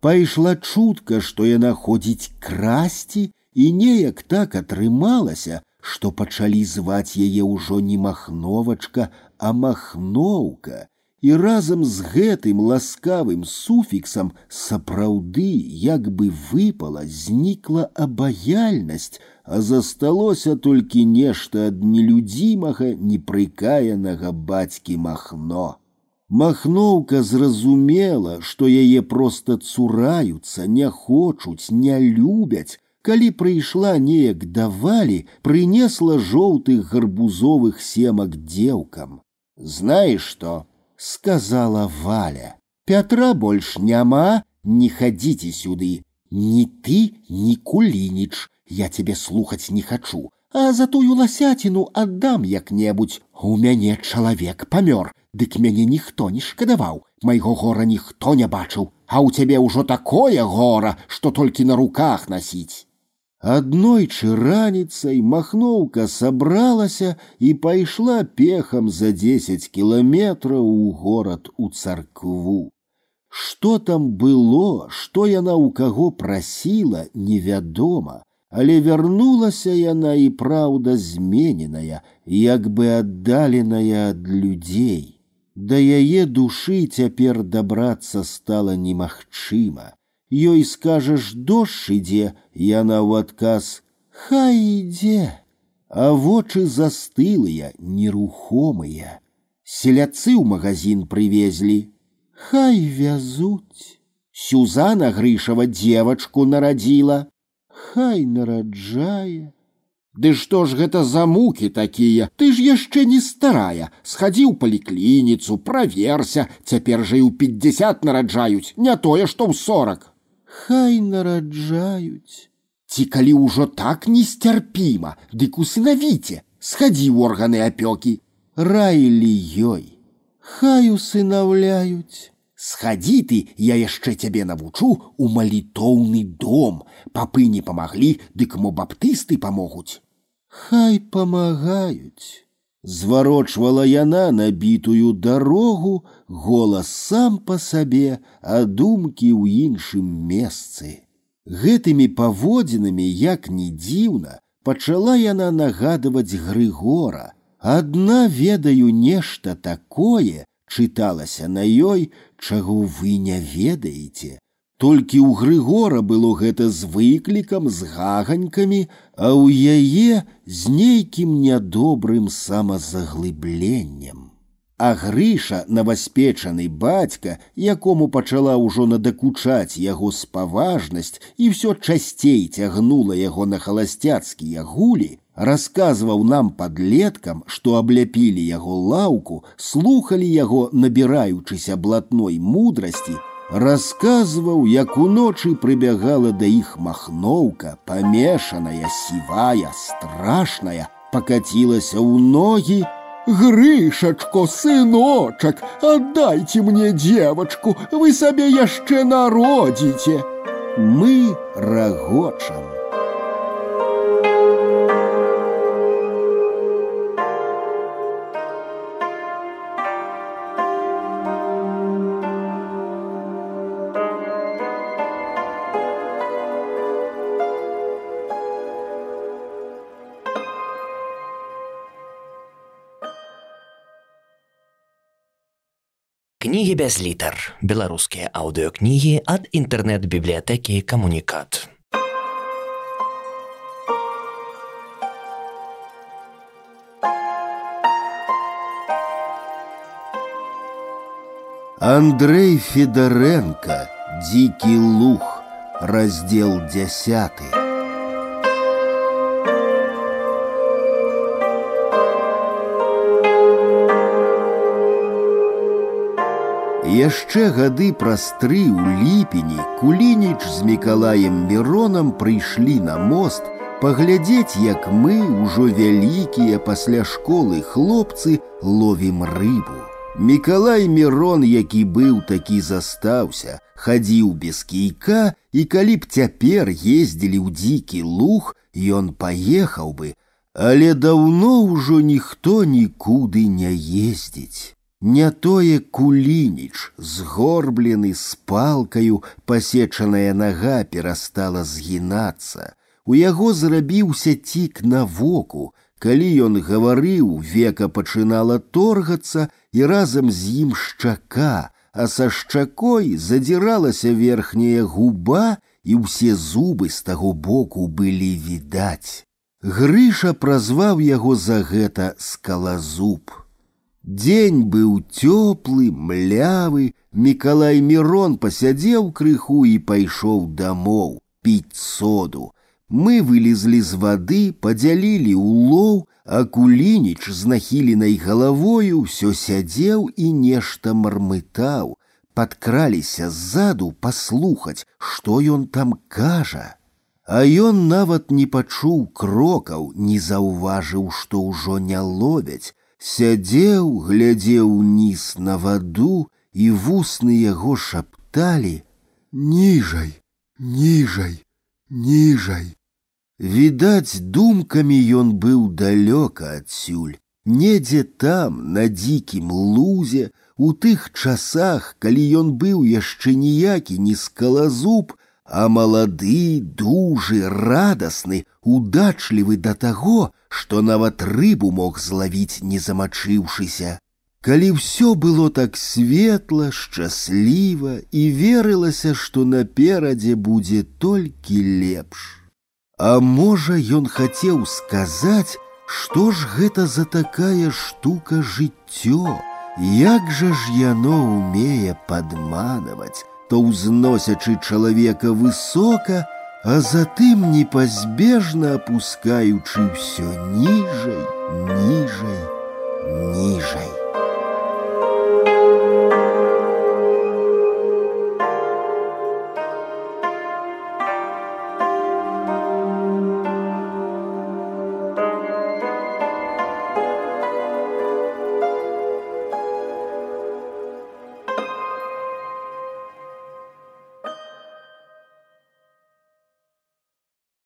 S2: Пайшла чутка, што яна ходзіць красці, і неяк так атрымалася, што пачалі зваць яе ўжо не махновачка, а махноўка, і разам з гэтым ласкавым суфіксам сапраўды як бы выпала, знікла абаяльнасць, а засталося толькі нешта ад нелюдзімага непрыкаянага бацькі махно. Махноўка зразумела, што яе проста цураюцца, не хочуць, не любяць, калі прыйшла неяк давалі, прынесла жоўтых гарбузовых семак дзеўкам. Знаеш што? сказала Валя. Пятра больш няма, не хадзіце сюды. Ні ты, ні кулініч, я тебе слухаць не хачу, а за тую ласяціну аддам як-небудзь. У мяне чалавек памёр, дык мяне ніхто не шкадаваў, майго гора ніхто не бачыў, а ў цябе ўжо такое гора, што толькі на руках насіць. Аднойчы раніцай махноўка сабралася і пайшла пехам за дзесяць кіламетраў у горад у царкву. Што там было, што яна ў каго прасіла, невядома, але вярнулася яна і праўда змененая, як бы аддаленая ад людзей. Да яе душы цяпер дабрацца стала немагчыма ёй скажаш дождж ідзе, яна ў адказ хай ідзе, а вочы застылыя, нерухомыя. Селяцы ў магазин прывезлі, хай вязуць. Сюзана Грышава девочку нарадзіла, хай нараджае. Ды што ж гэта за мукі такія, ты ж яшчэ не старая, схадзіў паліклініцу, праверся, цяпер жа і ў пятьдесят нараджаюць, не тое, што ў сорок хай нараджаюць. Ці калі ўжо так несцярпіма, дык усынавіце, схадзі ў органы апёкі, раілі ёй. Хай усынаўляюць. Схадзі ты, я яшчэ цябе навучу у малітоўны дом. Папы не памаглі, дык мо баптысты памогуць. Хай памагаюць. Зварочвала яна набітую дарогу, голас сам па сабе, а думкі ў іншым месцы. Гэтымі паводзінамі, як ні дзіўна, пачала яна нагадваць Грыгора. Адна ведаю нешта такое, чыталася на ёй, чаго вы не ведаеце, Толькі ў Грыгора было гэта з выклікам, з гаганькамі, а ў яе з нейкім нядобрым самазаглыбленнем. А грыша, наваспечаны бацька, якому пачала ўжо надакучаць яго спаважнасць і ўсё часцей цягнула яго на халасцяцкія гулі, расказваў нам падлеткам, што абляпілі яго лаўку, слухалі яго, набіраючыся блатной мудрасці, Расказваў, як уночы прыбягала да іх махноўка, памешаная, сівая, страшная, пакацілася ў ногі, Грышачко, сыночак, аддайце мне девочку, вы сабе яшчэ народзіце. Мы рагочам.
S1: Кнігі без літар. Беларускія аўдыёкнігі ад інтэрнэт-бібліятэкі камунікат.
S2: Андрей Федоренко «Дикий лух», раздел десятый. Яшчэ гады праз тры ў ліпені кулініч з мікалаем міронам прыйшлі на мост паглядзець, як мы ўжо вялікія пасля школы хлопцы ловім рыбу. Мікалай Мірон, які быў такі застаўся, хадзіў без кійка, і калі б цяпер ездзілі ў дзікі луг, ён паехаў бы, але даўно ўжо ніхто нікуды не ездзіць. Не тое кулініч, згорблены з палкаю, пасечаная нага перастала згінацца. У яго зрабіўся цік на воку, калі ён гаварыў, века пачынала торгацца і разам з ім шчака, а са шчакой задзіралася верхняя губа, і ўсе зубы з таго боку былі відаць. Грыша празваў яго за гэта скалазуб. Дзень быў цёплы, млявы, Мікалай Мірон пасядзеў крыху і пайшоў дамоў піць соду. Мы вылезлі з вады, падзялілі улоў, а кулініч з нахіленай галавою ўсё сядзеў і нешта мармытаў. Падкраліся ззаду паслухаць, што ён там кажа. А ён нават не пачуў крокаў, не заўважыў, што ўжо не ловяць, сядзеў, глядзеў уніз на ваду, і вусны яго шапталі: « Ніжай, ніжай, ніжай. Відаць, думкамі ён быў далёка адсюль, недзе там, на дзікім лузе, у тых часах, калі ён быў яшчэ ніякі не скалазуб, а малады, дужы, радасны, удачлівы да таго, што нават рыбу мог злавіць, не замачыўшыся. Калі ўсё было так светла, шчасліва і верылася, што наперадзе будзе толькі лепш. А можа, ён хацеў сказаць, што ж гэта за такая штука жыццё, Як жа ж яно умее падманаваць, то ўзносячы чалавека высока, а затым непазбежна апускаючы ўсё ніжай, ніжай, ніжай.